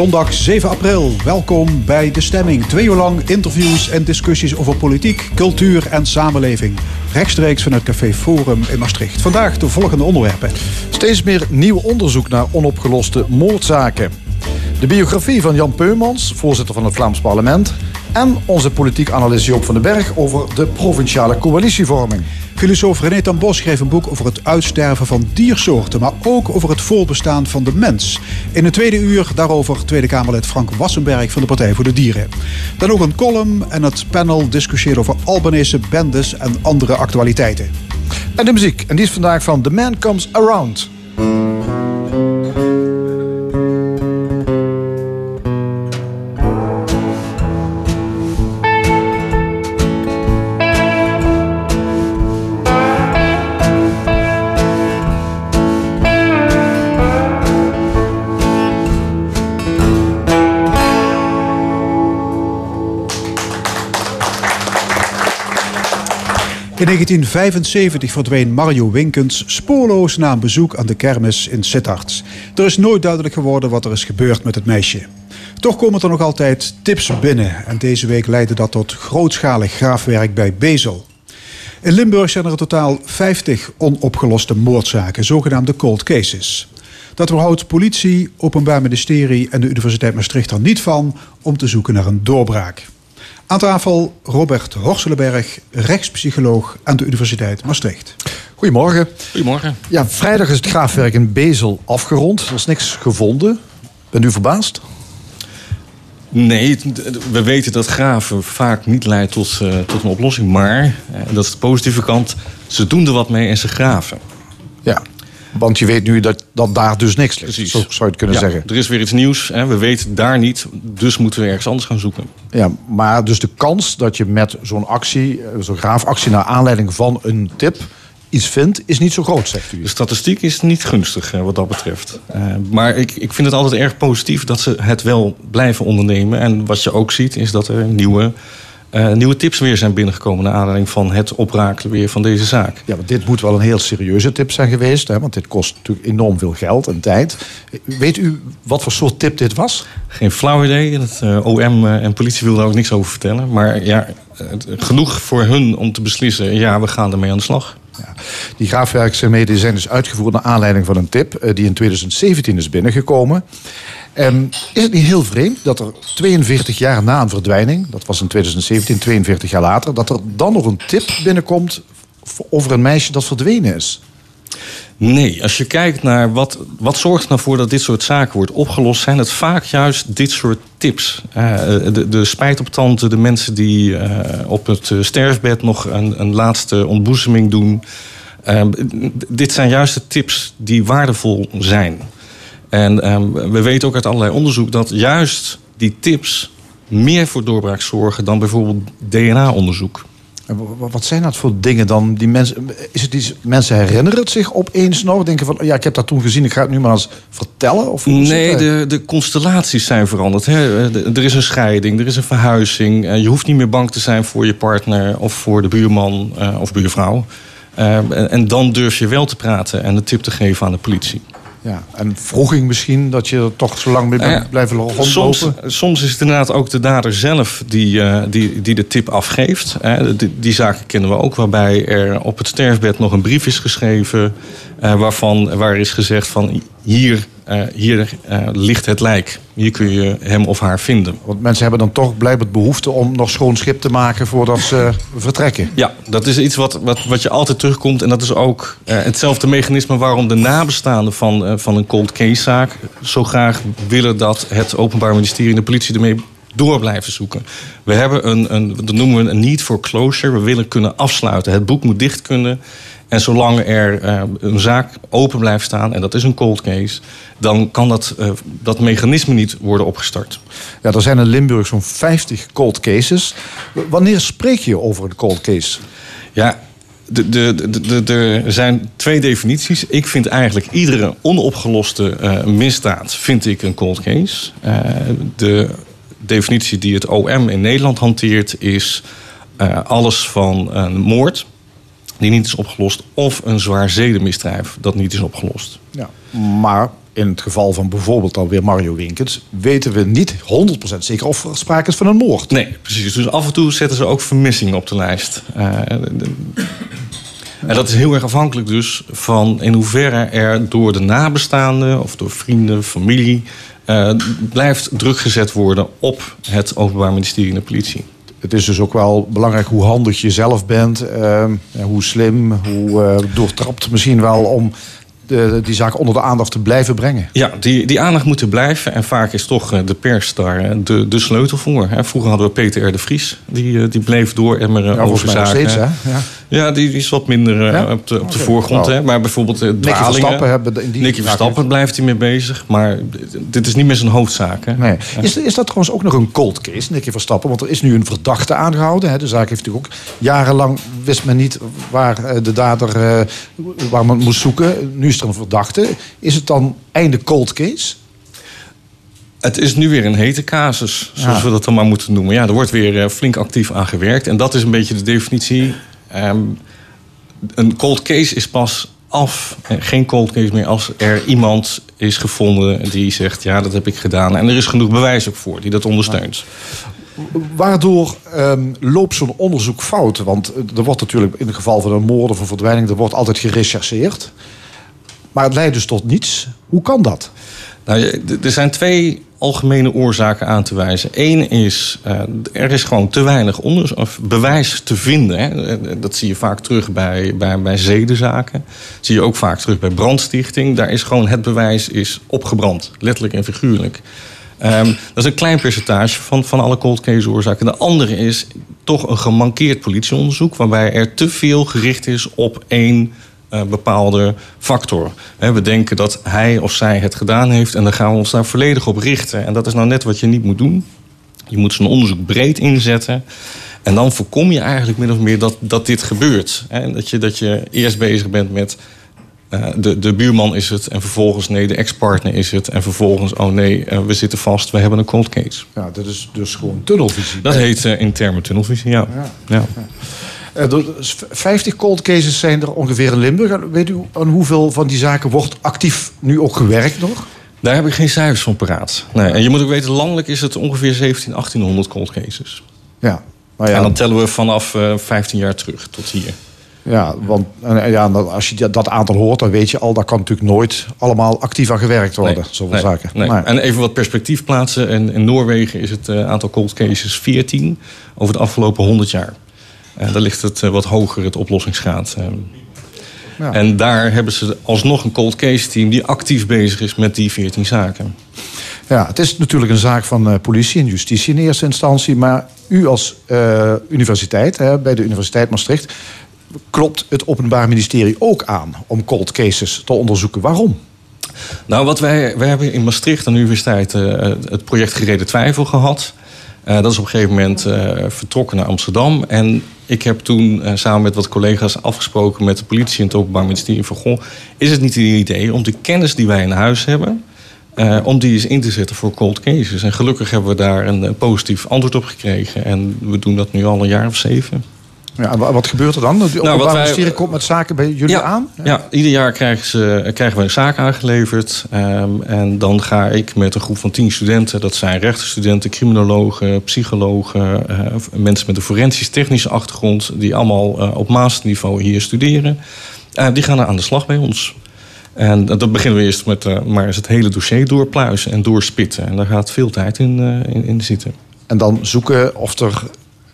Zondag 7 april. Welkom bij De Stemming. Twee uur lang interviews en discussies over politiek, cultuur en samenleving. Rechtstreeks vanuit Café Forum in Maastricht. Vandaag de volgende onderwerpen. Steeds meer nieuw onderzoek naar onopgeloste moordzaken. De biografie van Jan Peumans, voorzitter van het Vlaams parlement. En onze politiek analist Joop van den Berg over de provinciale coalitievorming. Filosoof René ten Bos schreef een boek over het uitsterven van diersoorten, maar ook over het voortbestaan van de mens. In het tweede uur daarover Tweede Kamerlid Frank Wassenberg van de Partij voor de Dieren. Dan ook een column en het panel discussieert over Albanese bendes en andere actualiteiten. En de muziek, en die is vandaag van The Man Comes Around. 1975 verdween Mario Winkens spoorloos na een bezoek aan de kermis in Sittard. Er is nooit duidelijk geworden wat er is gebeurd met het meisje. Toch komen er nog altijd tips binnen en deze week leidde dat tot grootschalig graafwerk bij Bezel. In Limburg zijn er in totaal 50 onopgeloste moordzaken, zogenaamde cold cases. Dat weerhoudt politie, openbaar ministerie en de Universiteit Maastricht er niet van om te zoeken naar een doorbraak. Aan tafel Robert Horselenberg, rechtspsycholoog aan de Universiteit Maastricht. Goedemorgen. Goedemorgen. Ja, vrijdag is het graafwerk in Bezel afgerond. Er is niks gevonden. Bent u verbaasd? Nee, we weten dat graven vaak niet leidt tot, uh, tot een oplossing. Maar, en dat is de positieve kant, ze doen er wat mee en ze graven. Ja, want je weet nu dat, dat daar dus niks ligt. Precies. Zo zou je het kunnen ja, zeggen. Er is weer iets nieuws. Hè. We weten daar niet. Dus moeten we ergens anders gaan zoeken. Ja, maar dus de kans dat je met zo'n actie, zo'n graafactie naar aanleiding van een tip iets vindt, is niet zo groot, zegt u. De statistiek is niet gunstig wat dat betreft. Uh, maar ik, ik vind het altijd erg positief dat ze het wel blijven ondernemen. En wat je ook ziet, is dat er nieuwe uh, nieuwe tips weer zijn binnengekomen... naar aanleiding van het oprakelen weer van deze zaak. Ja, want dit moet wel een heel serieuze tip zijn geweest. Hè? Want dit kost natuurlijk enorm veel geld en tijd. Weet u wat voor soort tip dit was? Geen flauw idee. Het uh, OM en politie wilden daar ook niks over vertellen. Maar ja, genoeg voor hun om te beslissen... ja, we gaan ermee aan de slag. Ja. Die graafwerkzaamheden zijn dus uitgevoerd naar aanleiding van een tip... Die in 2017 is binnengekomen... Um, is het niet heel vreemd dat er 42 jaar na een verdwijning, dat was in 2017, 42 jaar later, dat er dan nog een tip binnenkomt over een meisje dat verdwenen is? Nee, als je kijkt naar wat, wat zorgt nou voor dat dit soort zaken wordt opgelost, zijn het vaak juist dit soort tips. Uh, de, de spijt tante, de mensen die uh, op het sterfbed nog een, een laatste ontboezeming doen. Uh, dit zijn juist de tips die waardevol zijn. En um, we weten ook uit allerlei onderzoek dat juist die tips meer voor doorbraak zorgen dan bijvoorbeeld DNA-onderzoek. Wat zijn dat voor dingen dan? Die mensen, is het die mensen herinneren het zich opeens nog? Denken van, ja, ik heb dat toen gezien, ik ga het nu maar eens vertellen? Of nee, de, de constellaties zijn veranderd. Hè. Er is een scheiding, er is een verhuizing. Je hoeft niet meer bang te zijn voor je partner of voor de buurman uh, of buurvrouw. Uh, en dan durf je wel te praten en de tip te geven aan de politie. Ja, en vroeging misschien dat je er toch zo lang mee bent ja, blijven rondlopen? Soms, soms is het inderdaad ook de dader zelf die, uh, die, die de tip afgeeft. Hè. Die, die, zaken kennen we ook, waarbij er op het sterfbed nog een brief is geschreven... Uh, waarvan, waar is gezegd van hier, uh, hier ligt het lijk. Hier kun je hem of haar vinden. Want mensen hebben dan toch blijkbaar behoefte om nog schoon schip te maken voordat ze vertrekken. Ja, dat is iets wat, wat, wat je altijd terugkomt. En dat is ook hetzelfde mechanisme waarom de nabestaanden van, van een cold case zaak zo graag willen dat het Openbaar Ministerie en de politie ermee door blijven zoeken. We hebben een, een, dat noemen we een need for closure. We willen kunnen afsluiten. Het boek moet dicht kunnen. En zolang er uh, een zaak open blijft staan, en dat is een cold case, dan kan dat, uh, dat mechanisme niet worden opgestart. Ja, er zijn in Limburg zo'n 50 cold cases. Wanneer spreek je over een cold case? Ja, er zijn twee definities. Ik vind eigenlijk iedere onopgeloste uh, misdaad vind ik een cold case. de definitie die het OM in Nederland hanteert is alles van een moord die niet is opgelost, of een zwaar zedenmisdrijf dat niet is opgelost. Ja. Maar in het geval van bijvoorbeeld alweer Mario Winkens... weten we niet 100% zeker of er sprake is van een moord. Nee, precies. Dus af en toe zetten ze ook vermissingen op de lijst. Uh, de, en dat is heel erg afhankelijk dus van in hoeverre er door de nabestaanden... of door vrienden, familie... Uh, blijft druk gezet worden op het Openbaar Ministerie en de politie. Het is dus ook wel belangrijk hoe handig je zelf bent, uh, hoe slim, hoe uh, doortrapt misschien wel om de, die zaak onder de aandacht te blijven brengen. Ja, die, die aandacht moet er blijven. En vaak is toch eh, de pers daar de, de sleutel voor. Vroeger hadden we Peter R. de Vries. Die, die bleef dooremmeren ja, over zaken. Steeds, hè? Ja. ja, die, is wat minder ja? op de, op de voorgrond. Nou, hè? Maar bijvoorbeeld Nicky Verstappen, hebben in die Nicky Verstappen blijft hij mee bezig. Maar dit is niet meer zijn hoofdzaak. Hè? Nee. Is, is dat trouwens ook nog een cold case, Nicky Verstappen? Want er is nu een verdachte aangehouden. Hè? De zaak heeft natuurlijk ook jarenlang... wist men niet waar de dader... waar men moest zoeken. Nu is er een verdachte. Is het dan einde cold case? Het is nu weer een hete casus, zoals ja. we dat dan maar moeten noemen. Ja, er wordt weer flink actief aan gewerkt. En dat is een beetje de definitie. Um, een cold case is pas af, geen cold case meer, als er iemand is gevonden die zegt: Ja, dat heb ik gedaan. En er is genoeg bewijs ook voor die dat ondersteunt. Waardoor um, loopt zo'n onderzoek fout? Want er wordt natuurlijk in het geval van een moord of een verdwijning, er wordt altijd gerechercheerd. Maar het leidt dus tot niets. Hoe kan dat? Nou, er zijn twee algemene oorzaken aan te wijzen. Eén is, uh, er is gewoon te weinig of bewijs te vinden. Hè. Dat zie je vaak terug bij, bij, bij zedenzaken. Dat zie je ook vaak terug bij brandstichting. Daar is gewoon het bewijs is opgebrand, letterlijk en figuurlijk. Um, dat is een klein percentage van, van alle cold case oorzaken. De andere is toch een gemankeerd politieonderzoek... waarbij er te veel gericht is op één uh, bepaalde factor. He, we denken dat hij of zij het gedaan heeft... en dan gaan we ons daar volledig op richten. En dat is nou net wat je niet moet doen. Je moet zo'n onderzoek breed inzetten... En dan voorkom je eigenlijk min of meer dat, dat dit gebeurt. He, dat, je, dat je eerst bezig bent met uh, de, de buurman is het en vervolgens nee, de ex-partner is het. En vervolgens, oh nee, uh, we zitten vast, we hebben een cold case. Ja, dat is dus gewoon tunnelvisie. Dat heet uh, in termen tunnelvisie, ja. ja. ja. ja. 50 cold cases zijn er ongeveer in Limburg. Weet u aan hoeveel van die zaken wordt actief nu ook gewerkt nog? Daar heb ik geen cijfers van paraat. Nee, en je moet ook weten, landelijk is het ongeveer 17, 1800 cold cases. Ja. Nou ja. En dan tellen we vanaf 15 jaar terug tot hier. Ja, want ja, als je dat aantal hoort, dan weet je al... dat kan natuurlijk nooit allemaal actief aan gewerkt worden. Nee, zoveel nee, zaken. Nee. En even wat perspectief plaatsen. In, in Noorwegen is het uh, aantal cold cases 14 over de afgelopen 100 jaar. Uh, daar ligt het uh, wat hoger, het oplossingsgraad. Ja. En daar hebben ze alsnog een cold case team... die actief bezig is met die 14 zaken. Ja, het is natuurlijk een zaak van politie en justitie in eerste instantie... maar u als universiteit, bij de Universiteit Maastricht klopt het Openbaar Ministerie ook aan om cold cases te onderzoeken. Waarom? Nou, wat wij, wij hebben in Maastricht aan de universiteit uh, het project Gereden Twijfel gehad. Uh, dat is op een gegeven moment uh, vertrokken naar Amsterdam. En ik heb toen samen met wat collega's afgesproken met de politie en het Openbaar Ministerie van Goh, is het niet een idee om de kennis die wij in huis hebben, om die eens in te zetten voor cold cases. En gelukkig hebben we daar een positief antwoord op gekregen. En we doen dat nu al een jaar of zeven. Ja, wat gebeurt er dan? De nou, wat ministerie komt met zaken bij jullie ja, aan? Ja. ja, ieder jaar krijgen, ze, krijgen we een zaak aangeleverd. Um, en dan ga ik met een groep van tien studenten... dat zijn rechtenstudenten, criminologen, psychologen... Uh, mensen met een forensisch-technische achtergrond... die allemaal uh, op masterniveau hier studeren. Uh, die gaan aan de slag bij ons. En dat beginnen we eerst met maar eens het hele dossier doorpluizen en doorspitten. En daar gaat veel tijd in, in, in zitten. En dan zoeken of er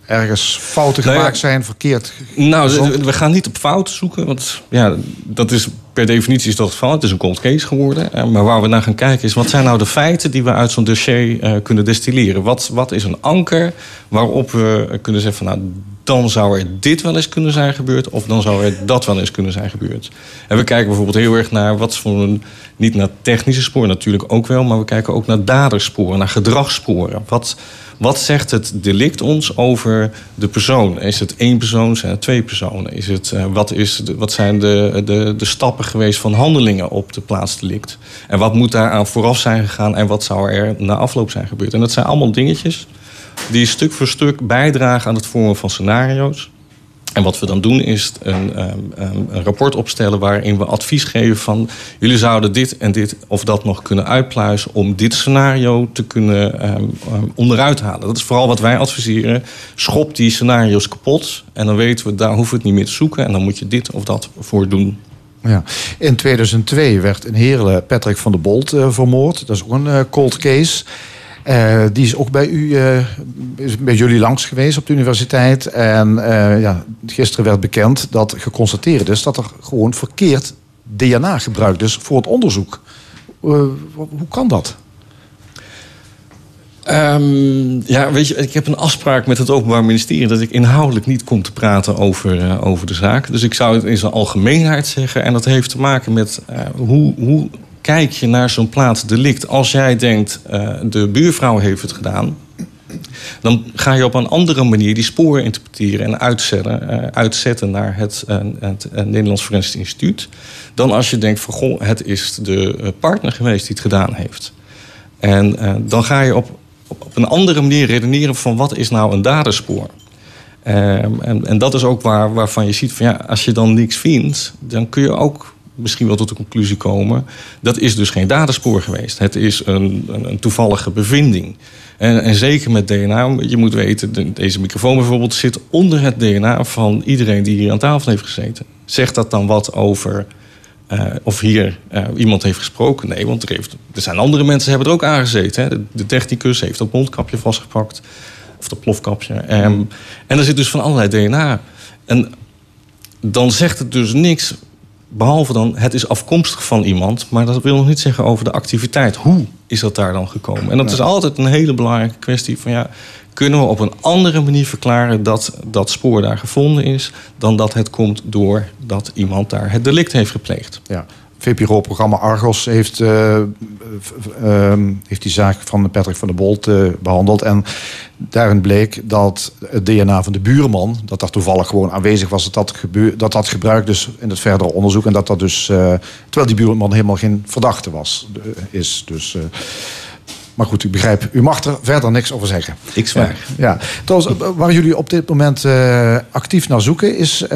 ergens fouten nou gemaakt zijn, verkeerd. Nou, we gaan niet op fouten zoeken. Want ja, dat is per definitie is dat het geval. Het is een cold case geworden. Maar waar we naar gaan kijken is... wat zijn nou de feiten die we uit zo'n dossier uh, kunnen destilleren? Wat, wat is een anker waarop we kunnen zeggen... van nou, dan zou er dit wel eens kunnen zijn gebeurd... of dan zou er dat wel eens kunnen zijn gebeurd. En we kijken bijvoorbeeld heel erg naar... wat voor een, niet naar technische sporen natuurlijk ook wel... maar we kijken ook naar dadersporen, naar gedragssporen. Wat wat zegt het delict ons over de persoon? Is het één persoon? Zijn het twee personen? Is het, uh, wat, is wat zijn de, de, de stappen geweest van handelingen op de plaats delict? En wat moet daaraan vooraf zijn gegaan? En wat zou er na afloop zijn gebeurd? En dat zijn allemaal dingetjes die stuk voor stuk bijdragen aan het vormen van scenario's. En wat we dan doen is een, um, een, rapport opstellen waarin we advies geven van jullie zouden dit en dit of dat nog kunnen uitpluizen om dit scenario te kunnen um, onderuit halen. Dat is vooral wat wij adviseren. Schop die scenario's kapot en dan weten we daar hoeven we het niet meer te zoeken en dan moet je dit of dat voor doen. Ja. In 2002 werd in Heerlen Patrick van der Bolt uh, vermoord. Dat is ook een uh, cold case. Uh, die is ook bij, u, is bij jullie langs geweest op de universiteit. En ja, gisteren werd bekend dat geconstateerd is dat er gewoon verkeerd DNA gebruikt is voor het onderzoek. hoe kan dat? Um, ja, weet je, ik heb een afspraak met het Openbaar Ministerie dat ik inhoudelijk niet kom te praten over, over de zaak. Dus ik zou het in zijn algemeenheid zeggen. En dat heeft te maken met hoe, hoe kijk je naar zo'n plaatsdelict. Als jij denkt, uh, de buurvrouw heeft het gedaan. Dan ga je op een andere manier die sporen interpreteren en uitzetten, uitzetten naar het, het Nederlands Forensisch Instituut. Dan als je denkt van goh, het is de partner geweest die het gedaan heeft. En dan ga je op op een andere manier redeneren van wat is nou een daderspoor. Um, en, en, dat is ook waar, waarvan je ziet van ja, als je dan niks vindt, dan kun je ook misschien wel tot de conclusie komen. Dat is dus geen daderspoor geweest. Het is een, een, een toevallige bevinding. En, en, zeker met DNA, je moet weten, deze microfoon bijvoorbeeld zit onder het DNA van iedereen die hier aan tafel heeft gezeten. Zegt dat dan wat over uh, of hier uh, iemand heeft gesproken. Nee, want er, heeft, er zijn andere mensen hebben er ook aangezeten. De, technicus heeft dat mondkapje vastgepakt. Of dat plofkapje. Um, en er zit dus van allerlei DNA. En dan zegt het dus niks. Behalve dan, het is afkomstig van iemand. Maar dat wil nog niet zeggen over de activiteit. Hoe is dat daar dan gekomen? En dat is altijd een hele belangrijke kwestie. Van ja, kunnen we op een andere manier verklaren dat dat spoor daar gevonden is, dan dat het komt doordat iemand daar het delict heeft gepleegd. Ja. VPRO-programma Argos heeft, uh, uh, heeft die zaak van Patrick van der Bolt uh, behandeld. En daarin bleek dat het DNA van de buurman, dat daar toevallig gewoon aanwezig was, dat dat, dat, gebruikt dus in het verdere onderzoek. En dat dat dus, terwijl die buurman helemaal geen verdachte was, is. Dus maar goed, ik begrijp, u mag er verder niks over zeggen. Ik zwaar. Ja. Trouwens, eh, waar jullie op dit moment uh, actief naar zoeken... is uh,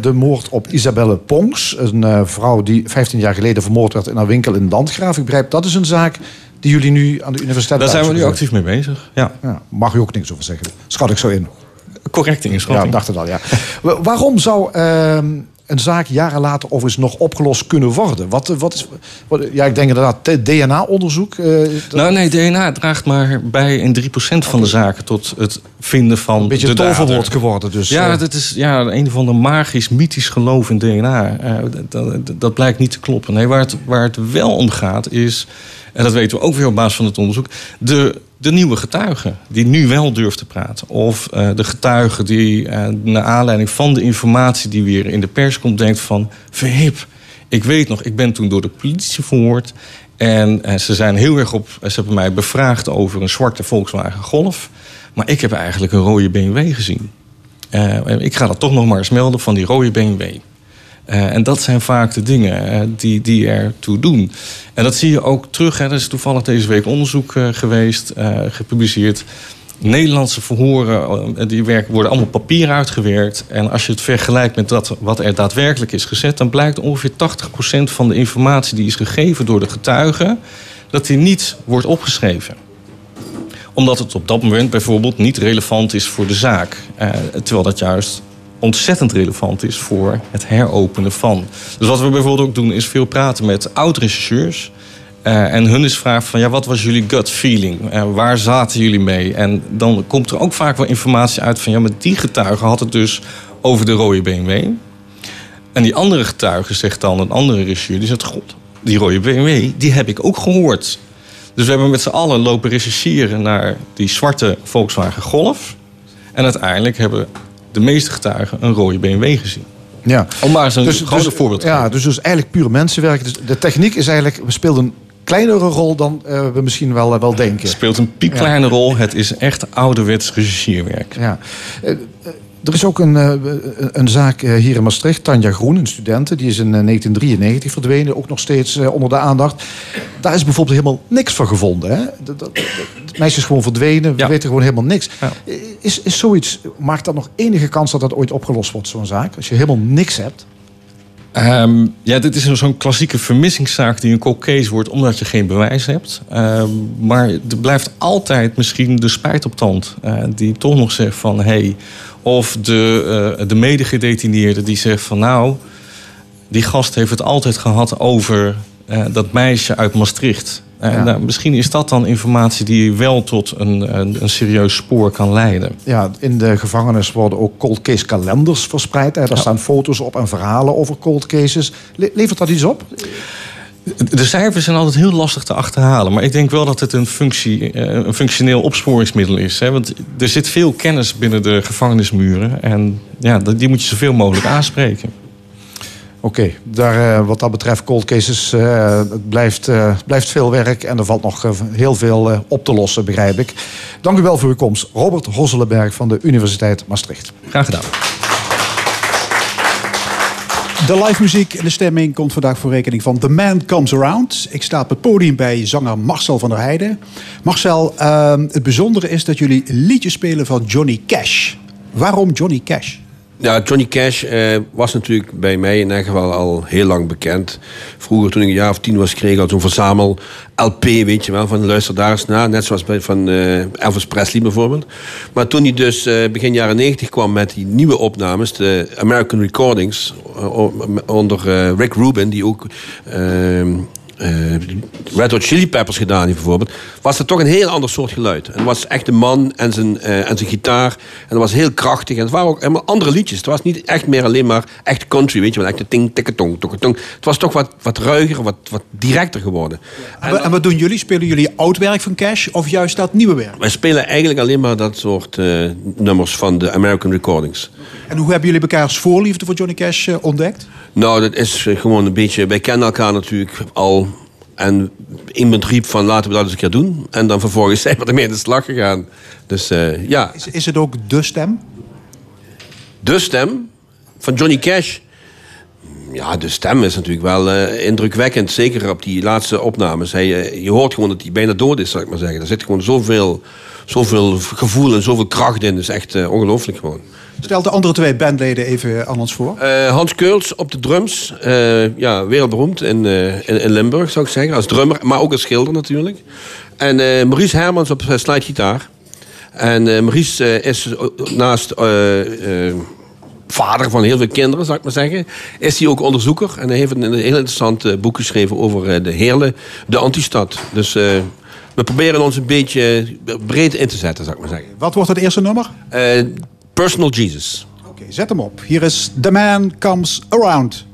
de moord op Isabelle Pongs. Een uh, vrouw die 15 jaar geleden vermoord werd in haar winkel in Landgraaf. Ik begrijp, dat is een zaak die jullie nu aan de universiteit... Daar zijn we nu actief mee bezig, ja. ja. Mag u ook niks over zeggen? Schat ik zo in. Correct inschatting. Ja, dacht het al, ja. Waarom zou ehm, een zaak jaren later overigens nog opgelost kunnen worden? Wat, wat is, wat, ja, ik denk inderdaad DNA-onderzoek. Uh, nou nee, DNA draagt maar bij in 3% van de zaken tot het vinden van een beetje de toverwoord geworden. Dus, ja, uh, dat is ja, een van de magisch, mythisch geloof in DNA. Uh, dat, dat, blijkt niet te kloppen. Nee, waar het, waar het wel om gaat is, en dat weten we ook weer op basis van het onderzoek, de de nieuwe getuige die nu wel durft te praten. Of uh, de getuige die uh, naar aanleiding van de informatie die weer in de pers komt, denkt van verhip. Ik weet nog, ik ben toen door de politie verhoord. En uh, ze zijn heel erg op. Ze hebben mij bevraagd over een zwarte Volkswagen Golf. Maar ik heb eigenlijk een rode BMW gezien. ik ga dat toch nog maar eens melden van die rode BMW. Uh, en dat zijn vaak de dingen uh, die, die ertoe doen. En dat zie je ook terug. Hè. Er is toevallig deze week onderzoek uh, geweest, gepubliceerd. Nederlandse verhoren die worden allemaal papier uitgewerkt. En als je het vergelijkt met dat, wat er daadwerkelijk is gezet... dan blijkt ongeveer 80% van de informatie die is gegeven door de getuigen... dat die niet wordt opgeschreven omdat het op dat moment bijvoorbeeld niet relevant is voor de zaak. terwijl dat juist ontzettend relevant is voor het heropenen van. Dus wat we bijvoorbeeld ook doen, is veel praten met oud-rechercheurs. Uh, en hun is vraag van, ja, wat was jullie gut feeling? Uh, waar zaten jullie mee? En dan komt er ook vaak wel informatie uit van... ja, met die getuige had het dus over de rode BMW. En die andere getuige zegt dan, een andere regisseur... die zegt, god, die rode BMW, die heb ik ook gehoord. Dus we hebben met z'n allen lopen rechercheren naar die zwarte Volkswagen Golf. En uiteindelijk hebben de meeste getuigen een rode BMW gezien. Ja. Om maar zo'n dus, dus, voorbeeld te Ja, dus, dus eigenlijk puur mensenwerk. Dus de techniek is eigenlijk, we speelden een kleinere rol dan uh, we misschien wel, uh, wel denken. Het speelt een piepkleine ja. rol. Het is echt ouderwets regissierwerk. Ja. Uh, er is ook een, een zaak hier in Maastricht. Tanja Groen, een studente. Die is in 1993 verdwenen. Ook nog steeds onder de aandacht. Daar is bijvoorbeeld helemaal niks van gevonden. Hè? meisje is gewoon verdwenen. We Ja. weten gewoon helemaal niks. Ja. Is, is zoiets, maakt dat nog enige kans dat dat ooit opgelost wordt, zo'n zaak? Als je helemaal niks hebt? Ehm, ja, dit is zo'n klassieke vermissingszaak die een cold case wordt omdat je geen bewijs hebt. Ehm, maar er blijft altijd misschien de spijt op tand eh, die toch nog zegt van hé. Hey, of de, eh de medegedetineerde die zegt van nou, die gast heeft het altijd gehad over eh, dat meisje uit Maastricht. Eh, Ja. nou, misschien is dat dan informatie die wel tot een, een, een serieus spoor kan leiden. Ja, in de gevangenis worden ook cold case kalenders verspreid. Hè. Daar staan foto's op en verhalen over cold cases. Le- levert dat iets op? De cijfers zijn altijd heel lastig te achterhalen. Maar ik denk wel dat het een, functie, eh, een functioneel opsporingsmiddel is. Hè? Want er zit veel kennis binnen de gevangenismuren. En ja, die moet je zoveel mogelijk aanspreken. Oké, daar, eh, wat dat betreft cold cases, eh, het blijft, blijft veel werk en er valt nog heel veel op te lossen, begrijp ik. Dank u wel voor uw komst. Robert Hosselenberg van de Universiteit Maastricht. Graag gedaan. De live muziek en de stemming komt vandaag voor rekening van The Man Comes Around. Ik sta op het podium bij zanger Marcel van der Heijden. Marcel, ehm, het bijzondere is dat jullie liedjes spelen van Johnny Cash. Waarom Johnny Cash? Ja, Johnny Cash eh, was natuurlijk bij mij in elk geval al heel lang bekend. Vroeger, toen ik een jaar of tien was, kreeg ik al zo'n verzamel LP, weet je wel, van luister daar eens naar. Net zoals bij, van eh, Elvis Presley bijvoorbeeld. Maar toen hij dus eh, begin jaren negentig kwam met die nieuwe opnames, de American Recordings, eh, onder eh, Rick Rubin, die ook... eh, Red Hot Chili Peppers gedaan heeft bijvoorbeeld, was het toch een heel ander soort geluid. En het was echt een man en zijn, eh, en zijn gitaar. En dat was heel krachtig. En het waren ook helemaal andere liedjes. Het was niet echt meer alleen maar echt country, weet je wel. Echt de ting, tikketong, tokketong. Het was toch wat, wat ruiger, wat, wat directer geworden. En, en wat doen jullie? Spelen jullie oud werk van Cash of juist dat nieuwe werk? Wij spelen eigenlijk alleen maar dat soort eh, nummers van de American Recordings. En hoe hebben jullie elkaars voorliefde voor Johnny Cash ontdekt? Nou, dat is gewoon een beetje... Wij kennen elkaar natuurlijk al. En iemand riep van laten we dat eens een keer doen. En dan vervolgens zijn we ermee in de slag gegaan. Dus eh, ja, Is, is het ook de stem? de stem van Johnny Cash. Ja, de stem is natuurlijk wel eh, indrukwekkend. Zeker op die laatste opnames. Hij, eh, je hoort gewoon dat hij bijna dood is, zou ik maar zeggen. Er zit gewoon zoveel, zoveel gevoel en zoveel kracht in. Dat is echt eh, ongelooflijk gewoon. Stel de andere twee bandleden even aan ons voor. Eh, Hans Keuls op de drums. eh, ja, wereldberoemd in, in, in Limburg, zou ik zeggen. Als drummer, maar ook als schilder natuurlijk. En Maurice Hermans op slidegitaar. En Maurice is naast vader van heel veel kinderen, zou ik maar zeggen... is hij ook onderzoeker. En hij heeft een, heel interessant boek geschreven over de Heerlen, de antistad. Dus we proberen ons een beetje breed in te zetten, zou ik maar zeggen. Wat wordt het eerste nummer? Eh, Personal Jesus. Oké, zet hem op. Hier is The Man Comes Around.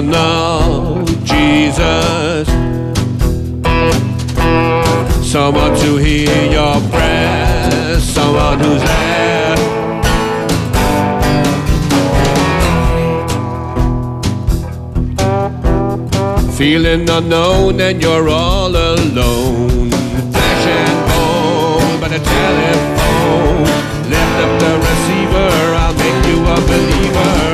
Personal Jesus. Someone to hear your prayers, someone who's there. Feeling unknown and you're all alone. Flesh and bone, but a telephone. Lift up the receiver, I'll make you a believer.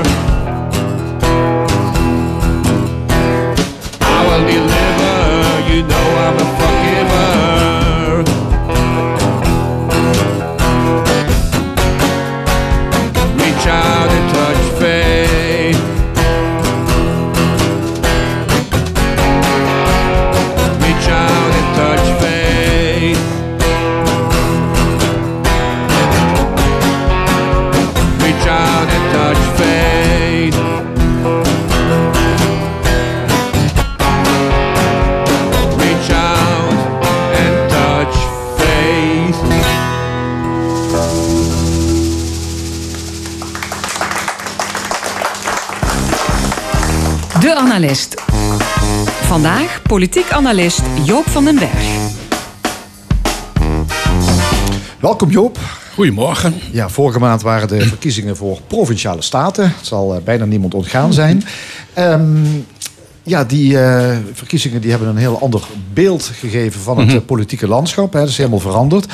Politiek analist Joop van den Berg. Welkom Joop. Goedemorgen. Ja, vorige maand waren de verkiezingen voor provinciale staten. Het zal eh, bijna niemand ontgaan zijn. Ehm, ja, die eh, verkiezingen die hebben een heel ander beeld gegeven van het eh, politieke landschap. Hè. Dat is helemaal veranderd.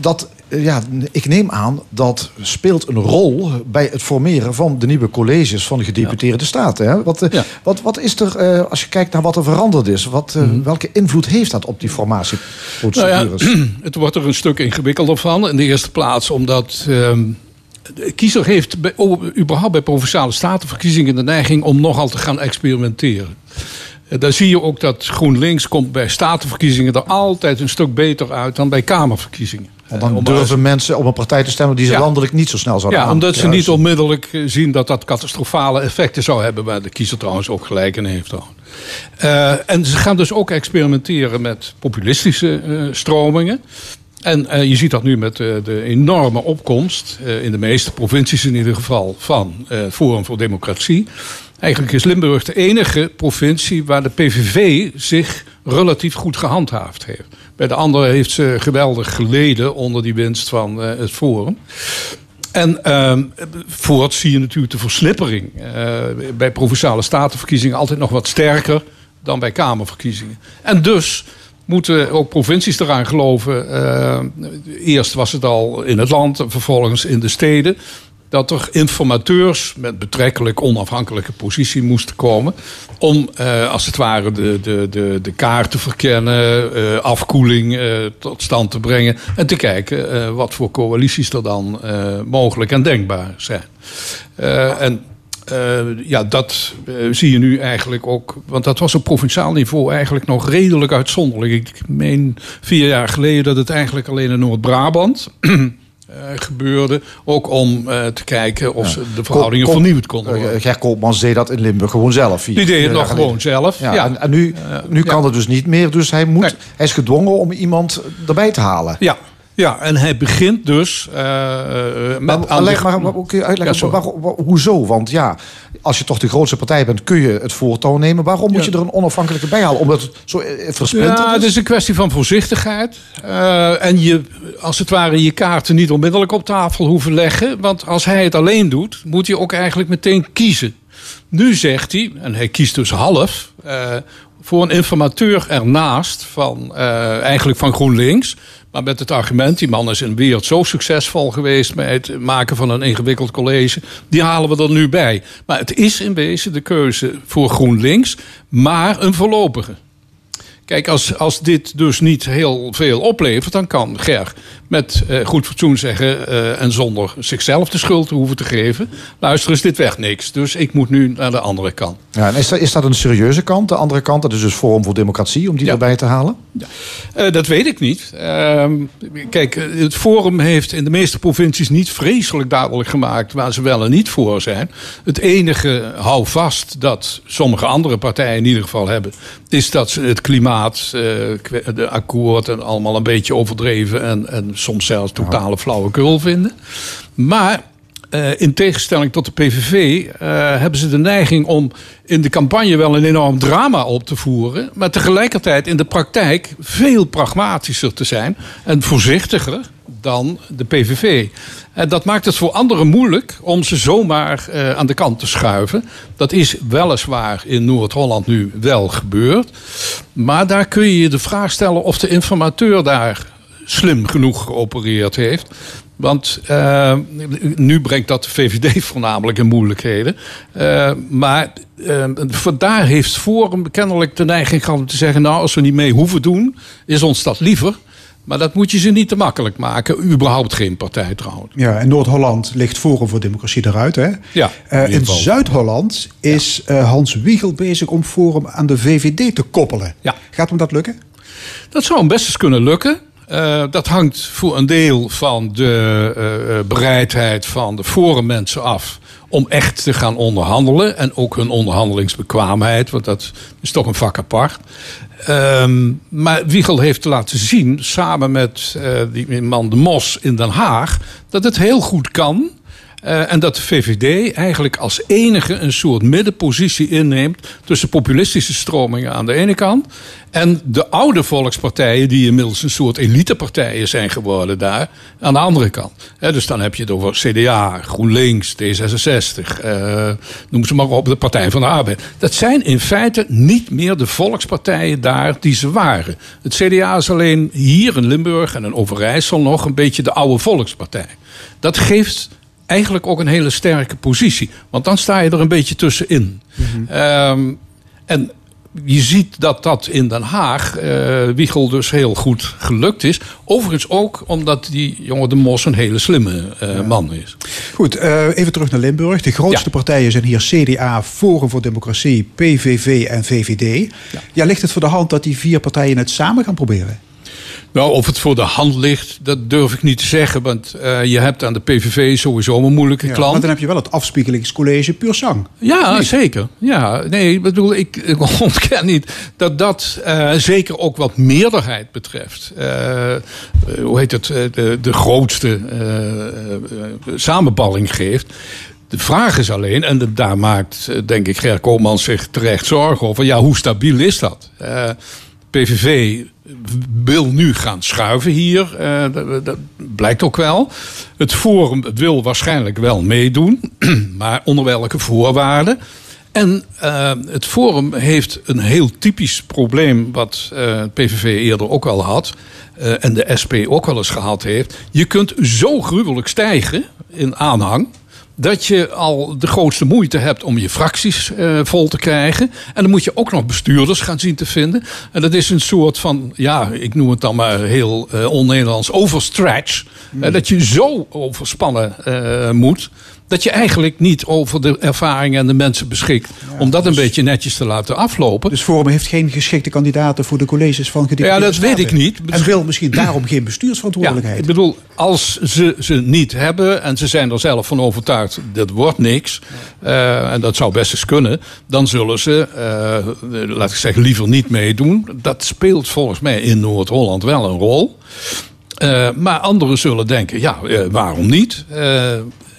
Dat, ja, ik neem aan dat speelt een rol bij het formeren van de nieuwe colleges van de gedeputeerde staten. Hè. Wat, eh, Ja. wat, wat is er, eh, als je kijkt naar wat er veranderd is, wat, eh, welke invloed heeft dat op die Nou formatieprocedures? ja, het wordt er een stuk ingewikkelder van. In de eerste plaats omdat ehm, de kiezer heeft bij, überhaupt bij provinciale statenverkiezingen de neiging om nogal te gaan experimenteren. Eh, Daar zie je ook dat GroenLinks komt bij statenverkiezingen er altijd een stuk beter uit dan bij Kamerverkiezingen. Want Eh, dan om durven mensen op een partij te stemmen die ze Ja. landelijk niet zo snel zouden Ja, omdat ze niet onmiddellijk eh, zien dat dat catastrofale effecten zou hebben. Waar de kiezer trouwens ook gelijk in heeft. Eh, en ze gaan dus ook experimenteren met populistische eh, stromingen. En eh, je ziet dat nu met eh, de enorme opkomst, eh, in de meeste provincies in ieder geval, van eh, Forum voor Democratie. Eigenlijk is Limburg de enige provincie waar de PVV zich relatief goed gehandhaafd heeft. Bij de andere heeft ze geweldig geleden onder die winst van eh, het Forum. En ehm voort zie je natuurlijk de versnippering. eh, bij provinciale statenverkiezingen altijd nog wat sterker dan bij Kamerverkiezingen. En dus moeten ook provincies eraan geloven. eh, eerst was het al in het land, en vervolgens in de steden. Dat er informateurs met betrekkelijk onafhankelijke positie moesten komen. Om eh, als het ware de, de, de, de kaart te verkennen, eh, afkoeling eh, tot stand te brengen. En te kijken wat voor coalities er dan mogelijk en denkbaar zijn. En ja, dat zie je nu eigenlijk ook. Want dat was op provinciaal niveau eigenlijk nog redelijk uitzonderlijk. Ik meen vier jaar geleden dat het eigenlijk alleen in Noord-Brabant. Eh, gebeurde. Ook om eh, te kijken of ze de verhoudingen vernieuwd konden worden. Uh, Ger Koopmans deed dat in Limburg gewoon zelf. Die deed het nog gewoon zelf. Ja, Ja, En, en nu, nu kan het dus niet meer. Dus hij, moet, Nee. hij is gedwongen om iemand erbij te halen. ja, ja, en hij begint dus eh, eh, Maar, met... maar, aan leg- de- maar, maar kun je Ja, uitleggen hoezo? Want ja, als je toch de grootste partij bent, kun je het voortouw nemen. Waarom moet je er een onafhankelijke bij halen? Omdat het zo eh, versplinterd Ja, het is? is een kwestie van voorzichtigheid. Eh, en je, als het ware, je kaarten niet onmiddellijk op tafel hoeven leggen. Want als hij het alleen doet, moet hij ook eigenlijk meteen kiezen. Nu zegt hij, en hij kiest dus half, eh, voor een informateur ernaast, van, eh, eigenlijk van GroenLinks. Maar met het argument, die man is in wereld zo succesvol geweest met het maken van een ingewikkeld college. Die halen we er nu bij. Maar het is in wezen de keuze voor GroenLinks, maar een voorlopige. Kijk, als, als dit dus niet heel veel oplevert, dan kan Ger met eh, goed fatsoen zeggen eh, en zonder zichzelf de schuld te hoeven te geven: luister eens, dit werd niks. Dus ik moet nu naar de andere kant. Ja, en is, dat, is dat een serieuze kant? De andere kant, dat is dus Forum voor Democratie, om die Ja. erbij te halen? Eh, dat weet ik niet. Ehm, kijk, het Forum heeft in de meeste provincies niet vreselijk duidelijk gemaakt waar ze wel en niet voor zijn. Het enige houvast dat sommige andere partijen in ieder geval hebben, is dat ze het klimaat, eh, de akkoord en allemaal een beetje overdreven en, en soms zelfs totale flauwekul vinden. Maar. eh, in tegenstelling tot de PVV eh, hebben ze de neiging om in de campagne wel een enorm drama op te voeren, maar tegelijkertijd in de praktijk veel pragmatischer te zijn en voorzichtiger dan de PVV. En dat maakt het voor anderen moeilijk om ze zomaar eh, aan de kant te schuiven. Dat is weliswaar in Noord-Holland nu wel gebeurd. Maar daar kun je je de vraag stellen of de informateur daar slim genoeg geopereerd heeft. Want uh, nu brengt dat de VVD voornamelijk in moeilijkheden. Uh, maar uh, daar heeft Forum kennelijk de neiging gehad om te zeggen... nou, als we niet mee hoeven doen, is ons dat liever. Maar dat moet je ze niet te makkelijk maken. Überhaupt geen partij trouwens. Ja, in Noord-Holland ligt Forum voor Democratie eruit. Hè? Ja, in in Zuid-Holland is ja. Hans Wiegel bezig om Forum aan de VVD te koppelen. Ja. Gaat hem dat lukken? Dat zou hem best eens kunnen lukken. Uh, dat hangt voor een deel van de bereidheid van de forummensen af om echt te gaan onderhandelen. En ook hun onderhandelingsbekwaamheid, want dat is toch een vak apart. Um, maar Wiegel heeft laten zien, samen met uh, die man De Mos in Den Haag, dat het heel goed kan. Uh, en dat de VVD eigenlijk als enige een soort middenpositie inneemt tussen populistische stromingen aan de ene kant en de oude volkspartijen, die inmiddels een soort elitepartijen zijn geworden daar, aan de andere kant. Dus dan heb je het over CDA, GroenLinks, D66, uh, noem ze maar op, de Partij van de Arbeid. Dat zijn in feite niet meer de volkspartijen daar die ze waren. Het CDA is alleen hier in Limburg en in Overijssel nog een beetje de oude volkspartij. Dat geeft eigenlijk ook een hele sterke positie. Want dan sta je er een beetje tussenin. Mm-hmm. um, en je ziet dat dat in Den Haag, uh, Wiegel dus heel goed gelukt is. Overigens ook omdat die jongen de Mos een hele slimme uh, ja. man is. Goed, uh, even terug naar Limburg. De grootste ja. partijen zijn hier CDA, Forum voor Democratie, PVV en VVD. Ja. ja, ligt het voor de hand dat die vier partijen het samen gaan proberen? Nou, of het voor de hand ligt, dat durf ik niet te zeggen. Want uh, je hebt aan de PVV sowieso een moeilijke ja, klant. Maar dan heb je wel het afspiegelingscollege puur zang. Ja, zeker. Ja, nee, ik bedoel, ik, ik ontken niet dat dat uh, zeker ook wat meerderheid betreft. Uh, hoe heet het? De, de grootste samenballing geeft. De vraag is alleen, en daar maakt denk ik Ger Koolman zich terecht zorgen over. Ja, hoe stabiel is dat? PVV wil nu gaan schuiven hier. Uh, dat, blijkt ook wel. Het Forum wil waarschijnlijk wel meedoen, maar onder welke voorwaarden? En uh, het Forum heeft een heel typisch probleem, wat uh, PVV eerder ook al had. En de SP ook wel eens gehad heeft. Je kunt zo gruwelijk stijgen in aanhang dat je al de grootste moeite hebt om je fracties uh, vol te krijgen. En dan moet je ook nog bestuurders gaan zien te vinden. En dat is een soort van, ja, ik noem het dan maar heel uh, on-Nederlands, overstretch. Mm. Uh, dat je zo overspannen moet dat je eigenlijk niet over de ervaring en de mensen beschikt. Ja, om dat dus, een beetje netjes te laten aflopen. Dus Forum heeft geen geschikte kandidaten voor de colleges van gedeputeerde Ja, dat weet ik niet. En wil misschien daarom geen bestuursverantwoordelijkheid. Ja, ik bedoel, als ze ze niet hebben en ze zijn er zelf van overtuigd, dit wordt niks. Uh, en dat zou best eens kunnen. Dan zullen ze, uh, laat ik zeggen, liever niet meedoen. Dat speelt volgens mij in Noord-Holland wel een rol. Uh, maar anderen zullen denken, ja, waarom niet?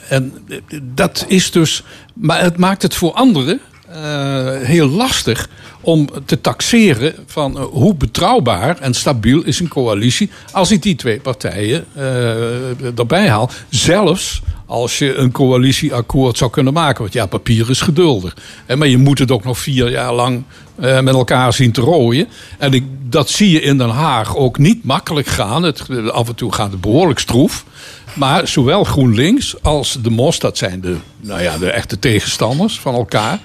En dat is dus. Maar het maakt het voor anderen uh, heel lastig om te taxeren van uh, hoe betrouwbaar en stabiel is een coalitie als ik die twee partijen erbij haal. Zelfs als je een coalitieakkoord zou kunnen maken. Want ja, papier is geduldig. Maar je moet het ook nog vier jaar lang met elkaar zien te rooien. En ik, dat zie je in Den Haag ook niet makkelijk gaan. Het, af en toe gaat het behoorlijk stroef. Maar zowel GroenLinks als de MOS, dat zijn de, nou ja, de echte tegenstanders van elkaar.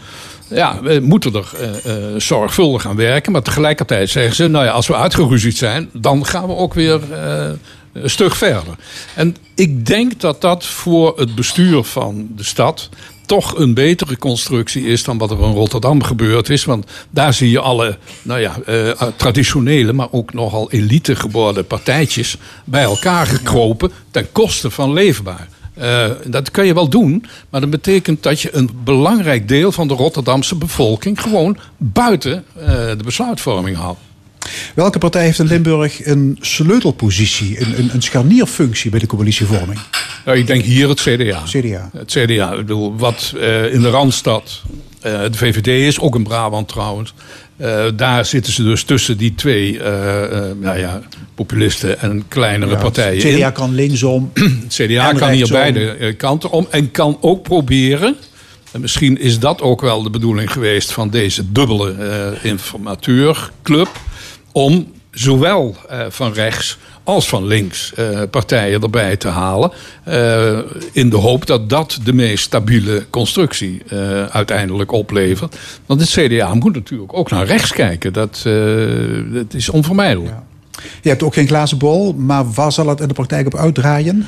Ja, we moeten er uh, uh, zorgvuldig aan werken. Maar tegelijkertijd zeggen ze, nou ja, als we uitgeruzied zijn, dan gaan we ook weer uh, een stuk verder. En ik denk dat dat voor het bestuur van de stad toch een betere constructie is dan wat er in Rotterdam gebeurd is. Want daar zie je alle nou ja, uh, traditionele, maar ook nogal elite geworden partijtjes bij elkaar gekropen ten koste van leefbaar. Uh, dat kan je wel doen, maar dat betekent dat je een belangrijk deel van de Rotterdamse bevolking gewoon buiten de besluitvorming haalt. Welke partij heeft in Limburg een sleutelpositie, een, een, een scharnierfunctie bij de coalitievorming? Nou, ik denk hier het CDA. CDA. Het CDA. Ik bedoel, wat eh, in de Randstad eh, de VVD is, ook in Brabant trouwens. eh, daar zitten ze dus tussen die twee eh, eh, nou ja, populisten en kleinere partijen in. CDA kan linksom. Het CDA kan hier beide eh, kanten om en kan ook proberen. En misschien is dat ook wel de bedoeling geweest van deze dubbele eh, informateurclub. Om zowel eh, van rechts als van links eh, partijen erbij te halen. eh, in de hoop dat dat de meest stabiele constructie uiteindelijk oplevert. Want het CDA moet natuurlijk ook naar rechts kijken. Dat, dat is onvermijdelijk. Je hebt ook geen glazen bol, maar waar zal het in de praktijk op uitdraaien?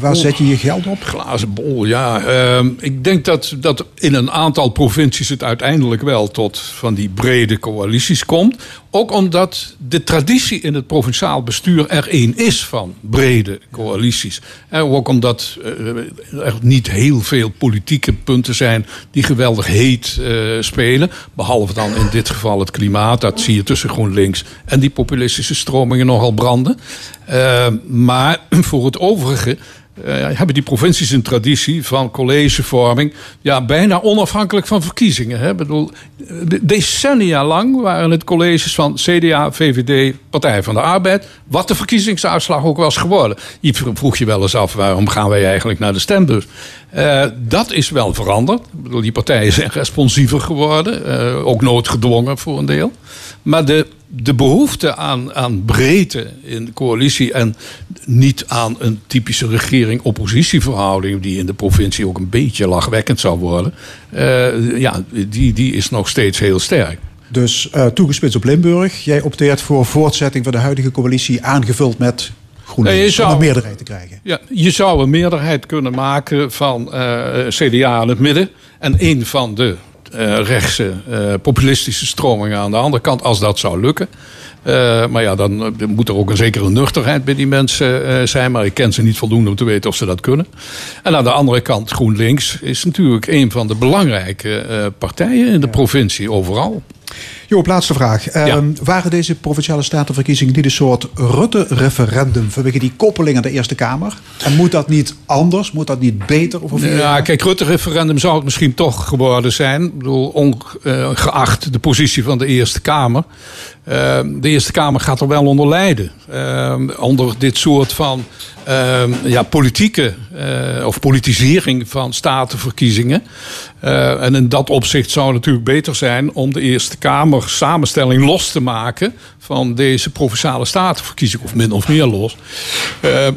Waar zet je je geld op? Glazen bol, ja. Ehm, ik denk dat, dat in een aantal provincies het uiteindelijk wel tot van die brede coalities komt. Ook omdat de traditie in het provinciaal bestuur er één is van brede coalities. En ook omdat eh, er niet heel veel politieke punten zijn die geweldig heet eh, spelen. Behalve dan in dit geval het klimaat. Dat zie je tussen GroenLinks en die populistische stromingen nogal branden. Eh, maar voor het overige eh, hebben die provincies een traditie van collegevorming. Ja, bijna onafhankelijk van verkiezingen. Hè. Bedoel, de- decennia lang waren het colleges van CDA, VVD, Partij van de Arbeid. Wat de verkiezingsuitslag ook was geworden. Je vroeg je wel eens af waarom gaan wij eigenlijk naar de stembus. Eh, dat is wel veranderd. Die partijen zijn responsiever geworden. eh, ook noodgedwongen voor een deel. Maar de, de behoefte aan, aan breedte in de coalitie en niet aan een typische regering-oppositieverhouding, die in de provincie ook een beetje lachwekkend zou worden, eh, ja, die, die is nog steeds heel sterk. Dus toegespitst op Limburg. Jij opteert voor voortzetting van de huidige coalitie aangevuld met GroenLinks. Zou- Om een meerderheid te krijgen. Ja, je zou een meerderheid kunnen maken van eh, CDA in het midden en een van de eh, rechtse eh, populistische stromingen aan de andere kant, als dat zou lukken. Maar ja, dan moet er ook een zekere nuchterheid bij die mensen zijn. Maar ik ken ze niet voldoende om te weten of ze dat kunnen. En aan de andere kant, GroenLinks is natuurlijk een van de belangrijke partijen in de provincie overal. Joop, laatste vraag. Ehm, Waren deze provinciale statenverkiezingen niet een soort Rutte-referendum vanwege die koppeling aan de Eerste Kamer? En moet dat niet anders? Moet dat niet beter? Of Ja, kijk, Rutte-referendum zou het misschien toch geworden zijn. Ik bedoel, ongeacht de positie van de Eerste Kamer. Eh, de Eerste Kamer gaat er wel onder lijden. Eh, onder dit soort van eh, ja, politieke eh, of politisering van statenverkiezingen. Eh, en in dat opzicht zou het natuurlijk beter zijn om de Eerste Kamer samenstelling los te maken van deze provinciale statenverkiezing, of min of meer los. Eh,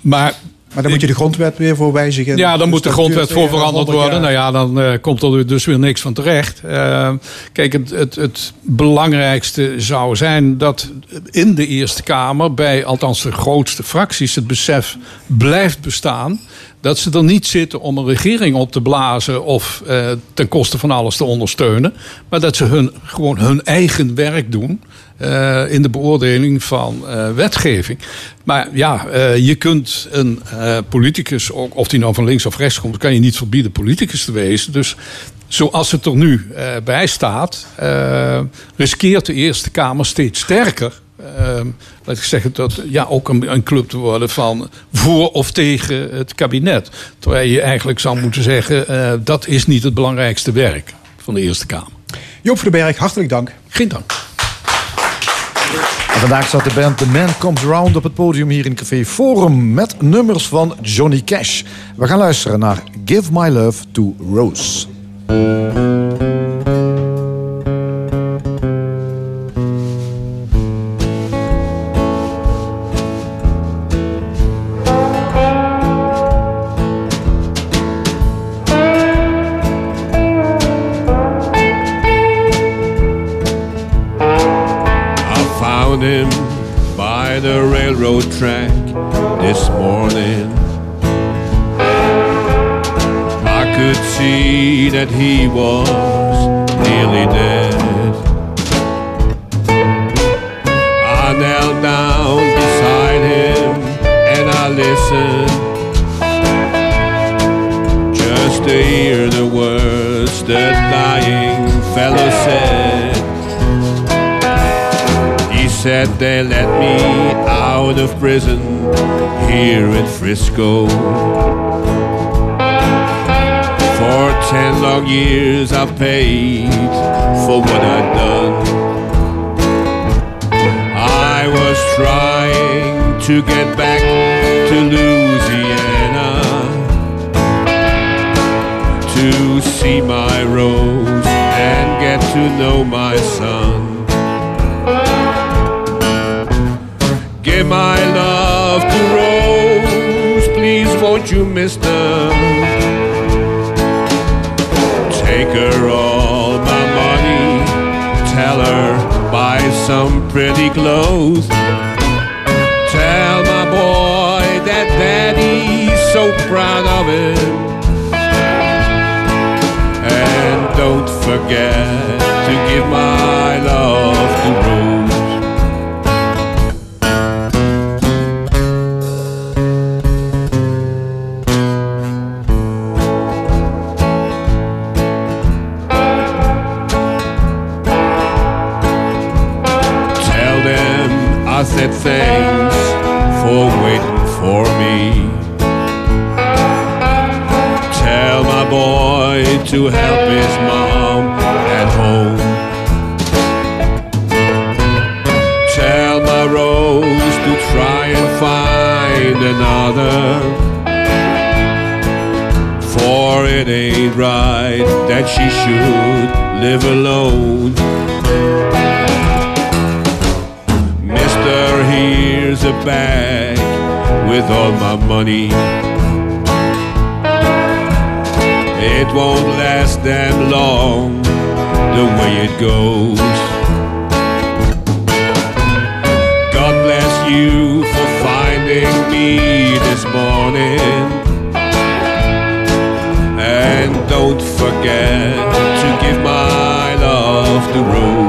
maar Maar dan moet je de grondwet weer voor wijzigen. ja, dan moet de grondwet voor veranderd 100 worden. Nou ja, dan eh, komt er dus weer niks van terecht. Eh, kijk, het, het, het belangrijkste zou zijn dat in de Eerste Kamer, bij althans de grootste fracties, het besef blijft bestaan. Dat ze er niet zitten om een regering op te blazen of eh, ten koste van alles te ondersteunen. Maar dat ze hun, gewoon hun eigen werk doen. eh, in de beoordeling van eh, wetgeving. Maar ja, je kunt een politicus, ook, of die nou van links of rechts komt, kan je niet verbieden politicus te wezen. Dus zoals het er nu bij staat, riskeert de Eerste Kamer steeds sterker. Eh, laat ik zeggen, dat ja, ook een, een club te worden van voor of tegen het kabinet. Terwijl je eigenlijk zou moeten zeggen, eh, dat is niet het belangrijkste werk van de Eerste Kamer. Joop van den Berg, hartelijk dank. Geen dank. En vandaag staat de band The Man Comes Round op het podium hier in Café Forum met nummers van Johnny Cash. We gaan luisteren naar Give My Love to Rose. That he was nearly dead. I knelt down beside him and I listened just to hear the words the dying fellow said. He said they let me out of prison here in Frisco. Ten long years I've paid for what I'd done. I was trying to get back to Louisiana to see my Rose and get to know my son. Give my love to Rose, please won't you, mister? Take her all my money, tell her buy some pretty clothes. Tell my boy that daddy's so proud of him. And don't forget to give my love to Rose. I said thanks for waiting for me. Tell my boy to help his mom at home. Tell my Rose to try and find another. For it ain't right that she should live alone. A bag with all my money. It won't last them long the way it goes. God bless you for finding me this morning. And don't forget to give my love to Rose.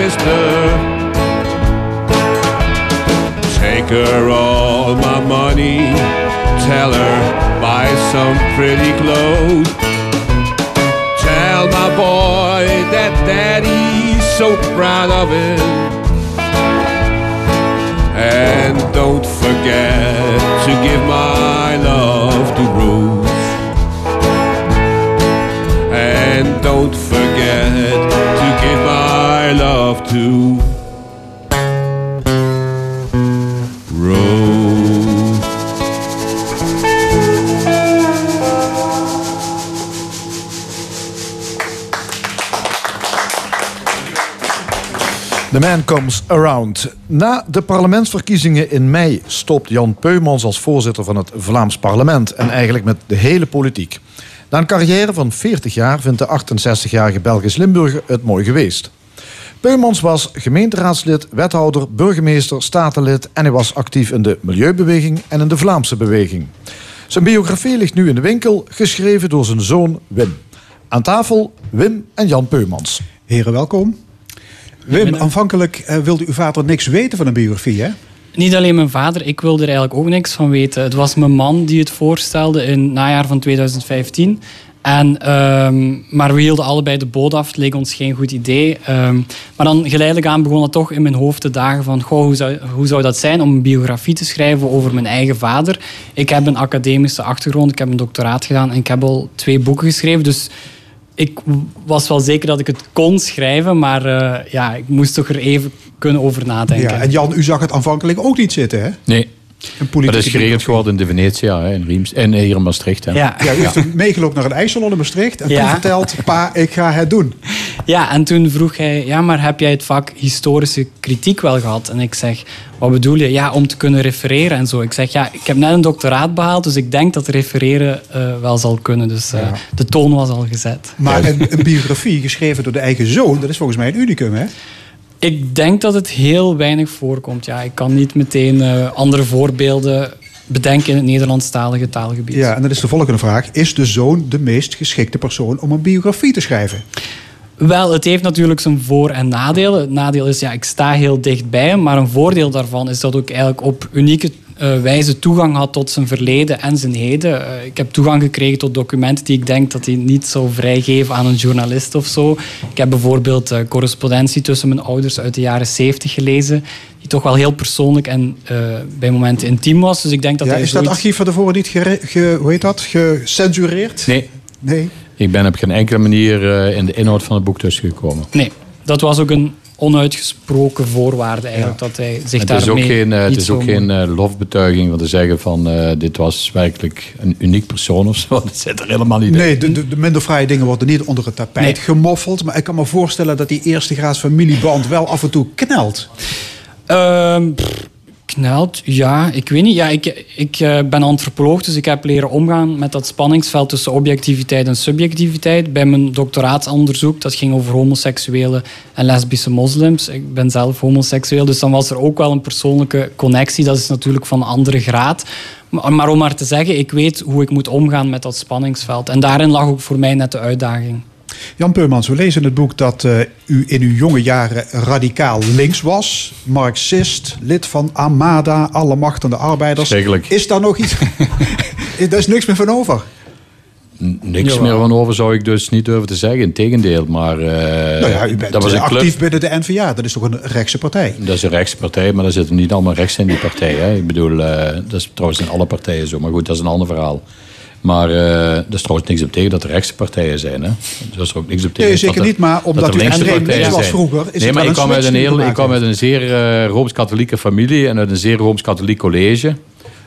Mister? Take her all my money, tell her buy some pretty clothes. Tell my boy that daddy's so proud of him. And don't forget to give my love to Rose. And don't forget to give my love to. The Man Comes Around. Na de parlementsverkiezingen in mei stopt Jan Peumans als voorzitter van het Vlaams parlement en eigenlijk met de hele politiek. Na een carrière van 40 jaar vindt de 68-jarige Belgisch Limburger het mooi geweest. Peumans was gemeenteraadslid, wethouder, burgemeester, statenlid en hij was actief in de milieubeweging en in de Vlaamse beweging. Zijn biografie ligt nu in de winkel, geschreven door zijn zoon Wim. Aan tafel Wim en Jan Peumans. Heren, welkom. Wim, aanvankelijk eh, wilde uw vader niks weten van een biografie, hè? Niet alleen mijn vader, ik wilde er eigenlijk ook niks van weten. Het was mijn man die het voorstelde in het najaar van 2015. En, ehm, maar we hielden allebei de boot af. Het leek ons geen goed idee. Ehm, maar dan geleidelijk aan begon het toch in mijn hoofd te dagen van... Goh, hoe, zou, hoe zou dat zijn om een biografie te schrijven over mijn eigen vader? Ik heb een academische achtergrond, ik heb een doctoraat gedaan... en ik heb al twee boeken geschreven, dus... Ik was wel zeker dat ik het kon schrijven, maar eh, ja, ik moest toch er even kunnen over nadenken. Ja, en Jan, u zag het aanvankelijk ook niet zitten, hè? Nee, maar dat is geregeld geworden in de Venetia hè, in Riems, en hier in Maastricht. Hè. Ja. Ja, u heeft meegelopen naar een ijssalon in Maastricht en Ja. toen verteld, pa, ik ga het doen. Ja, en toen vroeg hij, ja, maar heb jij het vak historische kritiek wel gehad? En ik zeg, wat bedoel je? Ja, om te kunnen refereren en zo. Ik zeg, ja, ik heb net een doctoraat behaald, dus ik denk dat refereren eh, wel zal kunnen. Dus eh, de toon was al gezet. Maar een, een biografie geschreven door de eigen zoon, dat is volgens mij een unicum, hè? Ik denk dat het heel weinig voorkomt. Ja, ik kan niet meteen eh, andere voorbeelden bedenken in het Nederlandstalige taalgebied. Ja, en dan is de volgende vraag. Is de zoon de meest geschikte persoon om een biografie te schrijven? Wel, het heeft natuurlijk zijn voor- en nadelen. Het nadeel is, ja, ik sta heel dichtbij hem. Maar een voordeel daarvan is dat ik eigenlijk op unieke wijze toegang had tot zijn verleden en zijn heden. Eh, ik heb toegang gekregen tot documenten die ik denk dat hij niet zou vrijgeven aan een journalist of zo. Ik heb bijvoorbeeld eh, correspondentie tussen mijn ouders uit de jaren 70 gelezen, die toch wel heel persoonlijk en eh, bij momenten intiem was. Dus ik denk dat Ja, hij is dat archief van tevoren niet gere- ge, hoe heet dat, gecensureerd? Nee, Nee. ik ben op geen enkele manier eh, in de inhoud van het boek tussengekomen. Nee, dat was ook een onuitgesproken voorwaarde eigenlijk, dat hij zich Het is ook daarmee geen, eh, het is ook geen eh, lofbetuiging om te zeggen van eh, dit was werkelijk een uniek persoon of zo. Dat zit er helemaal niet in. Nee, de, de, de minder fraaie dingen worden niet onder het tapijt Nee. gemoffeld. Maar ik kan me voorstellen dat die eerste graads familieband wel af en toe knelt. Ehm, knelt, ja, ik weet niet. Ja, ik ik eh, ben antropoloog, dus ik heb leren omgaan met dat spanningsveld tussen objectiviteit en subjectiviteit. Bij mijn doctoraatsonderzoek, dat ging over homoseksuele en lesbische moslims. Ik ben zelf homoseksueel, dus dan was er ook wel een persoonlijke connectie. Dat is natuurlijk van andere graad. Maar, maar om maar te zeggen, ik weet hoe ik moet omgaan met dat spanningsveld. En daarin lag ook voor mij net de uitdaging. Jan Peumans, we lezen in het boek dat eh, u in uw jonge jaren radicaal links was. Marxist, lid van Amada, alle macht aan de arbeiders. Is daar nog iets... Daar is niks meer van over. N- Niks Jawel. meer van over zou ik dus niet durven te zeggen. Integendeel, maar eh, nou ja, u bent dat was eh, een club. actief binnen de N-VA. Dat is toch een rechtse partij? Dat is een rechtse partij, maar er zitten niet allemaal rechts in die partij. Hè. Ik bedoel, eh, dat is trouwens in alle partijen zo. Maar goed, dat is een ander verhaal. Maar eh er is trouwens niks op tegen dat er rechtse partijen zijn. Hè. Er is er ook niks op tegen Nee, zeker er- niet. Maar dat omdat er u links was zijn. vroeger... Is nee, maar ik kwam, uit een heel, ik kwam uit een zeer eh, Rooms-Katholieke familie en uit een zeer Rooms-Katholiek college.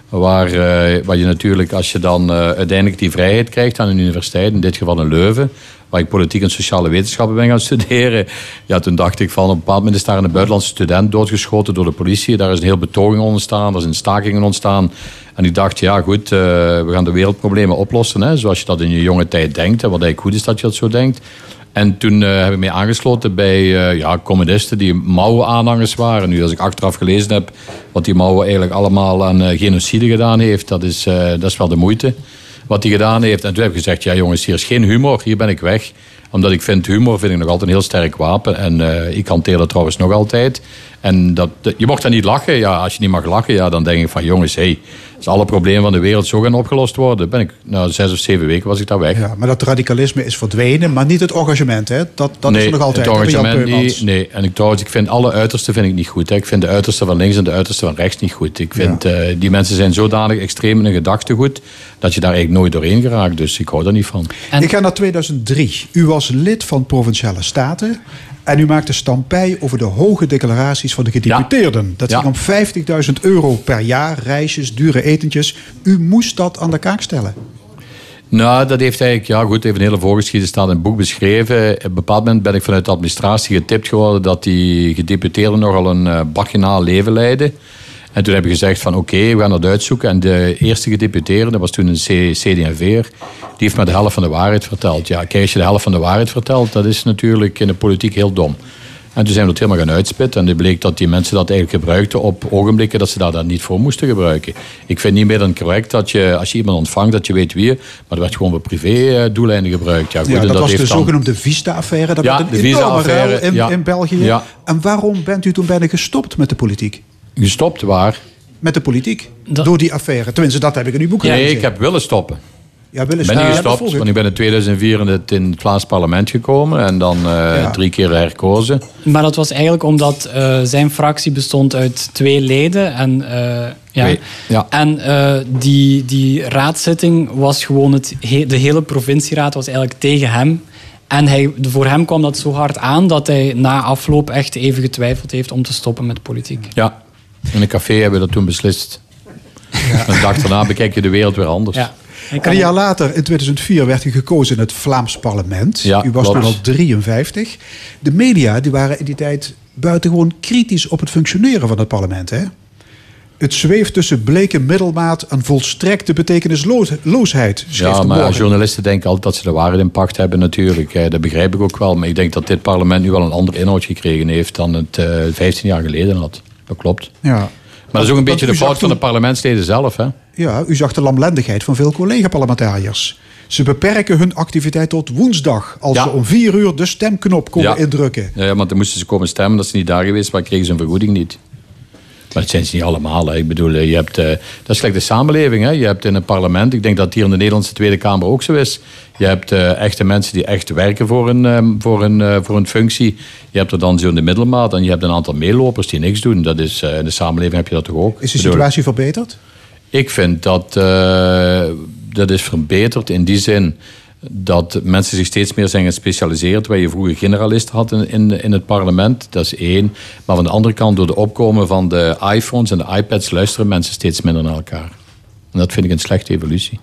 Waar, eh, waar je natuurlijk, als je dan uiteindelijk die vrijheid krijgt aan een universiteit, in dit geval in Leuven, waar ik politiek en sociale wetenschappen ben gaan studeren, ja, toen dacht ik van op een bepaald moment is daar een buitenlandse student doodgeschoten door de politie. Daar is een heel betoging ontstaan, er zijn stakingen ontstaan. En ik dacht, ja goed, eh, we gaan de wereldproblemen oplossen, hè, zoals je dat in je jonge tijd denkt. En wat eigenlijk goed is dat je dat zo denkt. En toen eh, heb ik mij aangesloten bij eh, ja, communisten die Mao-aanhangers waren. Nu, als ik achteraf gelezen heb wat die Mao eigenlijk allemaal aan genocide gedaan heeft, dat is, dat is wel de moeite wat hij gedaan heeft. En toen heb ik gezegd, ja jongens, hier is geen humor, hier ben ik weg. Omdat ik vind, humor vind ik nog altijd een heel sterk wapen. En eh, ik hanteer dat trouwens nog altijd. En dat, je mocht dan niet lachen. Ja, als je niet mag lachen, ja, dan denk ik van jongens, hé, hey, als alle problemen van de wereld zo gaan opgelost worden, ben ik, na zes of zeven weken was ik daar weg. Ja, maar dat radicalisme is verdwenen, maar niet het engagement. Hè? Dat, dat is er nog altijd. het engagement niet. Nee, en ik trouwens, ik vind alle uitersten vind ik niet goed. Hè. Ik vind de uitersten van links en de uitersten van rechts niet goed. Ik vind, eh, die mensen zijn zodanig extreem in hun gedachtegoed, dat je daar eigenlijk nooit doorheen geraakt. Dus ik hou daar niet van. En- Ik ga naar 2003. U was lid van Provinciale Staten. En u maakte stampij over de hoge declaraties van de gedeputeerden. Dat Ja. ging om 50.000 euro per jaar, reisjes, dure etentjes. U moest dat aan de kaak stellen. Nou, dat heeft eigenlijk, ja goed, even een hele voorgeschiedenis staat in het boek beschreven. Op een bepaald moment ben ik vanuit de administratie getipt geworden dat die gedeputeerden nogal een uh, baginaal leven leiden. En toen heb ik gezegd van oké, we gaan dat uitzoeken. En de eerste gedeputeerde, dat was toen een CD&V'er, die heeft me de helft van de waarheid verteld. Ja, kijk, als je de helft van de waarheid vertelt, dat is natuurlijk in de politiek heel dom. En toen zijn we dat helemaal gaan uitspitten. En het bleek dat die mensen dat eigenlijk gebruikten op ogenblikken dat ze daar dan niet voor moesten gebruiken. Ik vind niet meer dan correct dat je, als je iemand ontvangt, dat je weet wie. Maar dat werd gewoon voor privé-doeleinden gebruikt. Ja, goed, Ja, dat, was de dan- zogenoemde Vista-affaire. Dat Ja, werd de een Vista-affaire, in, ja. in België. Ja. En waarom bent u toen bijna gestopt met de politiek? Gestopt waar? Met de politiek? Dat- Door die affaire. Tenminste, dat heb ik in uw boek Nee, gelezen. ik heb willen stoppen. ja, willen Ik ben niet. Ja, gestopt, want ik ben in 2004 in het, in het Vlaams parlement gekomen. En dan eh, Ja. drie keer herkozen. Maar dat was eigenlijk omdat eh, zijn fractie bestond uit twee leden. En, eh, ja. En eh, die, die raadszitting was gewoon... Het, he- de hele provincieraad was eigenlijk tegen hem. En hij, voor hem kwam dat zo hard aan dat hij na afloop echt even getwijfeld heeft om te stoppen met politiek. Ja, in een café hebben we dat toen beslist. En de dag daarna bekijk je de wereld weer anders. Ja. En een jaar later, in 2004, werd u gekozen in het Vlaams parlement. Ja, u was klopt. toen al 53. De media die waren in die tijd buitengewoon kritisch op het functioneren van het parlement. Hè? Het zweeft tussen bleke middelmaat en volstrekte betekenisloosheid. schreef Ja, de maar journalisten denken altijd dat ze de waarheid in pacht hebben natuurlijk. Eh, Dat begrijp ik ook wel. Maar ik denk dat dit parlement nu wel een andere inhoud gekregen heeft dan het eh 15 jaar geleden had. Dat klopt. Ja. Maar dat is ook een beetje de fout van de parlementsleden zelf. Hè? Ja, u zag de lamlendigheid van veel collega-parlementariërs. Ze beperken hun activiteit tot woensdag, als Ja. ze om vier uur de stemknop konden Ja. indrukken. Ja, want dan moesten ze komen stemmen dat ze niet daar geweest, maar kregen ze een vergoeding niet. Maar dat zijn ze niet allemaal. Hè. Ik bedoel, je hebt, uh, dat is gelijk de samenleving. Hè. Je hebt in het parlement, ik denk dat hier in de Nederlandse Tweede Kamer ook zo is. Je hebt uh, echte mensen die echt werken voor een, um, voor, een, uh, voor een functie. Je hebt er dan zo in de middelmaat en je hebt een aantal meelopers die niks doen. Dat is, in de samenleving heb je dat toch ook. Is de situatie verbeterd? Ik vind dat dat is verbeterd in die zin dat mensen zich steeds meer zijn gespecialiseerd. Waar je vroeger generalisten had in, in, in, het parlement, dat is één. Maar van de andere kant, door de opkomen van de iPhones en de iPads, luisteren mensen steeds minder naar elkaar. En dat vind ik een slechte evolutie.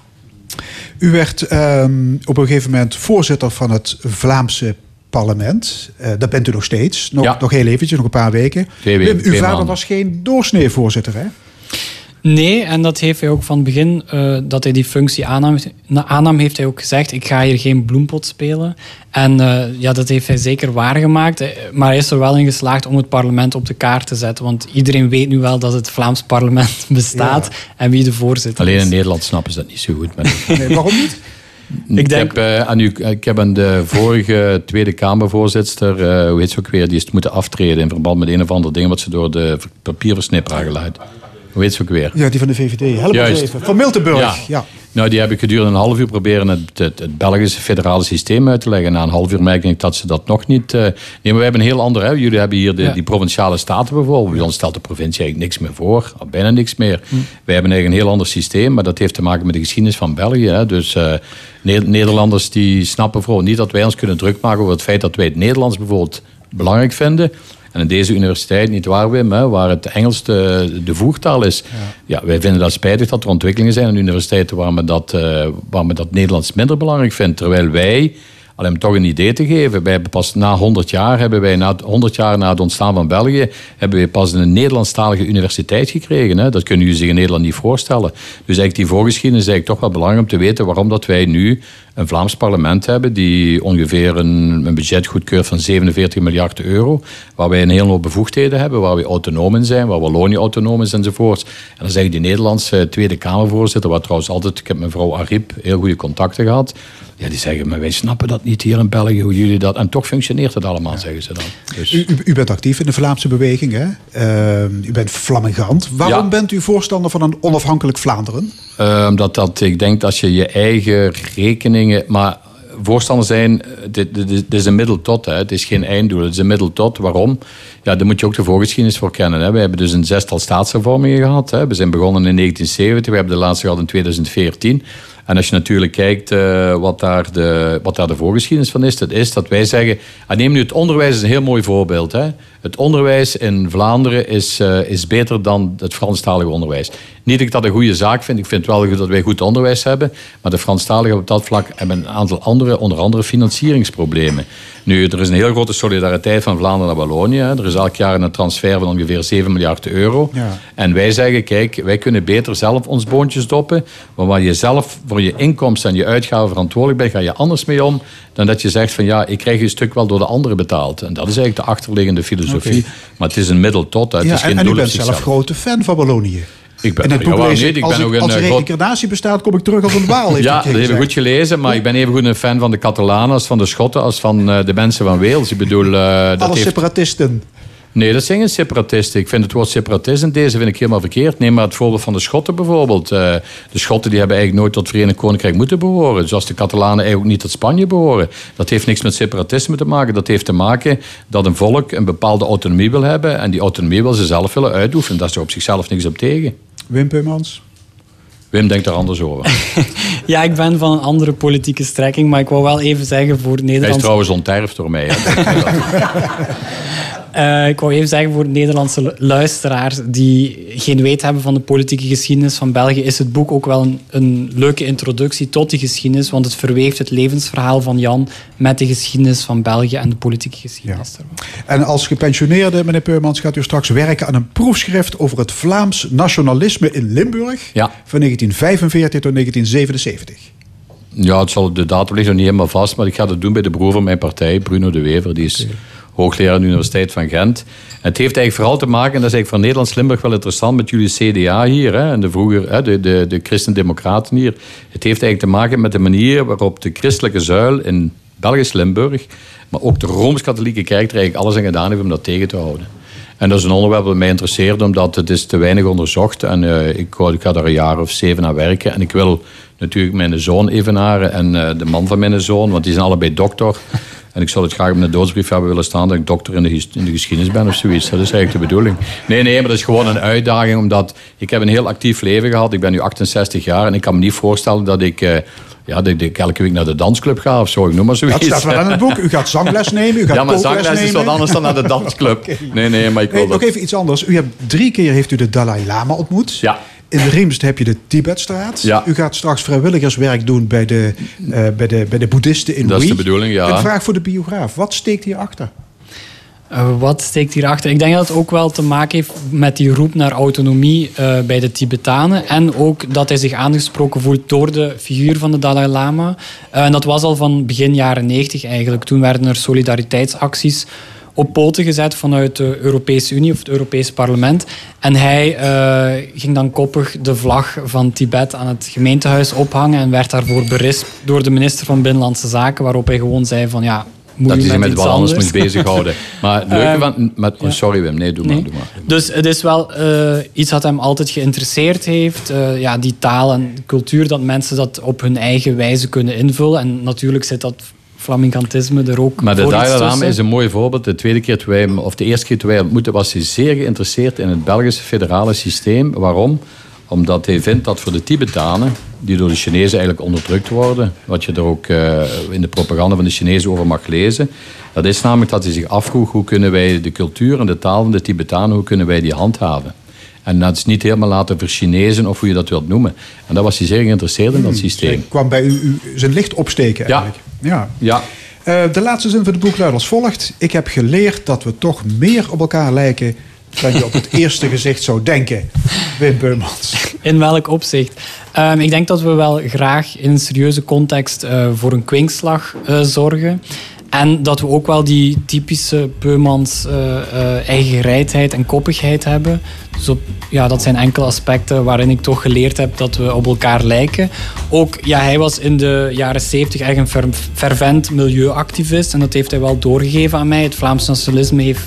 U werd um, op een gegeven moment voorzitter van het Vlaamse parlement. Uh, dat bent u nog steeds. Nog, Ja. nog heel eventjes, nog een paar weken. Twee weken, uw twee vader maanden. was geen doorsneevoorzitter, hè? Nee, en dat heeft hij ook van het begin eh, dat hij die functie aannam, na- aannam, heeft hij ook gezegd: ik ga hier geen bloempot spelen. En eh, ja, dat heeft hij zeker waargemaakt. Eh, Maar hij is er wel in geslaagd om het parlement op de kaart te zetten. Want iedereen weet nu wel dat het Vlaams parlement bestaat en wie de voorzitter Alleen is. in Nederland snappen ze dat niet zo goed. Maar Nee, waarom niet? ik, denk- heb, eh, aan u, ik heb aan de vorige Tweede Kamervoorzitter, eh, hoe heet ze ook weer, die is moeten aftreden in verband met een of ander ding wat ze door de papierversnipperaar geluid. Hoe heet ze ook weer? Ja, die van de VVD. Help Juist. even. Van Miltenburg. Ja. Ja. Nou, die heb ik gedurende een half uur proberen het, het, het Belgische federale systeem uit te leggen. Na een half uur merk ik dat ze dat nog niet... eh nee, maar wij hebben een heel ander... Hè. Jullie hebben hier de, Ja. die provinciale staten bijvoorbeeld. Bij ons stelt de provincie eigenlijk niks meer voor. Of bijna niks meer. Wij hebben eigenlijk een heel ander systeem. Maar dat heeft te maken met de geschiedenis van België. Hè. Dus eh, Ne- Nederlanders die snappen bijvoorbeeld niet dat wij ons kunnen druk maken over het feit dat wij het Nederlands bijvoorbeeld belangrijk vinden. En in deze universiteit, niet waar Wim, hè, waar het Engels de, de voertaal is. Ja. wij vinden dat spijtig dat er ontwikkelingen zijn aan universiteiten waar men, dat, eh, waar men dat Nederlands minder belangrijk vindt. Terwijl wij, om toch een idee te geven, wij hebben pas na 100 jaar, hebben wij na 100 jaar na het ontstaan van België, hebben wij pas een Nederlandstalige universiteit gekregen. Hè. Dat kunnen jullie zich in Nederland niet voorstellen. Dus eigenlijk die voorgeschiedenis is eigenlijk toch wel belangrijk om te weten waarom dat wij nu een Vlaams parlement hebben die ongeveer een, budget goedkeurt van 47 miljard euro, waar wij een hele hoop bevoegdheden hebben, waar we autonoom in zijn, waar Wallonië autonoom is enzovoort. En dan zeg ik die Nederlandse Tweede Kamervoorzitter, waar trouwens altijd, ik heb met mevrouw Ariep heel goede contacten gehad, ja, die zeggen, maar wij snappen dat niet hier in België, hoe jullie dat... En toch functioneert het allemaal, zeggen ze dan. Dus, U, u, u bent actief in de Vlaamse beweging, hè? Ehm, u bent flamingant. Waarom Ja. bent u voorstander van een onafhankelijk Vlaanderen? Omdat dat, ik denk dat je je eigen rekeningen. Maar voorstander zijn, eh, dit, dit, dit is een middel tot. Hè. Het is geen einddoel. Het is een middel tot. Waarom? Ja, daar moet je ook de voorgeschiedenis voor kennen. Hè. We hebben dus een zestal staatshervormingen gehad. Hè. We zijn begonnen in 1970. We hebben de laatste gehad in 2014. En als je natuurlijk kijkt eh, wat, daar de, wat daar de voorgeschiedenis van is, dat is dat wij zeggen. Ah, neem nu het onderwijs is een heel mooi voorbeeld. Hè. Het onderwijs in Vlaanderen is, eh, is beter dan het Franstalige onderwijs. Niet dat ik dat een goede zaak vind. Ik vind wel goed dat wij goed onderwijs hebben. Maar de Franstaligen op dat vlak hebben een aantal andere, onder andere financieringsproblemen. Nu, er is een heel grote solidariteit van Vlaanderen naar Wallonië. Er is elk jaar een transfer van ongeveer 7 miljard euro. Ja. En wij zeggen, kijk, wij kunnen beter zelf ons boontjes doppen. Maar waar je zelf voor je inkomsten en je uitgaven verantwoordelijk bent, ga je anders mee om dan dat je zegt van ja, ik krijg een stuk wel door de anderen betaald. En dat is eigenlijk de achterliggende filosofie. Maar het is een middel tot. Het Ja, is en, geen en u doel bent zelf grote fan van Wallonië. Ik ben, het ja, boek waarom lees niet? ik, als, ben ook een als eh, groot reïncarnatie bestaat, kom ik terug als een u ja, dat heb ik goed gelezen, maar ik ben even goed een fan van de Catalanen als van de Schotten als van eh, de mensen van Wales. Ik bedoel, eh, dat Alle heeft... separatisten. Nee, dat zijn geen separatisten. Ik vind het woord separatist in deze vind ik helemaal verkeerd. Neem maar het voorbeeld van de Schotten bijvoorbeeld. Eh, de Schotten die hebben eigenlijk nooit tot het Verenigd Koninkrijk moeten behoren. Zoals de Catalanen eigenlijk ook niet tot Spanje behoren. Dat heeft niks met separatisme te maken. Dat heeft te maken dat een volk een bepaalde autonomie wil hebben. En die autonomie wil ze zelf willen uitoefenen. Daar is er op zichzelf niks op tegen. Wim Peumans. Wim denkt er anders over. Ja, ik ben van een andere politieke strekking, maar ik wou wel even zeggen voor Hij is Nederland. trouwens onterfd door mij. Hè. Eh, ik wou even zeggen voor Nederlandse lu- luisteraars die geen weet hebben van de politieke geschiedenis van België, is het boek ook wel een, een leuke introductie tot die geschiedenis, want het verweeft het levensverhaal van Jan met de geschiedenis van België en de politieke geschiedenis. daarvan. En als gepensioneerde, meneer Peumans, gaat u straks werken aan een proefschrift over het Vlaams nationalisme in Limburg Ja. van 1945 tot 1977. Ja, het zal, de datum ligt nog niet helemaal vast, maar ik ga dat doen bij de broer van mijn partij, Bruno de Wever. Die is hoogleraar aan de Universiteit van Gent. En het heeft eigenlijk vooral te maken, en dat is eigenlijk voor Nederlands-Limburg wel interessant, met jullie CDA hier, hè, en de vroeger, hè, de, de, de Christen-Democraten hier. Het heeft eigenlijk te maken met de manier waarop de christelijke zuil in Belgisch Limburg, maar ook de Rooms-Katholieke Kerk er eigenlijk alles aan gedaan heeft om dat tegen te houden. En dat is een onderwerp dat mij interesseert, omdat het is te weinig onderzocht. En uh, ik, ik ga daar een jaar of zeven aan werken. En ik wil natuurlijk mijn zoon evenaren en uh, de man van mijn zoon, want die zijn allebei dokter. En ik zou het graag op mijn doodsbrief hebben willen staan dat ik dokter in de, in de geschiedenis ben of zoiets. Dat is eigenlijk de bedoeling. Nee, nee, maar dat is gewoon een uitdaging, omdat ik heb een heel actief leven gehad. Ik ben nu 68 jaar en ik kan me niet voorstellen dat ik... Uh, ja, dat ik elke week naar de dansclub ga of zo, ik noem maar zoiets. Dat staat wel in het boek. U gaat zangles nemen, u gaat Ja, maar zangles is wat anders dan naar de dansclub. okay. Nee, nee, maar ik wil nee, Nog even iets anders. U hebt drie keer heeft u de Dalai Lama ontmoet. Ja. In Riemst heb je de Tibetstraat. Ja. U gaat straks vrijwilligerswerk doen bij de, uh, bij de, bij de boeddhisten in Dat is de bedoeling, ja. Een vraag voor de biograaf. Wat steekt hierachter? Uh, wat steekt hierachter? Ik denk dat het ook wel te maken heeft met die roep naar autonomie uh, bij de Tibetanen. En ook dat hij zich aangesproken voelt door de figuur van de Dalai Lama. Uh, en dat was al van begin jaren 90 eigenlijk. Toen werden er solidariteitsacties op poten gezet vanuit de Europese Unie of het Europese parlement. En hij uh, ging dan koppig de vlag van Tibet aan het gemeentehuis ophangen en werd daarvoor berispt door de minister van Binnenlandse Zaken, waarop hij gewoon zei van ja, moet dat hij zich met wat anders moet bezighouden. Maar het leuke Ehm, van... Met, ja. Sorry Wim, nee, doe maar. Doe maar. Dus het is wel eh, iets dat hem altijd geïnteresseerd heeft. Eh, ja, die taal en cultuur, dat mensen dat op hun eigen wijze kunnen invullen. En natuurlijk zit dat flamencantisme er ook Maar de Dalai Lama is een mooi voorbeeld. De tweede keer, wij, hem- of de eerste keer toen wij hem ontmoetten, was hij zeer geïnteresseerd in het Belgische federale systeem. Waarom? Omdat hij vindt dat voor de Tibetanen, die door de Chinezen eigenlijk onderdrukt worden, wat je er ook eh, in de propaganda van de Chinezen over mag lezen, dat is namelijk dat hij zich afvroeg hoe kunnen wij de cultuur en de taal van de Tibetanen, hoe kunnen wij die handhaven? En dat is niet helemaal laten verchinezen of hoe je dat wilt noemen. En daar was hij zeer geïnteresseerd in, dat systeem. Hij kwam bij u, u zijn licht opsteken eigenlijk. Ja. Ja, Eh, de laatste zin van het boek luidt als volgt. Ik heb geleerd dat we toch meer op elkaar lijken dan je op het eerste gezicht zou denken. Wim Beumans. In welk opzicht? Ehm, ik denk dat we wel graag in een serieuze context eh, voor een kwinkslag eh, zorgen. En dat we ook wel die typische Beumans eh eh, eigengereidheid en koppigheid hebben. Dus op, ja, dat zijn enkele aspecten waarin ik toch geleerd heb dat we op elkaar lijken. Ook, ja, hij was in de jaren 70 echt een fer- fervent milieuactivist. En dat heeft hij wel doorgegeven aan mij. Het Vlaams nationalisme heeft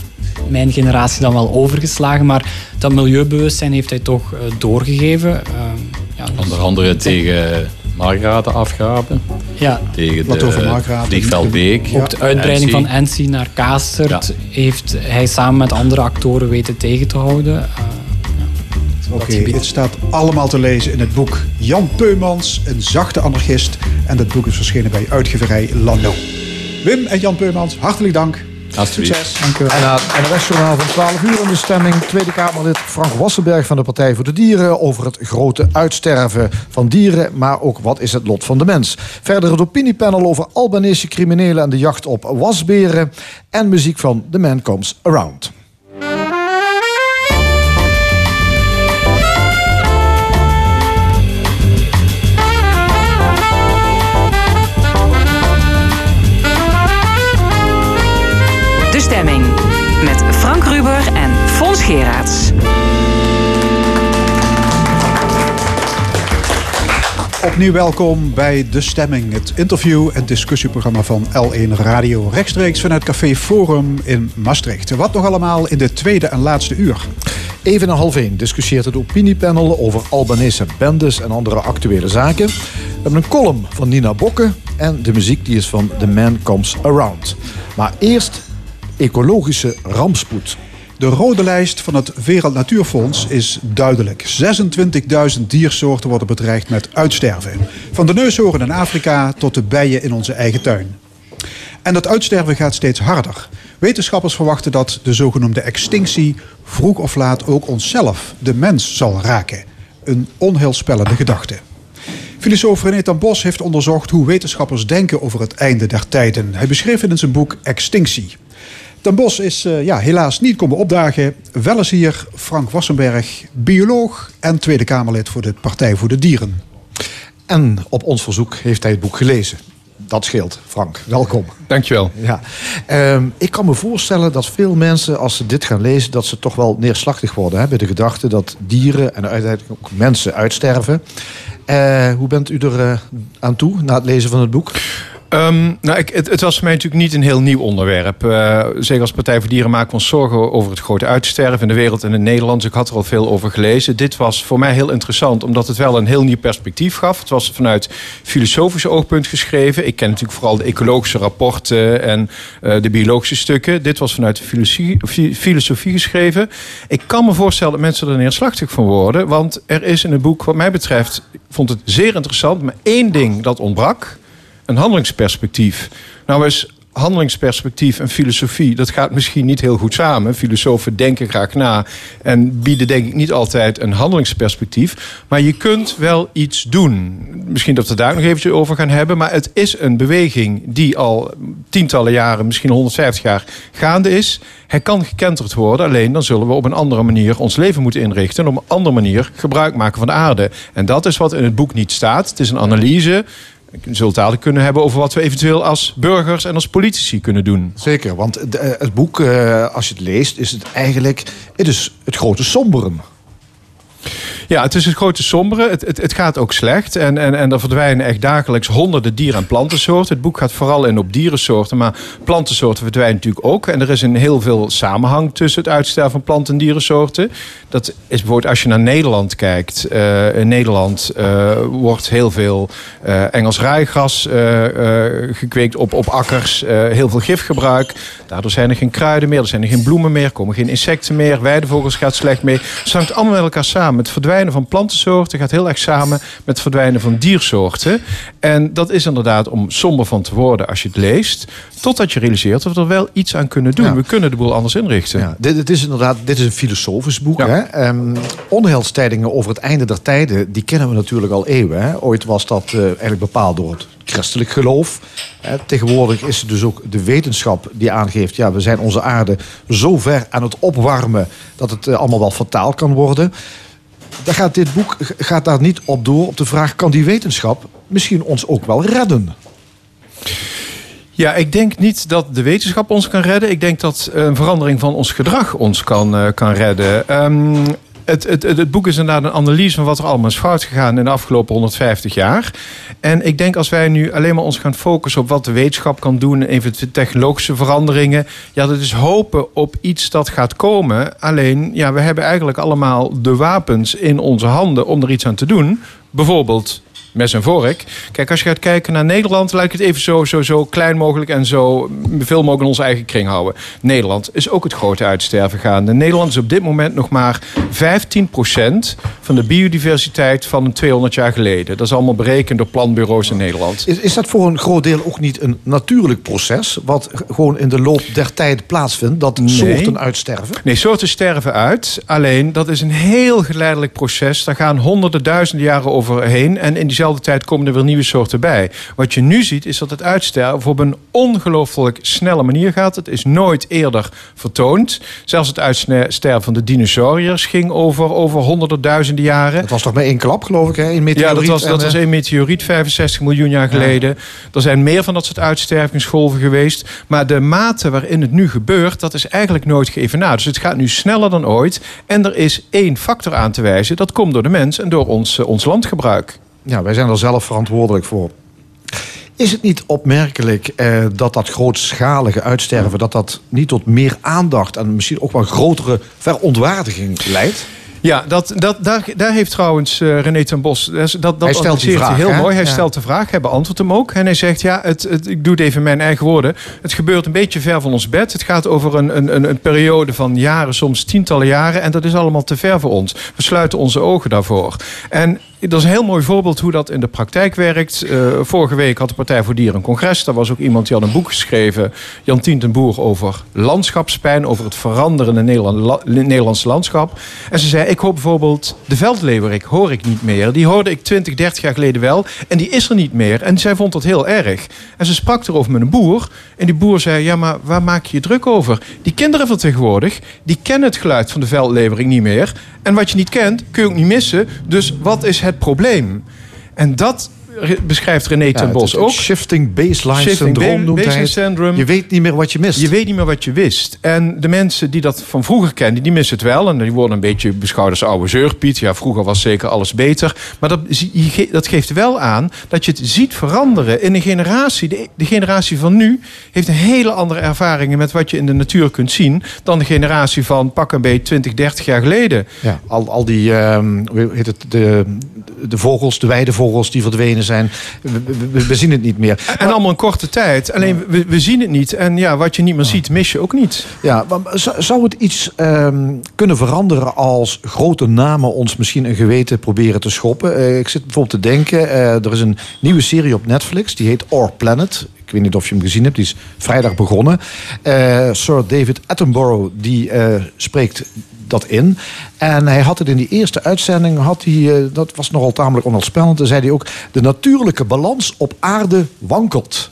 mijn generatie dan wel overgeslagen. Maar dat milieubewustzijn heeft hij toch eh, doorgegeven. Ehm, ja, dus- onder andere tegen Margraten afgraven. ja. Tegen Wat de over Margraten? Vliegveldbeek. Ook de uitbreiding NC. van Ensi naar Kaastert Ja. heeft hij samen met andere actoren weten tegen te houden. Eh, ja. Oké, gebied. het staat allemaal te lezen in het boek Jan Peumans, een zachte anarchist. En dat boek is verschenen bij uitgeverij Lano. Wim en Jan Peumans, hartelijk dank. Alsjeblieft. Succes. Dank u wel. En het NOS-journaal van 12 uur in de stemming... Tweede Kamerlid Frank Wassenberg van de Partij voor de Dieren... over het grote uitsterven van dieren... maar ook wat is het lot van de mens. Verder het opiniepanel over Albanese criminelen... en de jacht op wasberen. En muziek van The Man Comes Around. En Geraerts. Opnieuw welkom bij De Stemming, het interview- en discussieprogramma van L1 Radio. Rechtstreeks vanuit Café Forum in Maastricht. Wat nog allemaal in de tweede en laatste uur. Even na half één discussieert het opiniepanel over Albanese bendes en andere actuele zaken. We hebben een column van Nina Bokke en de muziek die is van The Man Comes Around. Maar eerst ecologische rampspoed. De rode lijst van het Wereld Natuurfonds is duidelijk. 26.000 diersoorten worden bedreigd met uitsterven. Van de neushoorn in Afrika tot de bijen in onze eigen tuin. En dat uitsterven gaat steeds harder. Wetenschappers verwachten dat de zogenoemde extinctie vroeg of laat ook onszelf, de mens, zal raken. Een onheilspellende gedachte. Filosoof René ten Bos heeft onderzocht hoe wetenschappers denken over het einde der tijden. Hij beschreef in zijn boek Extinctie. Ten Bos is eh, ja, helaas niet komen opdagen. Wel is hier Frank Wassenberg, bioloog en Tweede Kamerlid voor de Partij voor de Dieren. En op ons verzoek heeft hij het boek gelezen. Dat scheelt, Frank. Welkom. Dankjewel. Ja. Ehm, ik kan me voorstellen dat veel mensen, als ze dit gaan lezen, dat ze toch wel neerslachtig worden hè, bij de gedachte dat dieren en uiteindelijk ook mensen uitsterven. Eh, hoe bent u er eh, aan toe na het lezen van het boek? Ehm, nou, ik, het, het was voor mij natuurlijk niet een heel nieuw onderwerp. Uh, zeker als Partij voor Dieren maken we ons zorgen over het grote uitsterven in de wereld en in Nederland. Dus ik had er al veel over gelezen. Dit was voor mij heel interessant, omdat het wel een heel nieuw perspectief gaf. Het was vanuit filosofisch oogpunt geschreven. Ik ken natuurlijk vooral de ecologische rapporten en uh, de biologische stukken. Dit was vanuit de filosofie, filosofie geschreven. Ik kan me voorstellen dat mensen er neerslachtig van worden. Want er is in het boek, wat mij betreft, vond het zeer interessant. Maar één ding dat ontbrak een handelingsperspectief. Nou is handelingsperspectief en filosofie, dat gaat misschien niet heel goed samen. Filosofen denken graag na en bieden denk ik niet altijd een handelingsperspectief. Maar je kunt wel iets doen. Misschien dat we daar nog eventjes over gaan hebben. Maar het is een beweging die al tientallen jaren, misschien 150 jaar gaande is. Hij kan gekenterd worden, alleen dan zullen we op een andere manier ons leven moeten inrichten. En op een andere manier gebruik maken van de aarde. En dat is wat in het boek niet staat. Het is een analyse dadelijk kunnen hebben over wat we eventueel als burgers en als politici kunnen doen. Zeker, want eh, het boek, eh, als je het leest, is het eigenlijk het, het grote somberen. Ja, het is het grote sombere. Het, het, het gaat ook slecht. En, en, en er verdwijnen echt dagelijks honderden dier- en plantensoorten. Het boek gaat vooral in op dierensoorten. Maar plantensoorten verdwijnen natuurlijk ook. En er is een heel veel samenhang tussen het uitsterven van planten- en dierensoorten. Dat is bijvoorbeeld als je naar Nederland kijkt. Uh, in Nederland uh, wordt heel veel uh, Engels rijgras gekweekt op, op akkers. heel veel gifgebruik. Daardoor zijn er geen kruiden meer. Er zijn er geen bloemen meer. komen geen insecten meer. Weidevogels gaat slecht mee. Het hangt allemaal met elkaar samen. Het verdwijnen van plantensoorten gaat heel erg samen met het verdwijnen van diersoorten. En dat is inderdaad om somber van te worden als je het leest. Totdat je realiseert dat we er wel iets aan kunnen doen. We kunnen de boel anders inrichten. Ja, dit, dit, is inderdaad dit is een filosofisch boek. Ja. Hè? Um, onheilstijdingen over het einde der tijden, die kennen we natuurlijk al eeuwen. Hè? Ooit was dat uh, eigenlijk bepaald door het christelijk geloof. Tegenwoordig is het dus ook de wetenschap die aangeeft... ja, we zijn onze aarde zo ver aan het opwarmen... dat het uh, allemaal wel fataal kan worden daar gaat dit boek gaat daar niet op door op de vraag: kan die wetenschap misschien ons ook wel redden? Ja, ik denk niet dat de wetenschap ons kan redden. Ik denk dat een verandering van ons gedrag ons kan, uh, kan redden. Um, het, het, het, boek is inderdaad een analyse van wat er allemaal is fout gegaan in de afgelopen 150 jaar. En ik denk als wij nu alleen maar ons gaan focussen op wat de wetenschap kan doen, eventueel technologische veranderingen, ja, dat is hopen op iets dat gaat komen. Alleen, ja, we hebben eigenlijk allemaal de wapens in onze handen om er iets aan te doen. Bijvoorbeeld mes en vork. Kijk, als je gaat kijken naar Nederland, laat ik het even zo, zo, zo klein mogelijk en zo veel mogelijk in onze eigen kring houden. Nederland is ook het grote uitsterven gaande. Nederland is op dit moment nog maar 15% van de biodiversiteit van een 200 jaar geleden. Dat is allemaal berekend door planbureaus in Nederland. Is, is dat voor een groot deel ook niet een natuurlijk proces, wat gewoon in de loop der tijd plaatsvindt, dat nee. soorten uitsterven? Nee, soorten sterven uit. Alleen dat is een heel geleidelijk proces. Daar gaan honderden, duizenden jaren overheen. En in die diezelfde tijd komen er weer nieuwe soorten bij. Wat je nu ziet is dat het uitsterven op een ongelooflijk snelle manier gaat. Het is nooit eerder vertoond. Zelfs het uitsterven van de dinosauriërs ging over, over honderden duizenden jaren. Het was toch maar één klap, geloof ik, hè? Een meteoriet. Ja, dat was, dat was één meteoriet, 65 miljoen jaar geleden. Ja. Er zijn meer van dat soort uitstervingsgolven geweest. Maar de mate waarin het nu gebeurt, dat is eigenlijk nooit geëvenaard. Dus het gaat nu sneller dan ooit. En er is één factor aan te wijzen. Dat komt door de mens en door ons, ons landgebruik ja, wij zijn er zelf verantwoordelijk voor. Is het niet opmerkelijk eh, dat dat grootschalige uitsterven... dat dat niet tot meer aandacht en misschien ook wel grotere verontwaardiging leidt? Ja, dat, dat, daar, daar heeft trouwens uh, René ten Bos... Dat, dat hij stelt die vraag, heel mooi. Hij stelt de vraag, hij beantwoordt hem ook. En hij zegt, ja, het, het, ik doe het even in mijn eigen woorden. Het gebeurt een beetje ver van ons bed. Het gaat over een, een, een periode van jaren, soms tientallen jaren. En dat is allemaal te ver voor ons. We sluiten onze ogen daarvoor. En dat is een heel mooi voorbeeld hoe dat in de praktijk werkt. Uh, vorige week had de Partij voor Dieren een congres. Daar was ook iemand die had een boek geschreven, Jan Tientenboer, over landschapspijn, over het veranderende Nederland, Nederlandse landschap. En ze zei, ik hoor bijvoorbeeld de veldleeuwerik, hoor ik niet meer. Die hoorde ik 20, 30 jaar geleden wel en die is er niet meer. En zij vond dat heel erg. En ze sprak erover met een boer. En die boer zei, ja, maar waar maak je je druk over? Die kinderen van tegenwoordig, die kennen het geluid van de veldleeuwerik niet meer. En wat je niet kent, kun je ook niet missen. Dus wat is het probleem? En dat beschrijft René ten Bos het- het ook. Shifting baseline Shifting syndroom noemt baseline syndrome. Je weet niet meer wat je mist. Je weet niet meer wat je wist. En de mensen die dat van vroeger kenden, die missen het wel. En die worden een beetje beschouwd als oude zeurpiet. Ja, vroeger was zeker alles beter. Maar dat, dat geeft wel aan dat je het ziet veranderen in een generatie. De, de generatie van nu heeft een hele andere ervaringen met wat je in de natuur kunt zien. dan de generatie van pak een beetje 20, 30 jaar geleden. Ja, al, al die hoe heet het, de, de vogels, de weidevogels die verdwenen zijn. We, we- we zien het niet meer. En allemaal in korte tijd. Alleen we, we zien het niet. En ja, wat je niet meer ziet, mis je ook niet. Ja, maar zou- zou het iets ehm, kunnen veranderen als grote namen ons misschien een geweten proberen te schoppen? Eh, ik zit bijvoorbeeld te denken, eh, er is een nieuwe serie op Netflix, die heet Our Planet. Weet niet of je hem gezien hebt, die is vrijdag begonnen. Eh, Sir David Attenborough, die eh, spreekt dat in. En hij had het in die eerste uitzending, had hij, eh, dat was nogal tamelijk onheilspellend, zei hij ook, de natuurlijke balans op aarde wankelt.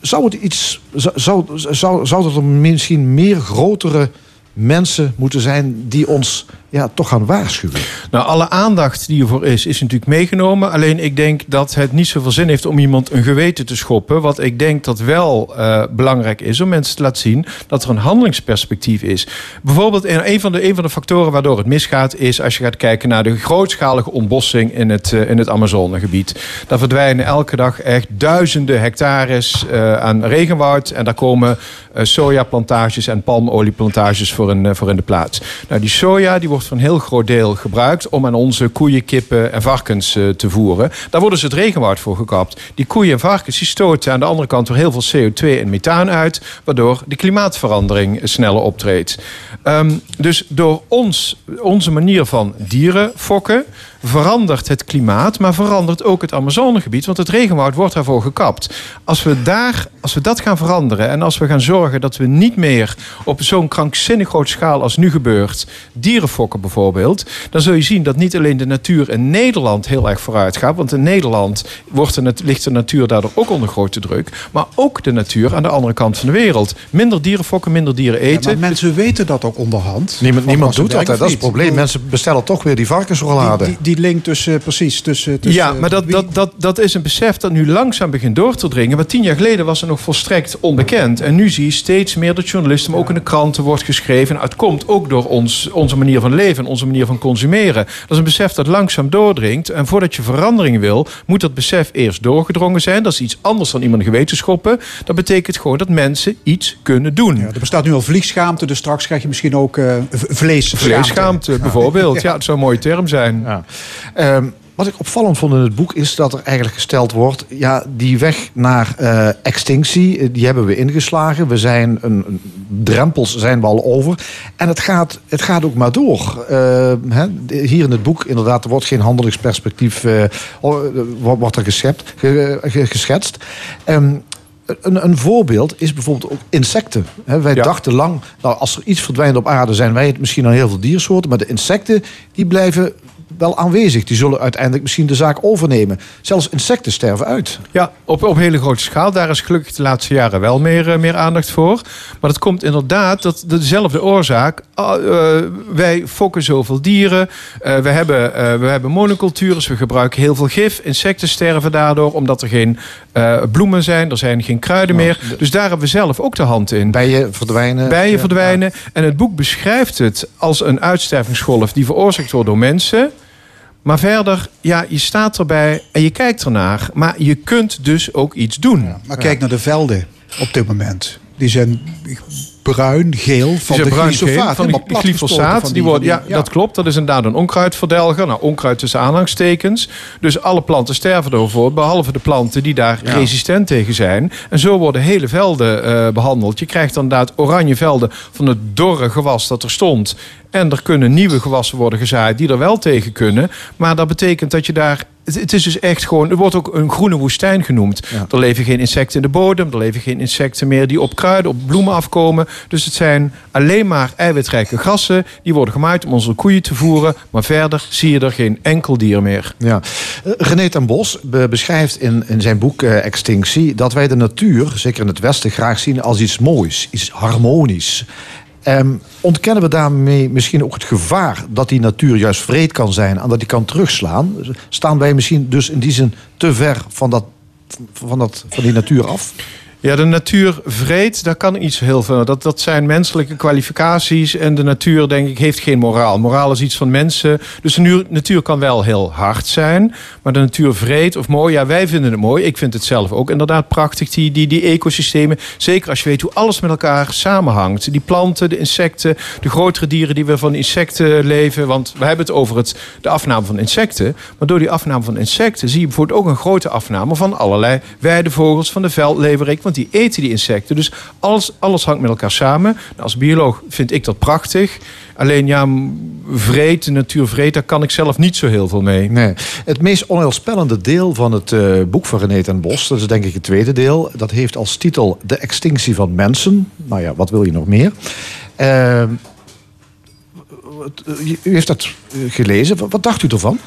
Zou het iets. Zou, zou, zou, zou er misschien meer grotere mensen moeten zijn die ons ja, toch gaan waarschuwen? Nou, alle aandacht die ervoor is, is natuurlijk meegenomen. Alleen ik denk dat het niet zoveel zin heeft om iemand een geweten te schoppen. Wat ik denk dat wel eh, belangrijk is om mensen te laten zien dat er een handelingsperspectief is. Bijvoorbeeld een van, de, een van de factoren waardoor het misgaat is als je gaat kijken naar de grootschalige ontbossing in het, eh, in het Amazonegebied. Daar verdwijnen elke dag echt duizenden hectares eh, aan regenwoud. En daar komen sojaplantages en palmolieplantages voor in, voor in de plaats. Nou, die soja die wordt voor een heel groot deel gebruikt om aan onze koeien, kippen en varkens eh, te voeren. Daar worden ze het regenwoud voor gekapt. Die koeien en varkens stoten aan de andere kant weer heel veel CO2 en methaan uit, waardoor de klimaatverandering sneller optreedt. Ehm, dus door ons, onze manier van dieren fokken, verandert het klimaat, maar verandert ook het Amazonegebied, want het regenwoud wordt daarvoor gekapt. Als we, daar, als we dat gaan veranderen en als we gaan zorgen dat we niet meer op zo'n krankzinnig grote schaal als nu gebeurt, dieren fokken bijvoorbeeld, dan zul je zien dat niet alleen de natuur in Nederland heel erg vooruit gaat, want in Nederland wordt de, ligt de natuur daardoor ook onder grote druk, maar ook de natuur aan de andere kant van de wereld. Minder dieren fokken, minder dieren Ja, eten. maar mensen weten dat ook onderhand. Niemand, niemand doet dat. Dat is het probleem. Mensen bestellen toch weer die varkensrollade. Die, die, die link tussen, precies, tussen... tussen ja, maar dat, wie- dat, dat, dat is een besef dat nu langzaam begint door te dringen. Want tien jaar geleden was het nog volstrekt onbekend. En nu zie je steeds meer dat journalisten, maar ook in de kranten wordt geschreven. En het komt ook door ons, onze manier van leven en onze manier van consumeren. Dat is een besef dat langzaam doordringt. En voordat je verandering wil, moet dat besef eerst doorgedrongen zijn. Dat is iets anders dan iemand geweten schoppen. Dat betekent gewoon dat mensen iets kunnen doen. Ja, er bestaat nu al vliegschaamte, dus straks krijg je misschien ook eh v- vleesschaamte. Vleesschaamte bijvoorbeeld. Ja, het zou een mooie term zijn. Ja. Ehm, wat ik opvallend vond in het boek is dat er eigenlijk gesteld wordt... ja, die weg naar eh, extinctie, eh, die hebben we ingeslagen. We zijn een, een- drempels zijn we al over. En het gaat, het gaat ook maar door. Eh, hè, hier in het boek, inderdaad, er wordt geen handelingsperspectief... eh, wordt er geschept, ge- ge- geschetst. Ehm, een, een voorbeeld is bijvoorbeeld ook insecten. Hè, wij Ja. dachten lang, nou, als er iets verdwijnt op aarde, zijn wij het misschien aan heel veel diersoorten. Maar de insecten die blijven wel aanwezig. Die zullen uiteindelijk misschien de zaak overnemen. Zelfs insecten sterven uit. Ja, op, op hele grote schaal. Daar is gelukkig de laatste jaren wel meer, eh, meer aandacht voor. Maar dat komt inderdaad, dat dezelfde oorzaak. Ah, eh, wij fokken zoveel dieren. Eh, we, hebben, we hebben monocultures. We gebruiken heel veel gif. Insecten sterven daardoor omdat er geen bloemen zijn. Er zijn geen kruiden meer. Dus daar hebben we zelf ook de hand in. Bijen verdwijnen. Bijen Ja, verdwijnen. En het boek beschrijft het als een uitstervingsgolf die veroorzaakt wordt door mensen. Maar verder, ja, je staat erbij en je kijkt ernaar. Maar je kunt dus ook iets doen. Maar kijk naar de velden op dit moment. Die zijn bruin, geel van de bruin glyfosaat. van gespoten glyfosaat. Die wordt, van ja, dat klopt. Dat is inderdaad een onkruidverdelger. Nou, onkruid tussen aanhangstekens. Dus alle planten sterven ervoor. Behalve de planten die daar resistent tegen zijn. En zo worden hele velden eh, behandeld. Je krijgt dan inderdaad oranje velden van het dorre gewas dat er stond. En er kunnen nieuwe gewassen worden gezaaid die er wel tegen kunnen. Maar dat betekent dat je daar. Het, het is dus echt gewoon. Er wordt ook een groene woestijn genoemd. Er leven geen insecten in de bodem. Er leven geen insecten meer die op kruiden, op bloemen afkomen. Dus het zijn alleen maar eiwitrijke gassen. Die worden gemaaid om onze koeien te voeren. Maar verder zie je er geen enkel dier meer. Ja. Eh, René ten Bos be- beschrijft in, in zijn boek eh, Extinctie... dat wij de natuur, zeker in het Westen, graag zien als iets moois. Iets harmonisch. Ehm, ontkennen we daarmee misschien ook het gevaar dat die natuur juist vreed kan zijn en dat die kan terugslaan? Staan wij misschien dus in die zin te ver van, dat, van, dat, van die natuur af? Ja, de natuur vreed, daar kan iets heel veel. Dat, dat zijn menselijke kwalificaties. En de natuur, denk ik, heeft geen moraal. Moraal is iets van mensen. Dus de natuur kan wel heel hard zijn. Maar de natuur vreed of mooi, ja, wij vinden het mooi. Ik vind het zelf ook inderdaad prachtig, die, die, die ecosystemen. Zeker als je weet hoe alles met elkaar samenhangt. Die planten, de insecten, de grotere dieren die we van insecten leven. Want we hebben het over het, de afname van insecten. Maar door die afname van insecten zie je bijvoorbeeld ook een grote afname van allerlei weidevogels, van de veldleverik. Die eten die insecten. Dus alles, alles hangt met elkaar samen. Nou, als bioloog vind ik dat prachtig. Alleen ja, vreed, daar kan ik zelf niet zo heel veel mee. Nee. Het meest onheilspellende deel van het eh, boek van René ten Bos, dat is denk ik het tweede deel, dat heeft als titel De extinctie van mensen. Nou ja, wat wil je nog meer? Ehm, wat- u heeft dat eh, gelezen. Wat dacht u ervan?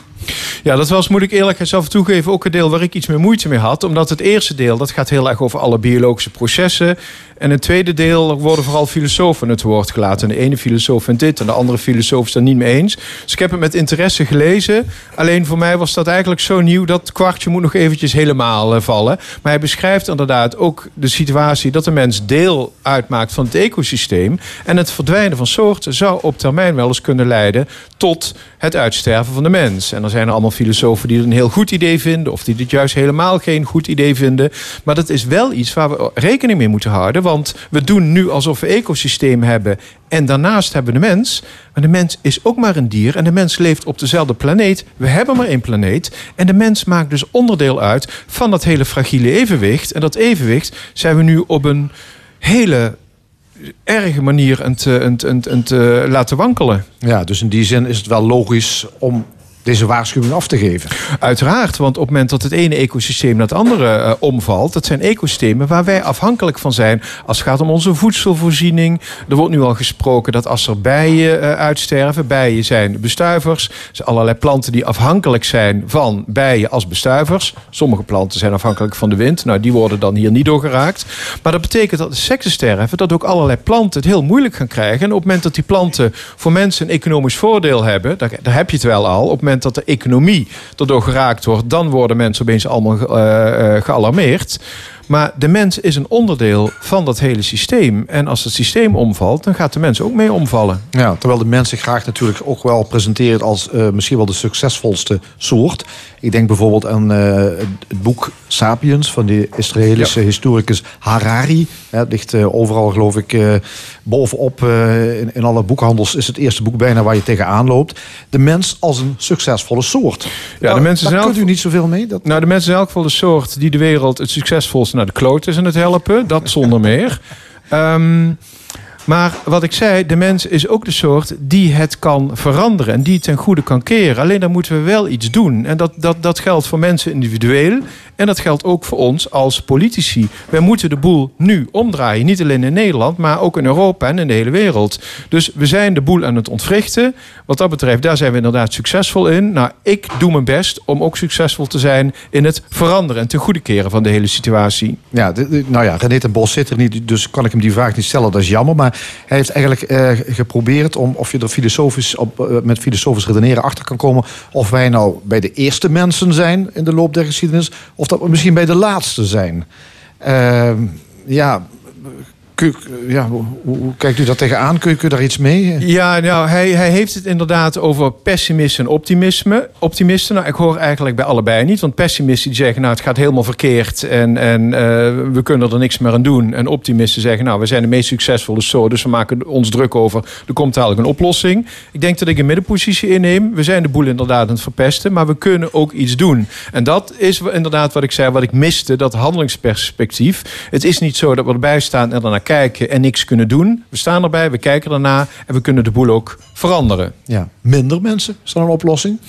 Ja, dat was, moet ik eerlijk zelf toegeven, ook een deel waar ik iets meer moeite mee had. Omdat het eerste deel, dat gaat heel erg over alle biologische processen. En het tweede deel worden vooral filosofen het woord gelaten. En de ene filosoof vindt dit en de andere filosoof is het niet mee eens. Dus ik heb het met interesse gelezen. Alleen voor mij was dat eigenlijk zo nieuw dat kwartje moet nog eventjes helemaal eh, vallen. Maar hij beschrijft inderdaad ook de situatie dat de mens deel uitmaakt van het ecosysteem. En het verdwijnen van soorten zou op termijn wel eens kunnen leiden tot het uitsterven van de mens. En dan zijn er allemaal filosofen die het een heel goed idee vinden, of die dit juist helemaal geen goed idee vinden. Maar dat is wel iets waar we rekening mee moeten houden. Want we doen nu alsof we ecosysteem hebben. En daarnaast hebben we de mens. Maar de mens is ook maar een dier. En de mens leeft op dezelfde planeet. We hebben maar één planeet. En de mens maakt dus onderdeel uit van dat hele fragiele evenwicht. En dat evenwicht zijn we nu op een hele erge manier aan te, aan te laten wankelen. Ja, dus in die zin is het wel logisch om deze waarschuwing af te geven. Uiteraard, want op het moment dat het ene ecosysteem naar het andere eh, omvalt, dat zijn ecosystemen waar wij afhankelijk van zijn als het gaat om onze voedselvoorziening. Er wordt nu al gesproken dat als er bijen eh, uitsterven, bijen zijn bestuivers, er zijn allerlei planten die afhankelijk zijn van bijen als bestuivers. Sommige planten zijn afhankelijk van de wind, nou die worden dan hier niet door geraakt. Maar dat betekent dat de secten sterven, dat ook allerlei planten het heel moeilijk gaan krijgen. En op het moment dat die planten voor mensen een economisch voordeel hebben, daar, daar heb je het wel al. Op het dat de economie erdoor geraakt wordt, dan worden mensen opeens allemaal eh, eh, gealarmeerd. Maar de mens is een onderdeel van dat hele systeem. En als het systeem omvalt, dan gaat de mens ook mee omvallen. Ja, terwijl de mens zich graag natuurlijk ook wel presenteert als eh, misschien wel de succesvolste soort. Ik denk bijvoorbeeld aan eh, het boek Sapiens van de Israëlische historicus Harari. Ja, het ligt eh, overal, geloof ik, bovenop in, in alle boekhandels. Is het eerste boek bijna waar je tegenaan loopt. De mens als een succesvolle soort. Ja, de mensen daar kunt u niet zoveel mee. Dat... Nou, de mensen in elk geval de soort die de wereld het succesvolste naar de kloot is aan het helpen. Dat zonder meer. Ehm, maar wat ik zei, de mens is ook de soort die het kan veranderen. En die het ten goede kan keren. Alleen dan moeten we wel iets doen. En dat, dat, dat geldt voor mensen individueel. En dat geldt ook voor ons als politici. Wij moeten de boel nu omdraaien. Niet alleen in Nederland, maar ook in Europa en in de hele wereld. Dus we zijn de boel aan het ontwrichten. Wat dat betreft, daar zijn we inderdaad succesvol in. Nou, ik doe mijn best om ook succesvol te zijn in het veranderen en ten goede keren van de hele situatie. Ja, nou ja, René ten Bos zit er niet, dus kan ik hem die vraag niet stellen. Dat is jammer. Maar hij heeft eigenlijk eh, geprobeerd om of je er filosofisch op, eh, met filosofisch redeneren achter kan komen. Of wij nou bij de eerste mensen zijn in de loop der geschiedenis. Of dat we misschien bij de laatste zijn. Ehm, ja, kun- ja hoe, kijkt u dat tegenaan? Kun je, daar iets mee? Ja, nou, hij, hij heeft het inderdaad over pessimisten en optimisme. Optimisten, nou, ik hoor eigenlijk bij allebei niet. Want pessimisten die zeggen, nou, het gaat helemaal verkeerd... en, en eh, we kunnen er niks meer aan doen. En optimisten zeggen, nou, we zijn de meest succesvolle soort... dus we maken ons druk over, er komt dadelijk een oplossing. Ik denk dat ik een middenpositie inneem. We zijn de boel inderdaad aan het verpesten... maar we kunnen ook iets doen. En dat is inderdaad wat ik zei, wat ik miste, dat handelingsperspectief. Het is niet zo dat we erbij staan en daarna kijken en niks kunnen doen. We staan erbij, we kijken ernaar en we kunnen de boel ook veranderen. Ja, minder mensen, is dat een oplossing?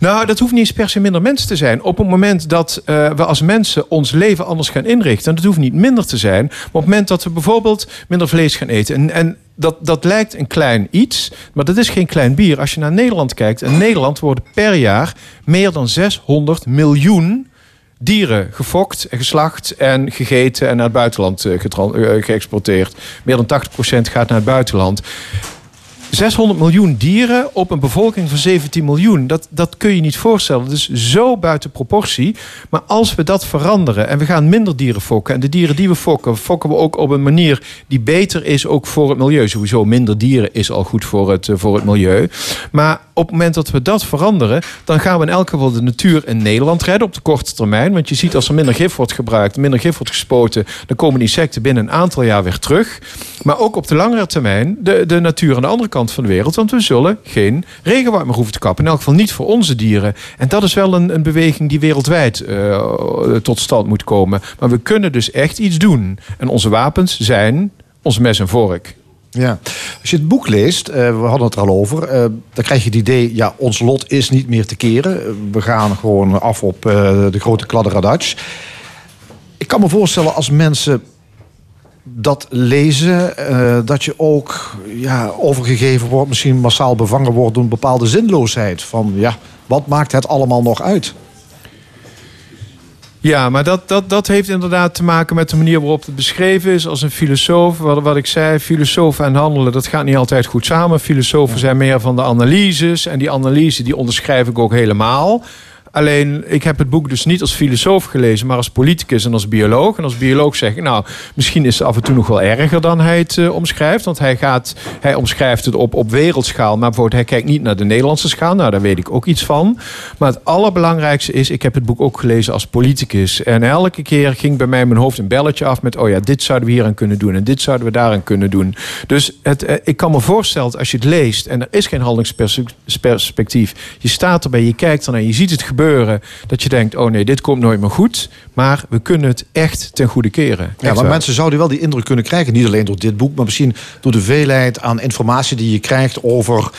Nou, dat hoeft niet eens per se minder mensen te zijn. Op het moment dat eh, we als mensen ons leven anders gaan inrichten, dat hoeft niet minder te zijn. Maar op het moment dat we bijvoorbeeld minder vlees gaan eten. En, en dat, dat lijkt een klein iets, maar dat is geen klein bier. Als je naar Nederland kijkt, in Nederland worden per jaar meer dan 600 miljoen dieren gefokt geslacht en gegeten en naar het buitenland eh, eh, geëxporteerd. Meer dan 80% gaat naar het buitenland. 600 miljoen dieren op een bevolking van 17 miljoen. Dat, dat kun je niet voorstellen. Dat is zo buiten proportie. Maar als we dat veranderen en we gaan minder dieren fokken... en de dieren die we fokken, fokken we ook op een manier... die beter is ook voor het milieu. Sowieso minder dieren is al goed voor het, eh, voor het milieu. Maar op het moment dat we dat veranderen... dan gaan we in elk geval de natuur in Nederland redden op de korte termijn. Want je ziet als er minder gif wordt gebruikt... minder gif wordt gespoten... dan komen die insecten binnen een aantal jaar weer terug. Maar ook op de langere termijn de, de natuur aan de andere kant van de wereld. Want we zullen geen regenwoud meer hoeven te kappen. In elk geval niet voor onze dieren. En dat is wel een, een beweging die wereldwijd eh, tot stand moet komen. Maar we kunnen dus echt iets doen. En onze wapens zijn ons mes en vork. Ja, als je het boek leest, eh, we hadden het er al over, eh, dan krijg je het idee, ja, ons lot is niet meer te keren. We gaan gewoon af op de grote kladderadatsch. Ik kan me voorstellen als mensen dat lezen, eh, dat je ook ja, overgegeven wordt, misschien massaal bevangen wordt door een bepaalde zinloosheid. Van ja, wat maakt het allemaal nog uit? Ja, maar dat, dat, dat heeft inderdaad te maken met de manier waarop het beschreven is. Als een filosoof, wat, wat ik zei, filosofen en handelen, dat gaat niet altijd goed samen. Filosofen zijn meer van de analyses. En die analyse die onderschrijf ik ook helemaal. Alleen, ik heb het boek dus niet als filosoof gelezen, maar als politicus en als bioloog. En als bioloog zeg ik, nou, misschien is het af en toe nog wel erger dan hij het eh, omschrijft. Want hij, gaat, hij omschrijft het op, op wereldschaal, maar bijvoorbeeld hij kijkt niet naar de Nederlandse schaal. Nou, daar weet ik ook iets van. Maar het allerbelangrijkste is, ik heb het boek ook gelezen als politicus. En elke keer ging bij mij mijn hoofd een belletje af met, oh ja, dit zouden we hier aan kunnen doen en dit zouden we daaraan kunnen doen. Dus het, eh, ik kan me voorstellen, als je het leest en er is geen handelingsperspectief, je staat erbij, je kijkt ernaar, je ziet het gebeuren, dat je denkt, oh nee, dit komt nooit meer goed. Maar we kunnen het echt ten goede keren. Ja, maar mensen zouden wel die indruk kunnen krijgen. Niet alleen door dit boek, maar misschien door de veelheid aan informatie die je krijgt over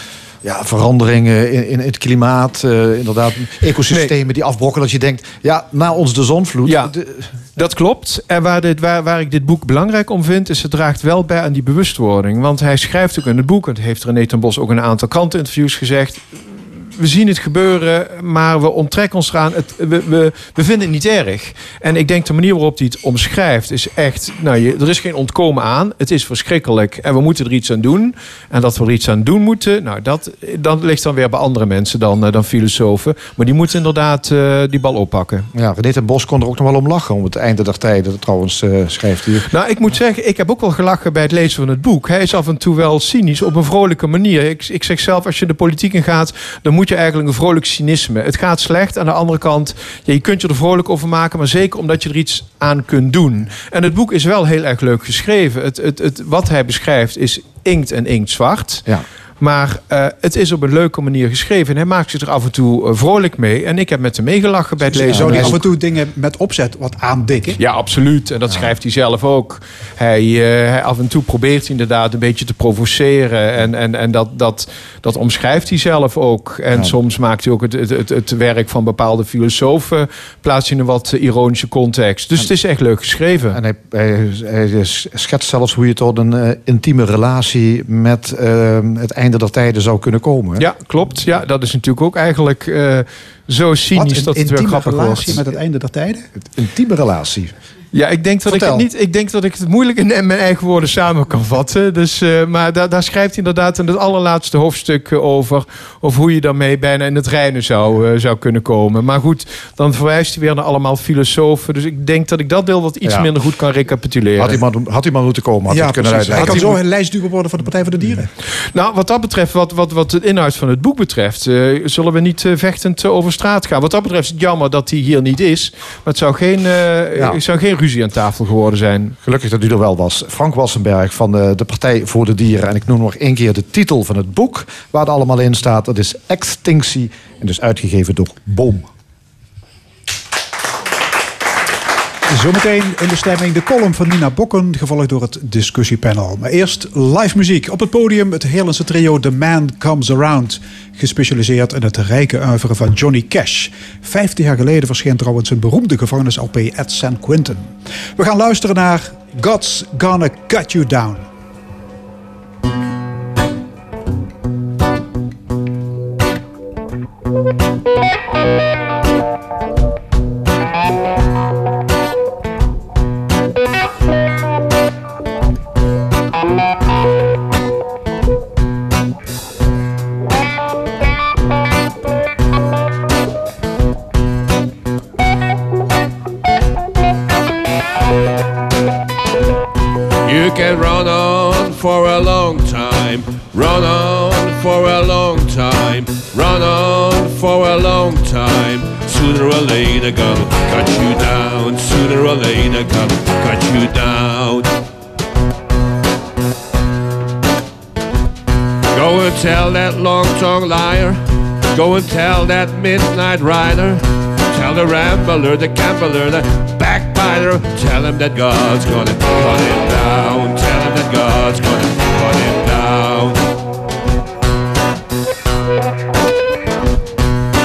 ja, veranderingen in, in het klimaat. eh, inderdaad, ecosystemen die afbrokkelen. Dat je denkt, ja, na ons de zonvloed. Ja. de- Dat klopt. En waar, dit, waar, waar ik dit boek belangrijk om vind, is het draagt wel bij aan die bewustwording. Want hij schrijft ook in het boek, en heeft René ten Bos ook in een aantal kranteninterviews gezegd. We zien het gebeuren, maar we onttrekken ons eraan. Het, we, we, we vinden het niet erg. En ik denk de manier waarop hij het omschrijft is echt... Nou, je, er is geen ontkomen aan. Het is verschrikkelijk en we moeten er iets aan doen. En dat we er iets aan doen moeten... Nou, dat, dat ligt dan weer bij andere mensen dan, eh, dan filosofen. Maar die moeten inderdaad eh, die bal oppakken. ja, René ten Bos kon er ook nog wel om lachen. Om het einde der tijden, trouwens, eh, schrijft hij. Nou, ik moet zeggen, ik heb ook wel gelachen bij het lezen van het boek. Hij is af en toe wel cynisch op een vrolijke manier. Ik, ik zeg zelf, als je de politiek in gaat, dan moet je eigenlijk een vrolijk cynisme. Het gaat slecht. Aan de andere kant, ja, je kunt je er vrolijk over maken, maar zeker omdat je er iets aan kunt doen. En het boek is wel heel erg leuk geschreven. Het, het, het, wat hij beschrijft is inkt en inktzwart. Ja. Maar eh, het is op een leuke manier geschreven. En hij maakt zich er af en toe eh, vrolijk mee. En ik heb met hem meegelachen bij het lezen. Zou het af en toe dingen met opzet wat aandikken? Ja, absoluut. En dat schrijft hij zelf ook. Hij, eh, hij af en toe probeert hij inderdaad een beetje te provoceren. En, en, en dat, dat, dat omschrijft hij zelf ook. En soms maakt hij ook het, het, het, het werk van bepaalde filosofen... plaatst hij in een wat ironische context. Dus het is echt leuk geschreven. En hij, hij, hij schetst zelfs hoe je tot een intieme relatie met het einde der tijden zou kunnen komen. hè? Ja, klopt. Ja, dat is natuurlijk ook eigenlijk eh, zo Wat, cynisch een dat het weer intieme grappig relatie wordt. met het einde der tijden? Intieme relatie. Ja, ik denk dat ik het niet. Ik denk dat ik het moeilijk in mijn eigen woorden samen kan vatten. Dus, eh, maar daar, daar schrijft hij inderdaad in het allerlaatste hoofdstuk eh, over. Of hoe je daarmee bijna in het reinen zou, eh, zou kunnen komen. Maar goed, dan verwijst hij weer naar allemaal filosofen. Dus ik denk dat ik dat deel wat iets Ja. minder goed kan recapituleren. Had hij, maar, had hij maar moeten komen, had hij ja, het kunnen precies. Hij uitleggen. kan zo een lijstduwer worden van de Partij voor de Dieren. Nou, wat dat betreft, wat, wat, wat de inhoud van het boek betreft, eh, zullen we niet vechtend over straat gaan. Wat dat betreft is het jammer dat hij hier niet is. Maar het zou geen, eh, Ja. het zou geen aan tafel geworden zijn. Gelukkig dat u er wel was. Frank Wassenberg van de, de Partij voor de Dieren. En ik noem nog één keer de titel van het boek waar het allemaal in staat. Dat is Extinctie en dus uitgegeven door Boom. Zometeen in de stemming de column van Nina Bokken, gevolgd door het discussiepanel. Maar eerst live muziek. Op het podium het Heerlandse trio The Man Comes Around. Gespecialiseerd in het rijke uiveren van Johnny Cash. Vijftig jaar geleden verscheen trouwens een beroemde gevangenis-LP at San Quentin. We gaan luisteren naar God's Gonna Cut You Down. Go and tell that midnight rider. Tell the rambler, the gambler, the backbiter. Tell him that God's gonna cut him down. Tell him that God's gonna cut him down.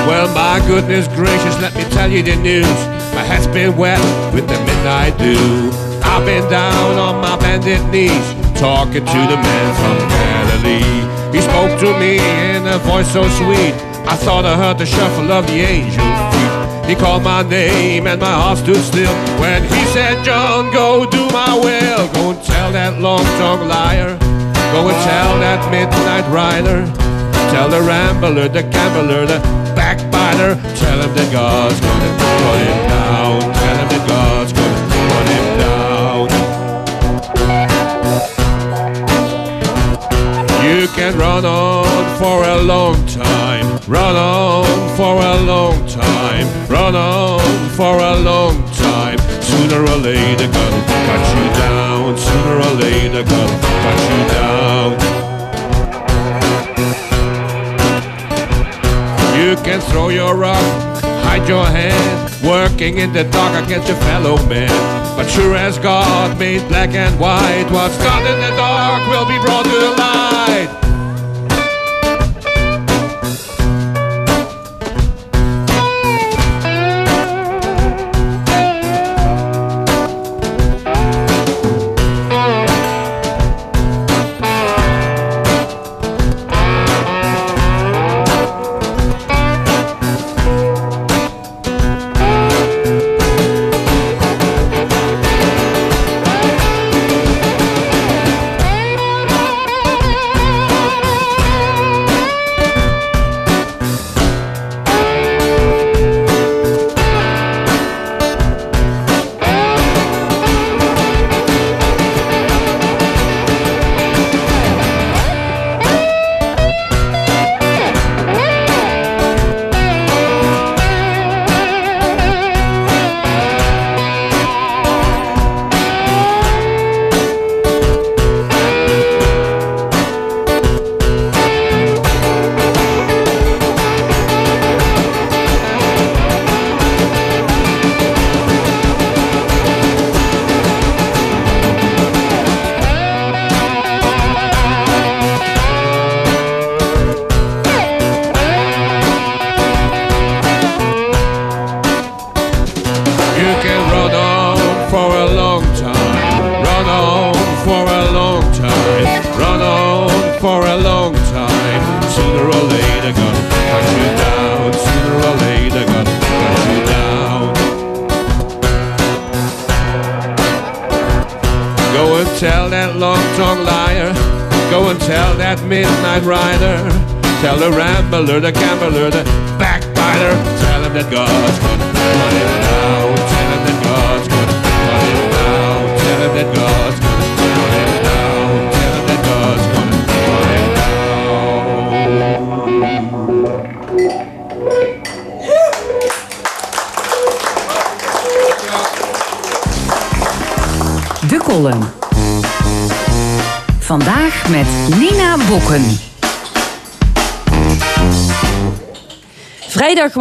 Well, my goodness gracious, let me tell you the news. My head's been wet with the midnight dew. I've been down on my bended knees, talking to the man from Galilee. He spoke to me in a voice so sweet. I thought I heard the shuffle of the angel's feet. He called my name and my heart stood still when he said, John, go do my will. Go and tell that long-tongued liar. Go and tell that midnight rider. Tell the rambler, the gambler, the backbiter. Tell him that God's gonna put him down. Tell him that God's gonna put him down. You can run on for a long run on for a long time, run on for a long time. Sooner or later, gonna cut you down. Sooner or later, gonna cut you down. You can throw your rock, hide your hand, working in the dark against your fellow man. But sure as God made black and white, what's done in the dark will be brought to light.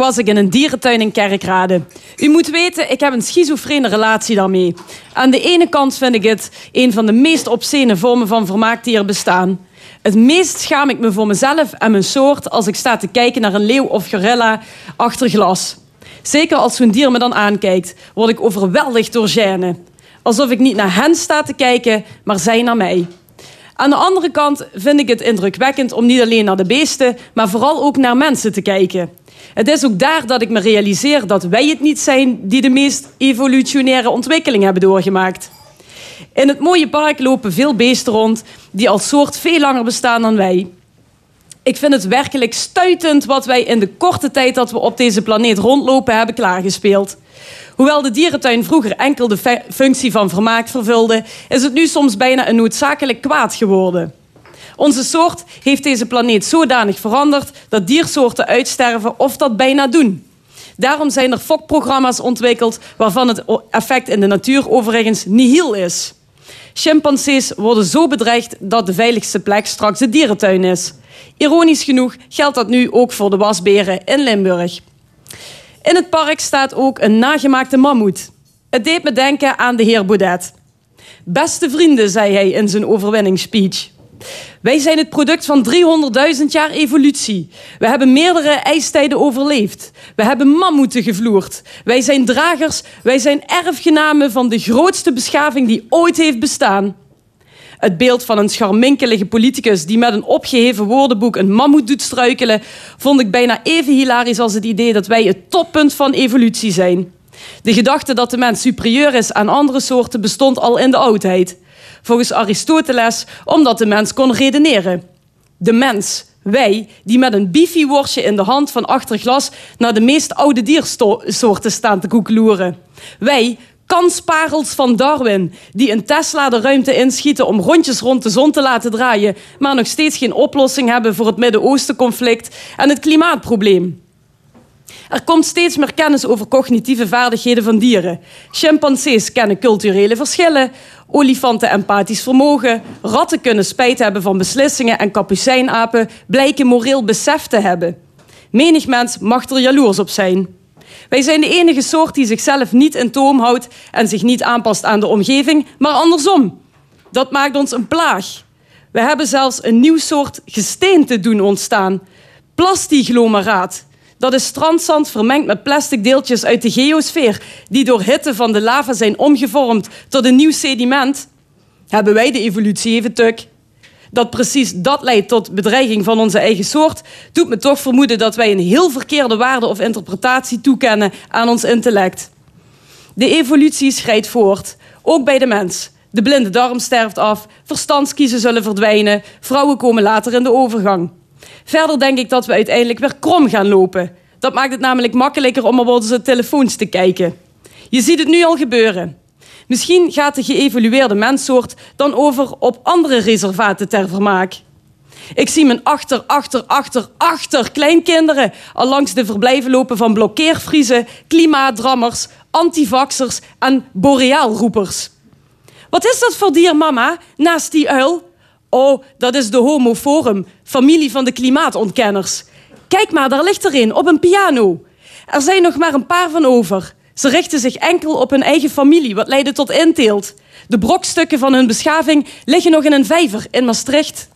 Was ik in een dierentuin in Kerkrade. U moet weten, ik heb een schizofrene relatie daarmee. Aan de ene kant vind ik het een van de meest obscene vormen van vermaak die er bestaan. Het meest schaam ik me voor mezelf en mijn soort als ik sta te kijken naar een leeuw of gorilla achter glas. Zeker als zo'n dier me dan aankijkt, word ik overweldigd door gêne. Alsof ik niet naar hen sta te kijken, maar zij naar mij. Aan de andere kant vind ik het indrukwekkend om niet alleen naar de beesten, maar vooral ook naar mensen te kijken. Het is ook daar dat ik me realiseer dat wij het niet zijn die de meest evolutionaire ontwikkeling hebben doorgemaakt. In het mooie park lopen veel beesten rond die als soort veel langer bestaan dan wij. Ik vind het werkelijk stuitend wat wij in de korte tijd dat we op deze planeet rondlopen hebben klaargespeeld. Hoewel de dierentuin vroeger enkel de functie van vermaak vervulde, is het nu soms bijna een noodzakelijk kwaad geworden. Onze soort heeft deze planeet zodanig veranderd dat diersoorten uitsterven of dat bijna doen. Daarom zijn er fokprogramma's ontwikkeld waarvan het effect in de natuur overigens nihil is. Chimpansees worden zo bedreigd dat de veiligste plek straks de dierentuin is. Ironisch genoeg geldt dat nu ook voor de wasberen in Limburg. In het park staat ook een nagemaakte mammoet. Het deed me denken aan de heer Baudet. Beste vrienden, zei hij in zijn overwinningsspeech. Wij zijn het product van 300.000 jaar evolutie. We hebben meerdere ijstijden overleefd. We hebben mammoeten gevloerd. Wij zijn dragers, wij zijn erfgenamen van de grootste beschaving die ooit heeft bestaan. Het beeld van een scharminkelige politicus die met een opgeheven woordenboek een mammoet doet struikelen, vond ik bijna even hilarisch als het idee dat wij het toppunt van evolutie zijn. De gedachte dat de mens superieur is aan andere soorten bestond al in de oudheid. Volgens Aristoteles omdat de mens kon redeneren. De mens, wij, die met een bifi-worstje in de hand van achter glas naar de meest oude diersoorten staan te koekeloeren. Wij, kansparels van Darwin, die een Tesla de ruimte inschieten om rondjes rond de zon te laten draaien, maar nog steeds geen oplossing hebben voor het Midden-Oosten-conflict en het klimaatprobleem. Er komt steeds meer kennis over cognitieve vaardigheden van dieren. Chimpansees kennen culturele verschillen, olifanten empathisch vermogen, ratten kunnen spijt hebben van beslissingen en kapucijnapen blijken moreel besef te hebben. Menig mens mag er jaloers op zijn. Wij zijn de enige soort die zichzelf niet in toom houdt en zich niet aanpast aan de omgeving, maar andersom. Dat maakt ons een plaag. We hebben zelfs een nieuw soort gesteente doen ontstaan. Plastiglomeraat. Dat is strandzand vermengd met plastic deeltjes uit de geosfeer, die door hitte van de lava zijn omgevormd tot een nieuw sediment. Hebben wij de evolutie even tuk? Dat precies dat leidt tot bedreiging van onze eigen soort, doet me toch vermoeden dat wij een heel verkeerde waarde of interpretatie toekennen aan ons intellect. De evolutie schrijdt voort, ook bij de mens. De blinde darm sterft af, verstandskiezen zullen verdwijnen, vrouwen komen later in de overgang. Verder denk ik dat we uiteindelijk weer krom gaan lopen. Dat maakt het namelijk makkelijker om op onze telefoons te kijken. Je ziet het nu al gebeuren. Misschien gaat de geëvolueerde menssoort dan over op andere reservaten ter vermaak. Ik zie mijn achter, achter, achter, achter kleinkinderen al langs de verblijven lopen van blokkeervriezen, klimaatdrammers, antivaxers en boreaalroepers. Wat is dat voor dier, mama, naast die uil? Oh, dat is de Homoforum, familie van de klimaatontkenners. Kijk maar, daar ligt er een, op een piano. Er zijn nog maar een paar van over. Ze richten zich enkel op hun eigen familie, wat leidde tot inteelt. De brokstukken van hun beschaving liggen nog in een vijver in Maastricht.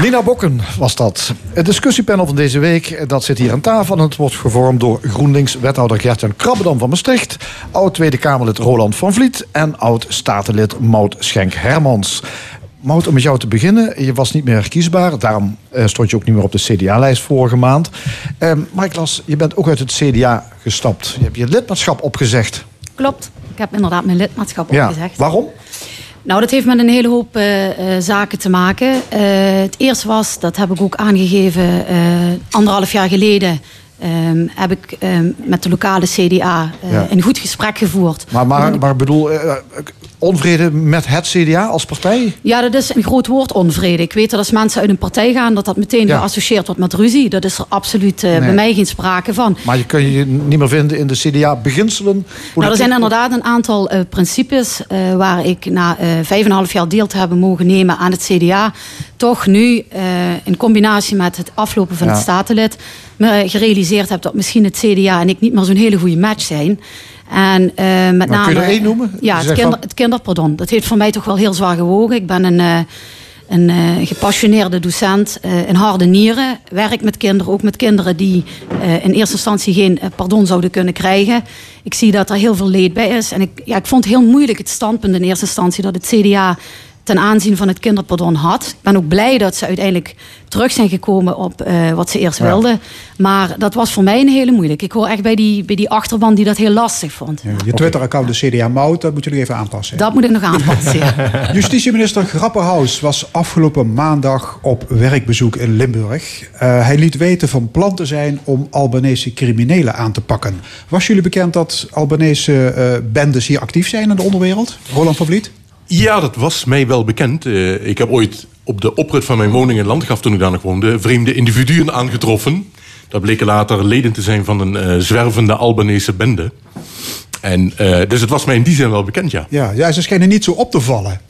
Nina Bokken was dat. Het discussiepanel van deze week dat zit hier aan tafel. En het wordt gevormd door GroenLinks-wethouder Gert-Jan Krabbedam van Maastricht... oud-Tweede Kamerlid Roland van Vliet... en oud-statenlid Mout Schenk-Hermans. Mout, om met jou te beginnen. Je was niet meer herkiesbaar. Daarom uh, stond je ook niet meer op de CDA-lijst vorige maand. Uh, maar je bent ook uit het CDA gestapt. Je hebt je lidmaatschap opgezegd. Klopt. Ik heb inderdaad mijn lidmaatschap ja. opgezegd. Waarom? Nou, dat heeft met een hele hoop uh, zaken te maken. Uh, het eerste was, dat heb ik ook aangegeven anderhalf jaar geleden. Um, heb ik um, met de lokale CDA ja. een goed gesprek gevoerd. Maar, maar, maar bedoel, onvrede met het CDA als partij? Ja, dat is een groot woord, onvrede. Ik weet dat als mensen uit een partij gaan, dat dat meteen ja. geassocieerd wordt met ruzie. Dat is er absoluut uh, nee. bij mij geen sprake van. Maar je kun je niet meer vinden in de CDA-beginselen? Nou, er zijn inderdaad een aantal uh, principes uh, waar ik na vijf en een half jaar deel te hebben mogen nemen aan het CDA, toch nu in combinatie met het aflopen van ja. het statenlid, me gerealiseerd heb dat misschien het CDA en ik niet meer zo'n hele goede match zijn. En uh, met name. Kun je er één noemen? Ja, het, kinder, het kinderpardon. Dat heeft voor mij toch wel heel zwaar gewogen. Ik ben een, uh, een uh, gepassioneerde docent in harde nieren. Werk met kinderen, ook met kinderen die in eerste instantie geen pardon zouden kunnen krijgen. Ik zie dat er heel veel leed bij is. En ik, ja, ik vond het heel moeilijk het standpunt in eerste instantie dat het CDA ten aanzien van het kinderpardon had. Ik ben ook blij dat ze uiteindelijk terug zijn gekomen op eh, wat ze eerst Ja. wilden. Maar dat was voor mij een hele moeilijk. Ik hoor echt bij die, bij die achterban die dat heel lastig vond. Ja, je Twitter-account de CDA Mout, dat moet je nog even aanpassen. Dat moet ik nog aanpassen. ja. Justitieminister Grapperhaus was afgelopen maandag op werkbezoek in Limburg. Eh, hij liet weten van plan te zijn om Albanese criminelen aan te pakken. Was jullie bekend dat Albanese eh, bendes hier actief zijn in de onderwereld? Roland van Vliet? Ja, dat was mij wel bekend. Eh, ik heb ooit op de oprit van mijn woning in Landgraf, toen ik daar nog woonde, vreemde individuen aangetroffen. Dat bleken later leden te zijn van een eh, zwervende Albanese bende. En, eh, dus het was mij in die zin wel bekend, ja. Ja, ja, ze schijnen niet zo op te vallen.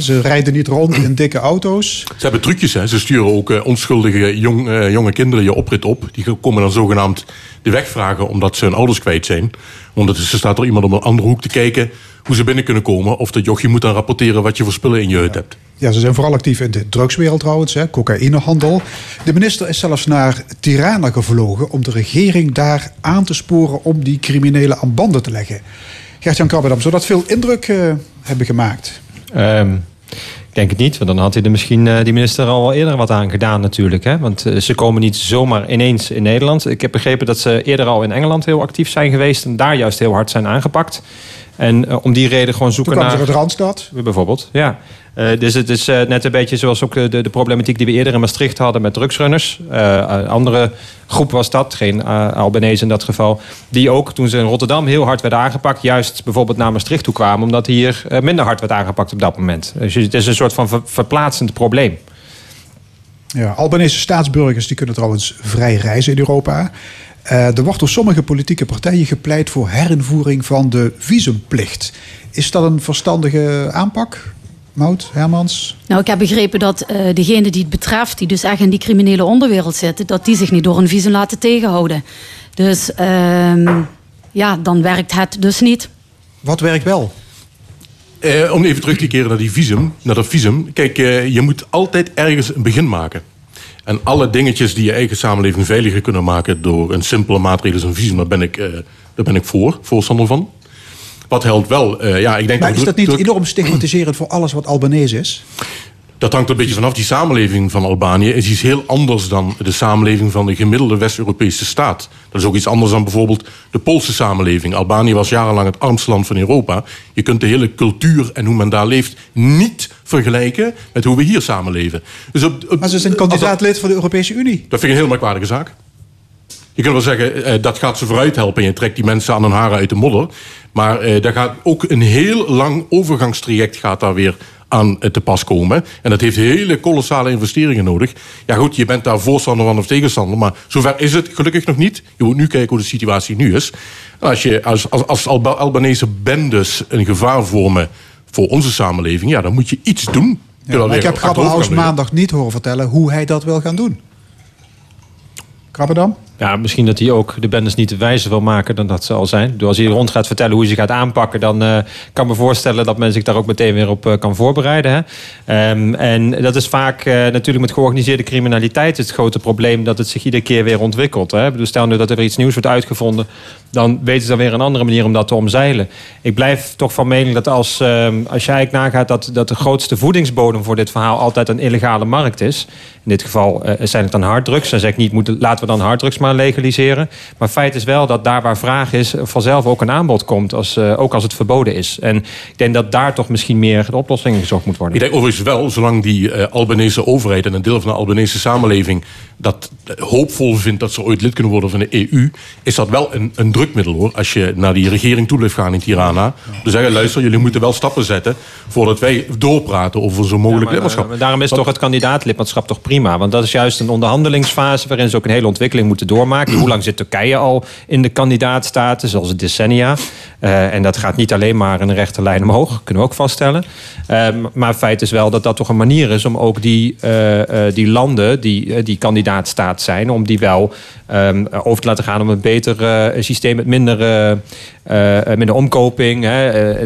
Ze rijden niet rond in dikke auto's. Ze hebben trucjes, hè. Ze sturen ook eh, onschuldige jong, eh, jonge kinderen je oprit op. Die komen dan zogenaamd de weg vragen omdat ze hun ouders kwijt zijn. Ondertussen staat er iemand op een andere hoek te kijken hoe ze binnen kunnen komen. Of dat jochie moet dan rapporteren wat je voor spullen in je hut hebt. Ja, ze zijn vooral actief in de drugswereld trouwens, hè, cocaïnehandel. De minister is zelfs naar Tirana gevlogen om de regering daar aan te sporen om die criminelen aan banden te leggen. Gert-Jan Krabbedam, zou dat veel indruk eh, hebben gemaakt? Ehm, ik denk het niet, want dan had hij er misschien eh, die minister al wel eerder wat aan gedaan natuurlijk. Hè? Want eh, ze komen niet zomaar ineens in Nederland. Ik heb begrepen dat ze eerder al in Engeland heel actief zijn geweest... en daar juist heel hard zijn aangepakt. En eh, om die reden gewoon zoeken Toen naar... ze uit Randstad. Bijvoorbeeld, ja. Eh, dus het is eh, net een beetje zoals ook de, de, de problematiek die we eerder in Maastricht hadden met drugsrunners. Eh, een andere groep was dat, geen Albanese in dat geval. Die ook toen ze in Rotterdam heel hard werden aangepakt, juist bijvoorbeeld naar Maastricht toe kwamen, omdat hier minder hard werd aangepakt op dat moment. Dus het is een soort van ver, verplaatsend probleem. Ja, Albanese staatsburgers die kunnen trouwens vrij reizen in Europa. Er wordt door sommige politieke partijen gepleit voor herinvoering van de visumplicht. Is dat een verstandige aanpak? Mout, Hermans? Nou, ik heb begrepen dat uh, degene die het betreft, die dus echt in die criminele onderwereld zitten, dat die zich niet door een visum laten tegenhouden. Dus uh, ja, dan werkt het dus niet. Wat werkt wel? Uh, om even terug te keren naar die visum, naar dat visum. Kijk, uh, je moet altijd ergens een begin maken. En alle dingetjes die je eigen samenleving veiliger kunnen maken door een simpele maatregel als een visum, daar ben ik, uh, daar ben ik voor, voorstander van. Wat helpt wel? Uh, ja, ik denk maar is dat niet enorm stigmatiserend voor alles wat Albanese is? Dat hangt er een beetje vanaf. Die samenleving van Albanië is iets heel anders dan de samenleving van de gemiddelde West-Europese staat. Dat is ook iets anders dan bijvoorbeeld de Poolse samenleving. Albanië was jarenlang het armste land van Europa. Je kunt de hele cultuur en hoe men daar leeft niet vergelijken met hoe we hier samenleven. Dus op, op, maar ze zijn kandidaatlid van de Europese Unie. Dat vind ik een heel merkwaardige zaak. Je kunt wel zeggen, uh, dat gaat ze vooruit helpen. En je trekt die mensen aan hun haren uit de modder. Maar uh, daar gaat ook een heel lang overgangstraject gaat daar weer aan uh, te pas komen. En dat heeft hele kolossale investeringen nodig. Ja goed, je bent daar voorstander van of tegenstander. Maar zover is het gelukkig nog niet. Je moet nu kijken hoe de situatie nu is. Als, je, als, als, als Alba Albanese bendes een gevaar vormen voor onze samenleving... ja, dan moet je iets doen. Ja, ik heb Grapperhaus maandag niet horen vertellen hoe hij dat wil gaan doen. Krabberdam? Ja, misschien dat hij ook de bendes niet wijzer wil maken dan dat ze al zijn. Dus als hij rond gaat vertellen hoe hij ze gaat aanpakken, dan uh, kan ik me voorstellen dat men zich daar ook meteen weer op uh, kan voorbereiden. Hè? Um, en dat is vaak uh, natuurlijk met georganiseerde criminaliteit het grote probleem dat het zich iedere keer weer ontwikkelt. Hè? Dus stel nu dat er weer iets nieuws wordt uitgevonden, dan weten ze dan weer een andere manier om dat te omzeilen. Ik blijf toch van mening dat als, um, als je eigenlijk nagaat dat, dat de grootste voedingsbodem voor dit verhaal altijd een illegale markt is. In dit geval zijn het dan harddrugs. Dan zeg ik niet, moeten, laten we dan harddrugs maar legaliseren. Maar feit is wel dat daar waar vraag is, vanzelf ook een aanbod komt, als, uh, ook als het verboden is. En ik denk dat daar toch misschien meer de oplossing gezocht moet worden. Ik denk overigens wel, zolang die uh, Albanese overheid en een deel van de Albanese samenleving dat hoopvol vindt dat ze ooit lid kunnen worden van de EU, is dat wel een, een drukmiddel hoor. Als je naar die regering toe blijft gaan in Tirana. Dus zeggen, luister, jullie moeten wel stappen zetten voordat wij doorpraten over zo'n mogelijk ja, maar, lidmaatschap. Maar daarom is toch het kandidaatlidmaatschap toch prima. Want dat is juist een onderhandelingsfase waarin ze ook een hele ontwikkeling moeten doormaken. Hoe lang zit Turkije al in de kandidaatstatus? Al decennia. Uh, en dat gaat niet alleen maar in een rechte lijn omhoog, kunnen we ook vaststellen. Uh, maar feit is wel dat dat toch een manier is om ook die, die landen die, die kandidaatstaat zijn, om die wel um, over te laten gaan om een beter systeem met minder, minder omkoping.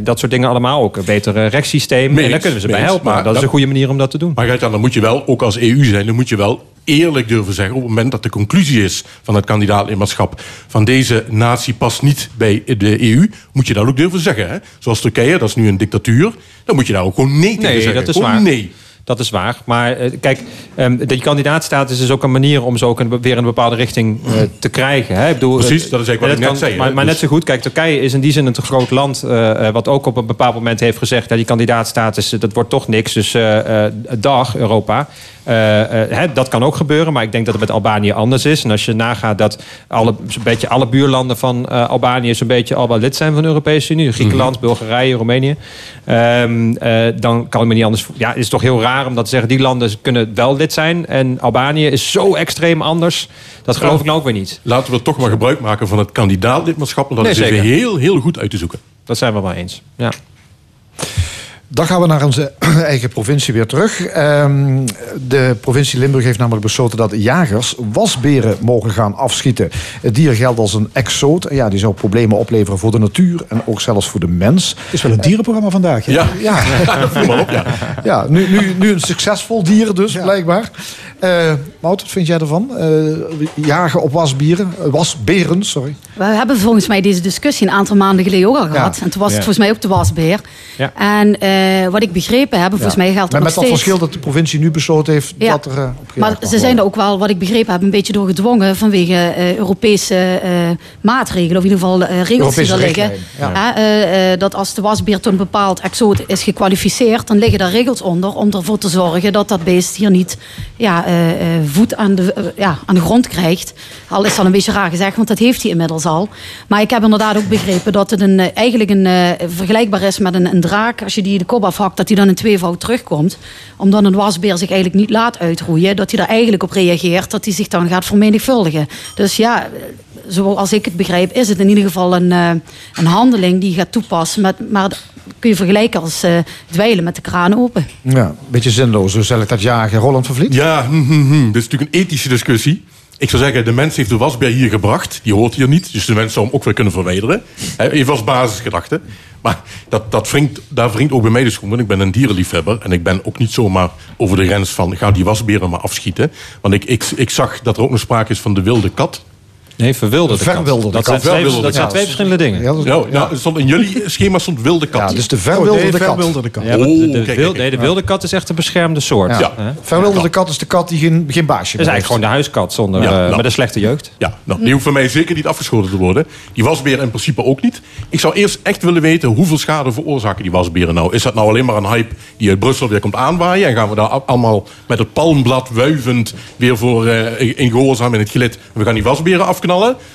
dat soort dingen allemaal. Ook een beter rechtssysteem. En daar kunnen we ze bij helpen. maar dat is een goede manier om dat te doen. Maar dan moet je wel, ook als EU zijn, dan moet je wel eerlijk durven zeggen... op het moment dat de conclusie is van het kandidaatlidmaatschap... van deze natie past niet bij de EU... moet je dat ook durven zeggen. Hè? Zoals Turkije, dat is nu een dictatuur... dan moet je daar ook gewoon nee tegen Nee, zeggen. dat is Gewoon waar. nee. Dat is waar. Maar eh, kijk, ehm die kandidaatstatus is ook een manier om ze ook een, weer in een bepaalde richting eh, te krijgen. Hè? Ik bedoel, Precies, eh, dat is eigenlijk wat ik net kan- zei. Maar, maar Dus- net zo goed, kijk, Turkije is in die zin een te groot land... wat ook op een bepaald moment heeft gezegd... Ja, die kandidaatstatus, dat wordt toch niks. Dus eh, dag, Europa. Eh, eh, hè, dat kan ook gebeuren, maar ik denk dat het met Albanië anders is. En als je nagaat dat alle, zo'n beetje alle buurlanden van eh, Albanië... zo'n beetje al wel lid zijn van de Europese Unie. Griekenland, Bulgarije, Roemenië. Ehm, eh, dan kan ik me niet anders... Ja, het is toch heel raar om dat te zeggen. Die landen kunnen wel lid zijn. En Albanië is zo extreem anders. Dat geloof ik nou ook weer niet. Laten we toch maar gebruik maken van het kandidaatlidmaatschap... om dat Nee, zeker. heel, heel goed uit te zoeken. Dat zijn we wel eens. Ja. Dan gaan we naar onze eigen provincie weer terug. Ehm, de provincie Limburg heeft namelijk besloten dat jagers wasberen mogen gaan afschieten. Het dier geldt als een exoot. En Ja, die zou problemen opleveren voor de natuur en ook zelfs voor de mens. Het is wel een dierenprogramma vandaag. hè? Ja, Ja, op, ja. ja nu, nu, nu een succesvol dier dus, blijkbaar. Eh Maud, wat vind jij ervan? Eh, jagen op wasbieren, eh, wasberen, sorry. We hebben volgens mij deze discussie een aantal maanden geleden ook al gehad. En toen was het volgens mij ook de wasbeer. Ja. En eh, wat ik begrepen heb, volgens mij geldt dat nog met dat verschil dat de provincie nu besloten heeft dat er eh, op Maar ze zijn er ook wel, wat ik begrepen heb, een beetje door gedwongen vanwege eh, Europese eh, maatregelen, of in ieder geval eh, regels die er liggen. eh, eh, dat als de wasbeer tot een bepaald exoot is gekwalificeerd, dan liggen daar regels onder om ervoor te zorgen dat dat beest hier niet ja, eh, eh, voet aan de, eh, ja, aan de grond krijgt. Al is dat een beetje raar gezegd, want dat heeft hij inmiddels al. Maar ik heb inderdaad ook begrepen dat het een, eh, eigenlijk een, eh, vergelijkbaar is met een, een draak. Als je die de kop afhakt, dat hij dan in tweevoud terugkomt. Omdat een wasbeer zich eigenlijk niet laat uitroeien. Dat hij daar eigenlijk op reageert, dat hij zich dan gaat vermenigvuldigen. Dus ja, zoals ik het begrijp, is het in ieder geval een, eh, een handeling die je gaat toepassen. Met, maar dat kun je vergelijken als eh dweilen met de kraan open. Ja, een beetje zinloos, hoe zal ik dat jagen? Roland van Vliet? Ja, hm, hm, hm. dit is natuurlijk een ethische discussie. Ik zou zeggen, de mens heeft de wasbeer hier gebracht. Die hoort hier niet, dus de mens zou hem ook weer kunnen verwijderen. Even als basisgedachte. Maar dat, dat wringt, daar wringt ook bij mij de schoen. Want ik ben een dierenliefhebber. En ik ben ook niet zomaar over de grens van... ga die wasberen maar afschieten. Want ik, ik, ik zag dat er ook nog sprake is van de wilde kat. Nee, verwilderde kat. Verwilderde Dat kat. zijn twee, Verwilderde dat zijn kat. twee verschillende dingen. Ja, dat- Nou, nou, er stond in jullie schema stond wilde kat. ja, dus de Oh, verwilderde nee, kat. verwilderde kat. Ja, maar de, de, kijk, wil- kijk, nee, de wilde kat is echt een beschermde soort. Ja. Verwilderde kat is de kat die geen, geen baasje is meer eigenlijk gewoon de huiskat zonder, Ja, eh, nou. met een slechte jeugd. Ja, nou, die hoeft voor mij zeker niet afgeschoten te worden. Die wasberen in principe ook niet. Ik zou eerst echt willen weten hoeveel schade veroorzaken die wasberen nou. Is dat nou alleen maar een hype die uit Brussel weer komt aanwaaien? En gaan we daar allemaal met het palmblad wuivend weer voor eh, in gehoorzaam in het gelid. We gaan die wasberen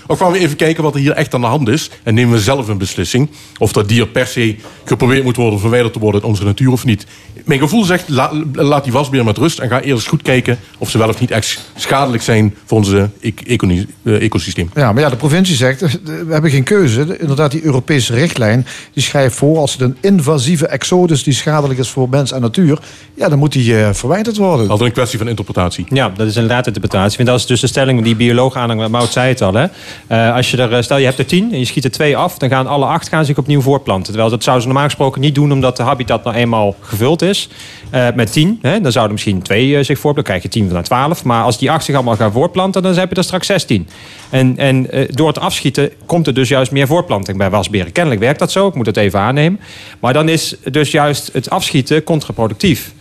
Of gaan we even kijken wat er hier echt aan de hand is. En nemen we zelf een beslissing. Of dat dier per se geprobeerd moet worden, verwijderd te worden uit onze natuur of niet. Mijn gevoel zegt, la- laat die wasberen met rust. En ga eerst goed kijken of ze wel of niet echt schadelijk zijn voor onze eh, ecosysteem. Ja, maar ja, de provincie zegt, eh, we hebben geen keuze. De- Inderdaad, die Europese richtlijn die schrijft voor... als het een invasieve exodus die schadelijk is voor mens en natuur... ja, dan moet die eh, verwijderd worden. Altijd een kwestie van interpretatie. Ja, dat is inderdaad interpretatie. Want dat is dus de stelling die bioloog aanhangt. Mout zei al. Eh, als je er, eh, stel je hebt er tien en je schiet er twee af... dan gaan alle acht gaan zich opnieuw voortplanten. Terwijl dat zouden ze normaal gesproken niet doen... omdat de habitat nou eenmaal gevuld is. Eh, met tien, hè, dan zouden misschien twee zich voortplanten. Dan krijg je tien de twaalf. Maar als die acht zich allemaal gaan voortplanten... dan heb je er straks 16. En, en door het afschieten komt er dus juist meer voortplanting bij wasberen. Kennelijk werkt dat zo, ik moet het even aannemen. Maar dan is dus juist het afschieten contraproductief.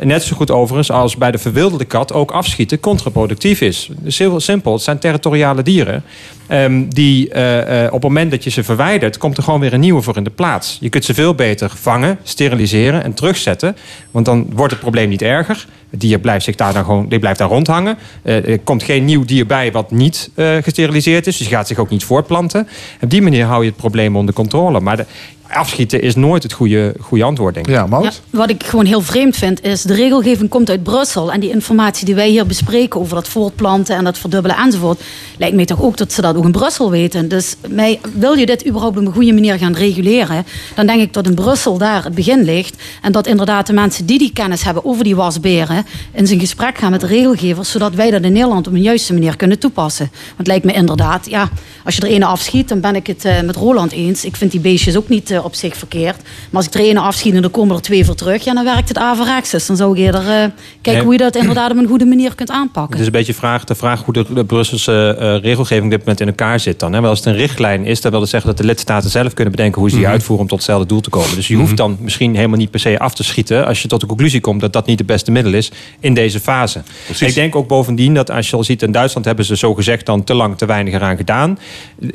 Net zo goed overigens als bij de verwilderde kat ook afschieten contraproductief is. Dus heel simpel, het zijn territoriale dieren. ehm, die eh, eh, op het moment dat je ze verwijdert, komt er gewoon weer een nieuwe voor in de plaats. Je kunt ze veel beter vangen, steriliseren en terugzetten. Want dan wordt het probleem niet erger. Het dier blijft, zich daar dan gewoon, die blijft daar rondhangen. Eh, er komt geen nieuw dier bij wat niet gesteriliseerd is. Dus je gaat zich ook niet voortplanten. Op die manier hou je het probleem onder controle. Maar de, afschieten is nooit het goede, goede antwoord, denk ik. Ja? Ja, wat ik gewoon heel vreemd vind, is de regelgeving komt uit Brussel. En die informatie die wij hier bespreken over dat voortplanten en dat verdubbelen enzovoort, lijkt mij toch ook dat ze dat ook in Brussel weten. Dus mij, wil je dit überhaupt op een goede manier gaan reguleren, dan denk ik dat in Brussel daar het begin ligt. En dat inderdaad de mensen die die kennis hebben over die wasberen, in zijn gesprek gaan met de regelgevers, zodat wij dat in Nederland op een juiste manier kunnen toepassen. Want het lijkt me inderdaad, ja, als je er ene afschiet, dan ben ik het eh, met Roland eens. Ik vind die beestjes ook niet eh, eh, op zich verkeerd. Maar als ik er één afschiet en dan komen er twee voor terug, ja, dan werkt het averechts. Dus dan zou ik eerder eh, kijken Nee. hoe je dat inderdaad op een goede manier kunt aanpakken. Het is een beetje vraag, de vraag hoe de, de Brusselse eh, regelgeving op dit moment in elkaar zit dan. Hè? Maar als het een richtlijn is, dan wil dat zeggen dat de lidstaten zelf kunnen bedenken hoe ze die Mhm. uitvoeren om tot hetzelfde doel te komen. Dus je hoeft dan misschien helemaal niet per se af te schieten als je tot de conclusie komt dat dat niet het beste middel is in deze fase. Ik denk ook bovendien dat als je al ziet in Duitsland hebben ze zo gezegd dan te lang te weinig eraan gedaan.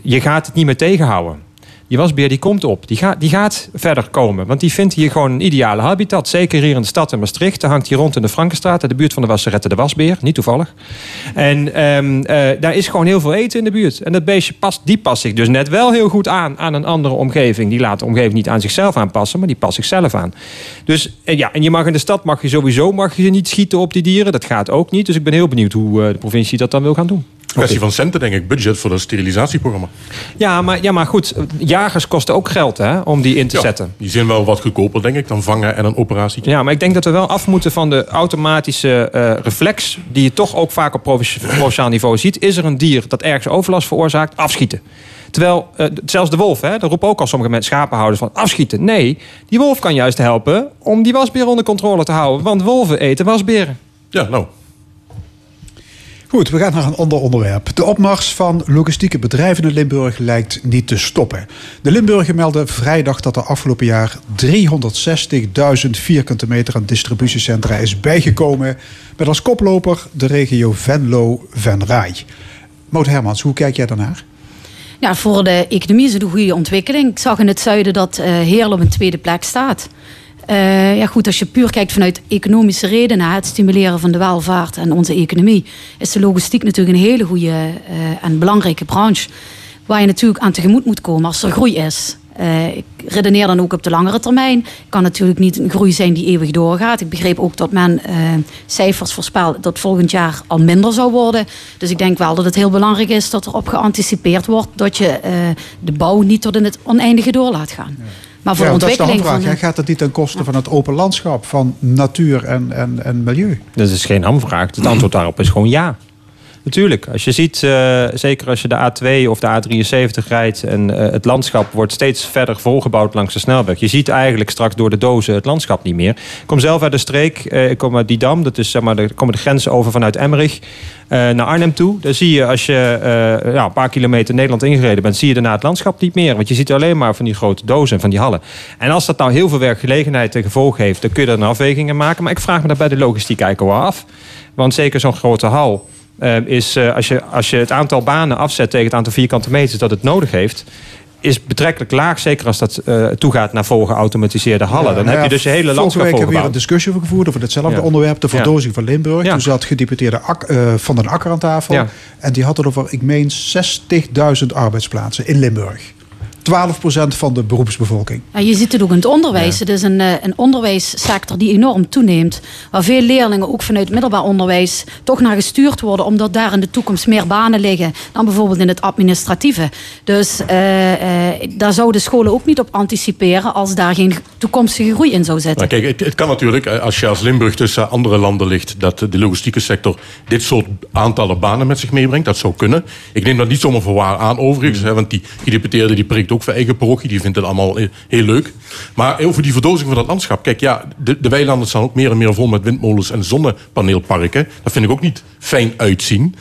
Je gaat het niet meer tegenhouden. Die wasbeer die komt op. Die gaat, die gaat verder komen. Want die vindt hier gewoon een ideale habitat. Zeker hier in de stad in Maastricht. Daar hangt hier rond in de Frankenstraat. In de buurt van de Wasserette de wasbeer. Niet toevallig. En ehm, eh, daar is gewoon heel veel eten in de buurt. En dat beestje past, die past zich dus net wel heel goed aan aan een andere omgeving. Die laat de omgeving niet aan zichzelf aanpassen. Maar die past zichzelf aan. Dus eh, ja, en je mag in de stad mag je sowieso mag je niet schieten op die dieren. Dat gaat ook niet. Dus ik ben heel benieuwd hoe eh, de provincie dat dan wil gaan doen. Kwestie van centen, denk ik. Budget voor dat sterilisatieprogramma. Ja, maar, ja, maar goed. Jagers kosten ook geld hè, om die in te Ja, zetten. Die zijn wel wat goedkoper, denk ik, dan vangen en een operatie. Ja, maar ik denk dat we wel af moeten van de automatische eh, reflex... die je toch ook vaak op provinci- provinciaal niveau ziet. Is er een dier dat ergens overlast veroorzaakt? Afschieten. Terwijl, eh, zelfs de wolf, hè, daar roepen ook al sommige mensen, schapenhouders van afschieten. Nee, die wolf kan juist helpen om die wasbeer onder controle te houden. Want wolven eten wasberen. Ja, nou. Goed, we gaan naar een ander onderwerp. De opmars van logistieke bedrijven in Limburg lijkt niet te stoppen. De Limburger meldde vrijdag dat er afgelopen jaar 360.000 vierkante meter aan distributiecentra is bijgekomen. Met als koploper de regio Venlo-Venray. Moot Hermans, hoe kijk jij daarnaar? Ja, voor de economie is het een goede ontwikkeling. Ik zag in het zuiden dat eh Heerlen op een tweede plek staat. Eh, ja, goed, als je puur kijkt vanuit economische redenen, het stimuleren van de welvaart en onze economie, is de logistiek natuurlijk een hele goede eh, en belangrijke branche. Waar je natuurlijk aan tegemoet moet komen als er groei is. Eh, ik redeneer dan ook op de langere termijn. Kan natuurlijk niet een groei zijn die eeuwig doorgaat. Ik begreep ook dat men cijfers voorspelt dat volgend jaar al minder zou worden. Dus ik denk wel dat het heel belangrijk is dat erop geanticipeerd wordt dat je de bouw niet tot in het oneindige door laat gaan. Maar voor Ja, de dat is de van. Gaat het niet ten koste van het open landschap, van natuur en, en, en milieu? Dat is geen hamvraag. Het antwoord daarop is gewoon ja. Natuurlijk, als je ziet, eh, zeker als je de A2 of de A73 rijdt en eh, het landschap wordt steeds verder volgebouwd langs de snelweg. Je ziet eigenlijk straks door de dozen het landschap niet meer. Ik kom zelf uit de streek, eh, ik kom uit Didam, dat is zeg maar, de, komen de grenzen over vanuit Emmerich naar Arnhem toe. Daar zie je als je een paar kilometer Nederland ingereden bent, zie je daarna het landschap niet meer. Want je ziet alleen maar van die grote dozen en van die hallen. En als dat nou heel veel werkgelegenheid ten gevolg heeft, dan kun je er een afwegingen maken. Maar ik vraag me daar bij de logistiek eigenlijk wel af. Want zeker zo'n grote hal eh, is eh, als, je, als je het aantal banen afzet tegen het aantal vierkante meters dat het nodig heeft, is betrekkelijk laag. Zeker als dat eh, toegaat naar volgeautomatiseerde hallen. Dan Ja, heb je dus je hele Vorige landschap week hebben we weer een discussie over gevoerd over hetzelfde Ja. onderwerp, de Ja. verdozing van Limburg. Toen zat gedeputeerde Ak, Van den Akker aan tafel. En die had het over, ik meen, 60.000 arbeidsplaatsen in Limburg. 12% van de beroepsbevolking. Ja, je ziet het ook in het onderwijs. Het is een, eh, een onderwijssector die enorm toeneemt. Waar veel leerlingen ook vanuit middelbaar onderwijs toch naar gestuurd worden. Omdat daar in de toekomst meer banen liggen dan bijvoorbeeld in het administratieve. Dus eh, eh, daar zouden scholen ook niet op anticiperen als daar geen toekomstige groei in zou zitten. Maar kijk, het, het kan natuurlijk, als je als Limburg tussen andere landen ligt, dat de logistieke sector dit soort aantallen banen met zich meebrengt. Dat zou kunnen. Ik neem dat niet zomaar voor waar aan overigens, hè, want die gedeputeerde die prikt ook voor eigen parochie, die vindt het allemaal heel leuk. Maar over die verdozing van dat landschap, kijk, ja, de, de weilanden staan ook meer en meer vol met windmolens en zonnepaneelparken. Dat vind ik ook niet fijn uitzien.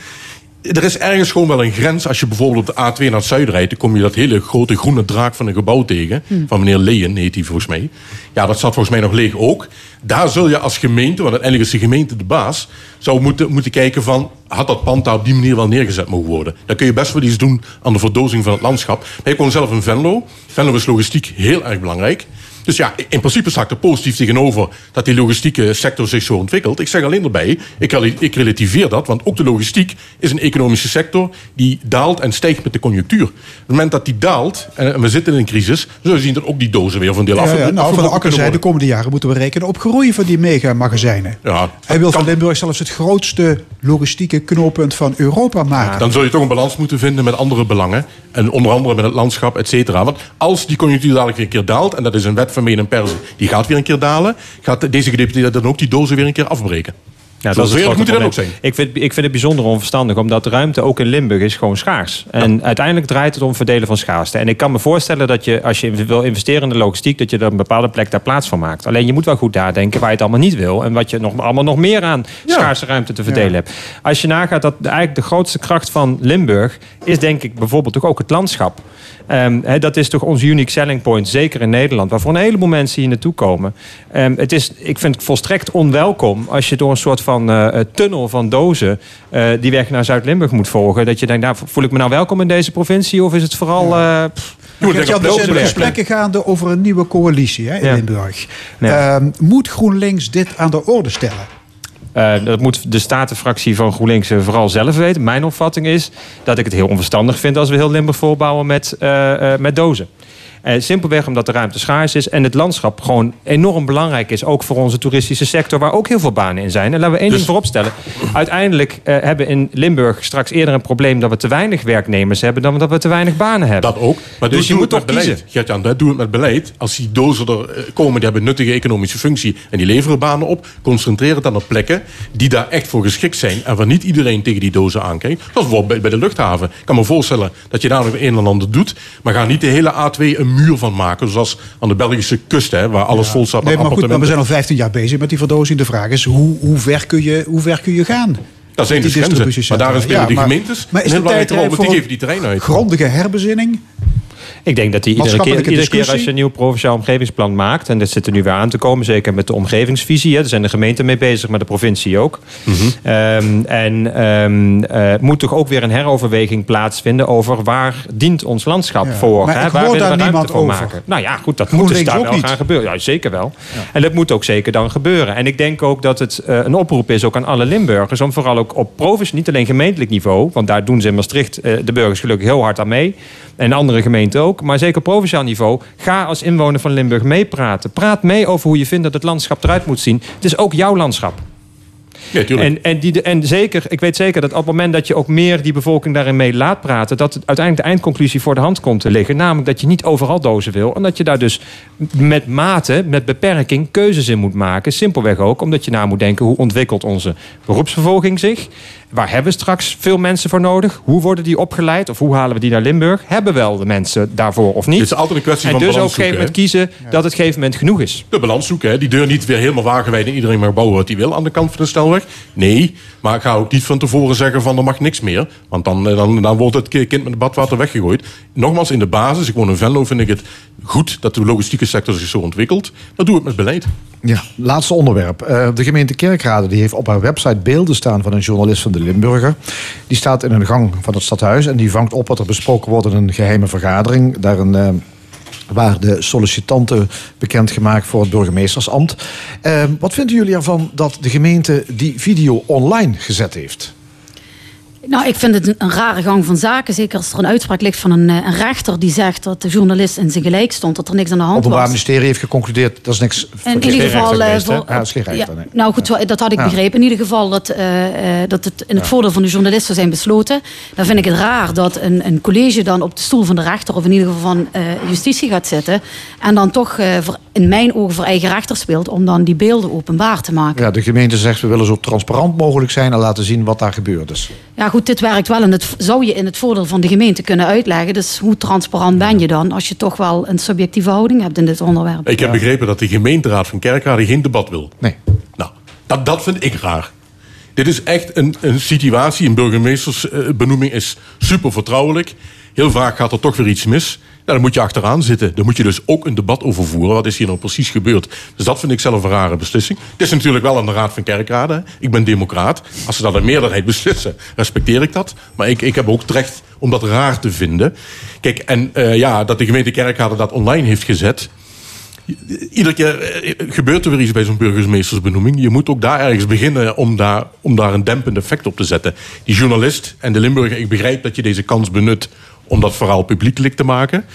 Er is ergens gewoon wel een grens. Als je bijvoorbeeld op de A2 naar het zuiden rijdt, dan kom je dat hele grote groene draak van een gebouw tegen. Van meneer Leyen heet die volgens mij. Ja, dat staat volgens mij nog leeg ook. Daar zul je als gemeente, want uiteindelijk is de gemeente de baas, zou moeten, moeten kijken van, had dat pand daar op die manier wel neergezet mogen worden? Dan kun je best wel iets doen aan de verdozing van het landschap. Maar ik woon zelf in Venlo. Venlo is logistiek heel erg belangrijk. Dus ja, in principe sta ik er positief tegenover dat die logistieke sector zich zo ontwikkelt. Ik zeg alleen erbij, ik, ik relativeer dat, want ook de logistiek is een economische sector die daalt en stijgt met de conjunctuur. Op het moment dat die daalt en we zitten in een crisis, zul je zien dat ook die dozen weer van deel af. Ja, ja, nou, Van de Akker zei, de komende jaren moeten we rekenen op groei van die megamagazijnen. Ja, Hij wil van Limburg zelfs het grootste logistieke knooppunt van Europa maken. Dan zul je toch een balans moeten vinden met andere belangen. En onder andere met het landschap, et cetera. Want als die conjunctuur dadelijk weer een keer daalt... en dat is een wet van Meen en Persen, die gaat weer een keer dalen... gaat deze gedeputeerde dan ook die dozen weer een keer afbreken. Ja, dat is moet dan ook probleem. Ik vind, ik vind het bijzonder onverstandig, omdat de ruimte ook in Limburg is gewoon schaars. En uiteindelijk draait het om verdelen van schaarste. En ik kan me voorstellen dat je, als je wil investeren in de logistiek, dat je er een bepaalde plek daar plaats van maakt. Alleen je moet wel goed nadenken waar je het allemaal niet wil en wat je nog, allemaal nog meer aan schaarse ruimte te verdelen hebt. Als je nagaat dat eigenlijk de grootste kracht van Limburg is, denk ik, bijvoorbeeld toch ook het landschap. Ehm, hè, dat is toch onze unique selling point, zeker in Nederland, waarvoor een heleboel mensen hier naartoe komen. Ehm, het is, ik vind het volstrekt onwelkom als je door een soort van eh, eh, tunnel van dozen eh, die weg naar Zuid-Limburg moet volgen. Dat je denkt, nou, voel ik me nou welkom in deze provincie of is het vooral. eh pff, Gert-Jan, er zijn gesprekken gaande over een nieuwe coalitie hè, in Ja. Limburg. Ja. Ehm, moet GroenLinks dit aan de orde stellen? Eh, dat moet de statenfractie van GroenLinks vooral zelf weten. Mijn opvatting is dat ik het heel onverstandig vind als we heel Limburg volbouwen met, eh, eh, met dozen. Eh, simpelweg omdat de ruimte schaars is en het landschap gewoon enorm belangrijk is. Ook voor onze toeristische sector, waar ook heel veel banen in zijn. En laten we één ding voorop stellen. Uiteindelijk eh, hebben we in Limburg straks eerder een probleem dat we te weinig werknemers hebben dan dat we te weinig banen hebben. Dat ook. Maar dus doe, je doe moet het toch kiezen. Gert-Jan, dat doe het met beleid. Als die dozen er eh, komen, die hebben nuttige economische functie en die leveren banen op, concentreer het dan op plekken die daar echt voor geschikt zijn en waar niet iedereen tegen die dozen aankijkt. Zoals bijvoorbeeld bij, bij de luchthaven. Ik kan me voorstellen dat je daar nog een en ander doet, maar ga niet de hele A2 een muur van maken, zoals aan de Belgische kust, hè, waar alles vol staat met Nee, maar goed, maar we zijn al 15 jaar bezig met die verdozing. De vraag is, hoe, hoe, ver, kun je, hoe ver kun je gaan? Dat zijn dus grenzen. Maar daarin spelen Ja, maar- gemeentes maar is de tijd rijp want die voor geven die terrein uit. Grondige herbezinning? Ik denk dat die iedere keer, iedere keer als je een nieuw provinciaal omgevingsplan maakt... en dat zit er nu weer aan te komen, zeker met de omgevingsvisie... Hè, daar zijn de gemeenten mee bezig, maar de provincie ook. Ehm, en ehm, eh, moet toch ook weer een heroverweging plaatsvinden... over waar dient ons landschap Ja. voor? Maar hè? ik waar willen daar we ruimte voor over. maken? Nou ja, goed, dat moet dus daar wel niet. gaan gebeuren. Ja, zeker wel. En dat moet ook zeker dan gebeuren. En ik denk ook dat het eh, een oproep is ook aan alle Limburgers... om vooral ook op provincie, niet alleen gemeentelijk niveau... want daar doen ze in Maastricht eh, de burgers gelukkig heel hard aan mee... en andere gemeenten ook, maar zeker op provinciaal niveau... ga als inwoner van Limburg meepraten. Praat mee over hoe je vindt dat het landschap eruit moet zien. Het is ook jouw landschap. Ja. En, en, die, en zeker, ik weet zeker dat op het moment dat je ook meer die bevolking daarin mee laat praten, dat uiteindelijk de eindconclusie voor de hand komt te liggen. Namelijk dat je niet overal dozen wil. En dat je daar dus met mate, met beperking, keuzes in moet maken. Simpelweg ook omdat je na moet denken hoe ontwikkelt onze beroepsvervolging zich. Waar hebben we straks veel mensen voor nodig? Hoe worden die opgeleid? Of hoe halen we die naar Limburg? Hebben we wel de mensen daarvoor of niet? Het is altijd een kwestie en van dus op een balans gegeven moment zoeken, kiezen dat het op een gegeven moment genoeg is. De balans zoeken, hè. die deur niet weer helemaal wagenwijd en iedereen mag bouwen wat hij wil aan de kant van de snelweg. Nee, maar ik ga ook niet van tevoren zeggen van er mag niks meer. Want dan, eh, dan, dan wordt het kind met het badwater weggegooid. Nogmaals, in de basis, ik woon in Venlo, vind ik het goed dat de logistieke sector zich zo ontwikkelt. Dat doe ik met beleid. Ja, laatste onderwerp. Eh, de gemeente Kerkrade die heeft op haar website beelden staan van een journalist van de. Die staat in een gang van het stadhuis en die vangt op wat er besproken wordt in een geheime vergadering. Daarin eh, waar de sollicitanten bekendgemaakt voor het burgemeestersambt. Eh, wat vinden jullie ervan dat de gemeente die video online gezet heeft? Nou, ik vind het een, een rare gang van zaken. Zeker als er een uitspraak ligt van een, eh, een rechter die zegt dat de journalist in zijn gelijk stond, dat er niks aan de Het hand Openbaar was. Ministerie heeft geconcludeerd dat is niks. In ieder geval. eh, voor- Ja, geen rechter. ja, nee. nou goed, dat had ik Ja. begrepen. In ieder geval dat, eh, eh, dat het in het voordeel van de journalist zou zijn besloten. Dan vind ik het raar dat een, een college dan op de stoel van de rechter, of in ieder geval van eh, justitie gaat zitten. En dan toch eh, voor, in mijn ogen voor eigen rechter speelt om dan die beelden openbaar te maken. Ja, de gemeente zegt we willen zo transparant mogelijk zijn en laten zien wat daar gebeurd is. Ja, goed, dit werkt wel en het zou je in het voordeel van de gemeente kunnen uitleggen. Dus hoe transparant ben je dan als je toch wel een subjectieve houding hebt in dit onderwerp? Ik heb begrepen dat de gemeenteraad van Kerkrade geen debat wil. Nee. Nou, dat, dat vind ik raar. Dit is echt een, een situatie, een burgemeestersbenoeming is super vertrouwelijk. Heel vaak gaat er toch weer iets mis. Dan moet je achteraan zitten. Dan moet je dus ook een debat over voeren. Wat is hier nou precies gebeurd? Dus dat vind ik zelf een rare beslissing. Het is natuurlijk wel aan de Raad van Kerkrade. hè. Ik ben democraat. Als ze dat een meerderheid beslissen, respecteer ik dat. Maar ik, ik heb ook het recht om dat raar te vinden. Kijk, en eh, ja, dat de gemeente Kerkrade dat online heeft gezet... Iedere keer eh, gebeurt er weer iets bij zo'n burgemeestersbenoeming. Je moet ook daar ergens beginnen om daar, om daar een dempend effect op te zetten. Die journalist en de Limburger, ik begrijp dat je deze kans benut om dat verhaal publiekelijk te maken.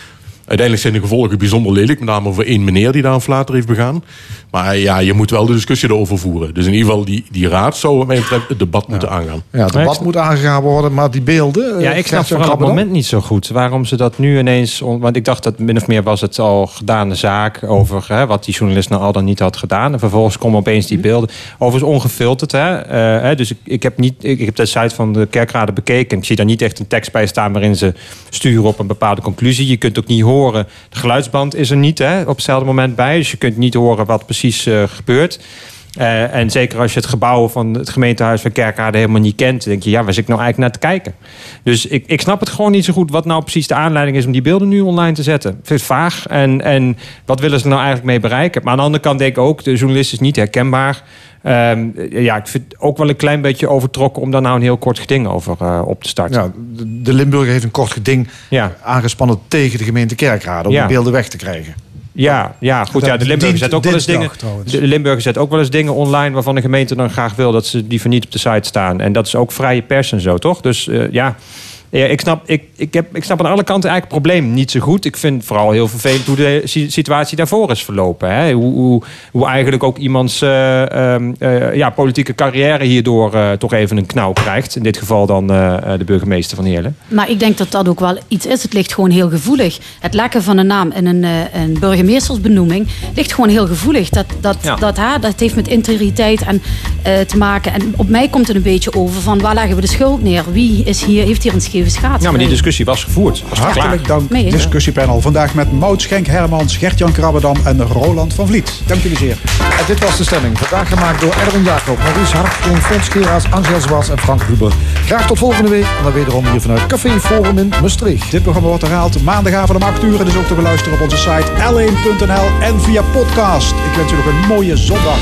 Uiteindelijk zijn de gevolgen bijzonder lelijk. Met name voor één meneer die daar een flater heeft begaan. Maar ja, je moet wel de discussie erover voeren. Dus in ieder geval, die, die raad zou wat mij betreft het debat moeten aangaan. Ja, het debat moet aangegaan worden, maar die beelden... eh, Ja, ik snap vooral op het moment niet zo goed waarom ze dat nu ineens. Want ik dacht dat min of meer was het al gedane zaak over hè, wat die journalist nou al dan niet had gedaan. En vervolgens komen opeens die beelden. Overigens ongefilterd. Hè? Eh, hè, dus ik, ik, heb niet, ik, ik heb de site van de kerkraden bekeken. Ik zie daar niet echt een tekst bij staan waarin ze sturen op een bepaalde conclusie. Je kunt ook niet horen. De geluidsband is er niet hè, op hetzelfde moment bij. Dus je kunt niet horen wat precies eh, gebeurt. Eh, en zeker als je het gebouw van het gemeentehuis van Kerkrade helemaal niet kent, denk je, ja, waar zit ik nou eigenlijk naar te kijken? Dus ik, ik snap het gewoon niet zo goed wat nou precies de aanleiding is om die beelden nu online te zetten. Ik vaag en, en wat willen ze nou eigenlijk mee bereiken? Maar aan de andere kant denk ik ook, de journalist is niet herkenbaar. Ehm, ja, ik vind het ook wel een klein beetje overtrokken om daar nou een heel kort geding over eh, op te starten. Ja, de, de Limburger heeft een kort geding aangespannen tegen de gemeente Kerkrade om Ja. beelden weg te krijgen. Ja, ja goed. Ja, de Limburger zet ook wel eens dingen. De Limburger zet ook wel eens dingen online waarvan de gemeente dan graag wil dat ze die van niet op de site staan. En dat is ook vrije pers en zo, toch? Dus eh, ja. Ja, ik, snap, ik, ik, heb, ik snap aan alle kanten eigenlijk het probleem niet zo goed. Ik vind vooral heel vervelend hoe de si- situatie daarvoor is verlopen. Hè? Hoe, hoe, hoe eigenlijk ook iemands eh, ehm, eh, ja, politieke carrière hierdoor eh, toch even een knauw krijgt. In dit geval dan de burgemeester van Heerlen. Maar ik denk dat dat ook wel iets is. Het ligt gewoon heel gevoelig. Het lekken van een naam in een, een burgemeestersbenoeming ligt gewoon heel gevoelig. Dat, dat, Ja. dat, hè, dat heeft met integriteit en, te maken. En op mij komt het een beetje over van waar leggen we de schuld neer? Wie is hier, heeft hier een schaats? Ja, maar die discussie was gevoerd. Was Hartelijk dank, Nee, discussiepanel. Vandaag met Maud Schenk Hermans, Gert-Jan Krabbedam en Roland van Vliet. Dank jullie zeer. En dit was de stemming. Vandaag gemaakt door Erwin Jacob, Maurice Hartgreen, Fons Geraas, Angel Zwas en Frank Ruber. Graag tot volgende week. En dan wederom hier vanuit Café Forum in Maastricht. Dit programma wordt herhaald maandagavond om 8 uur. En is ook te beluisteren op onze site l1.nl en via podcast. Ik wens u nog een mooie zondag.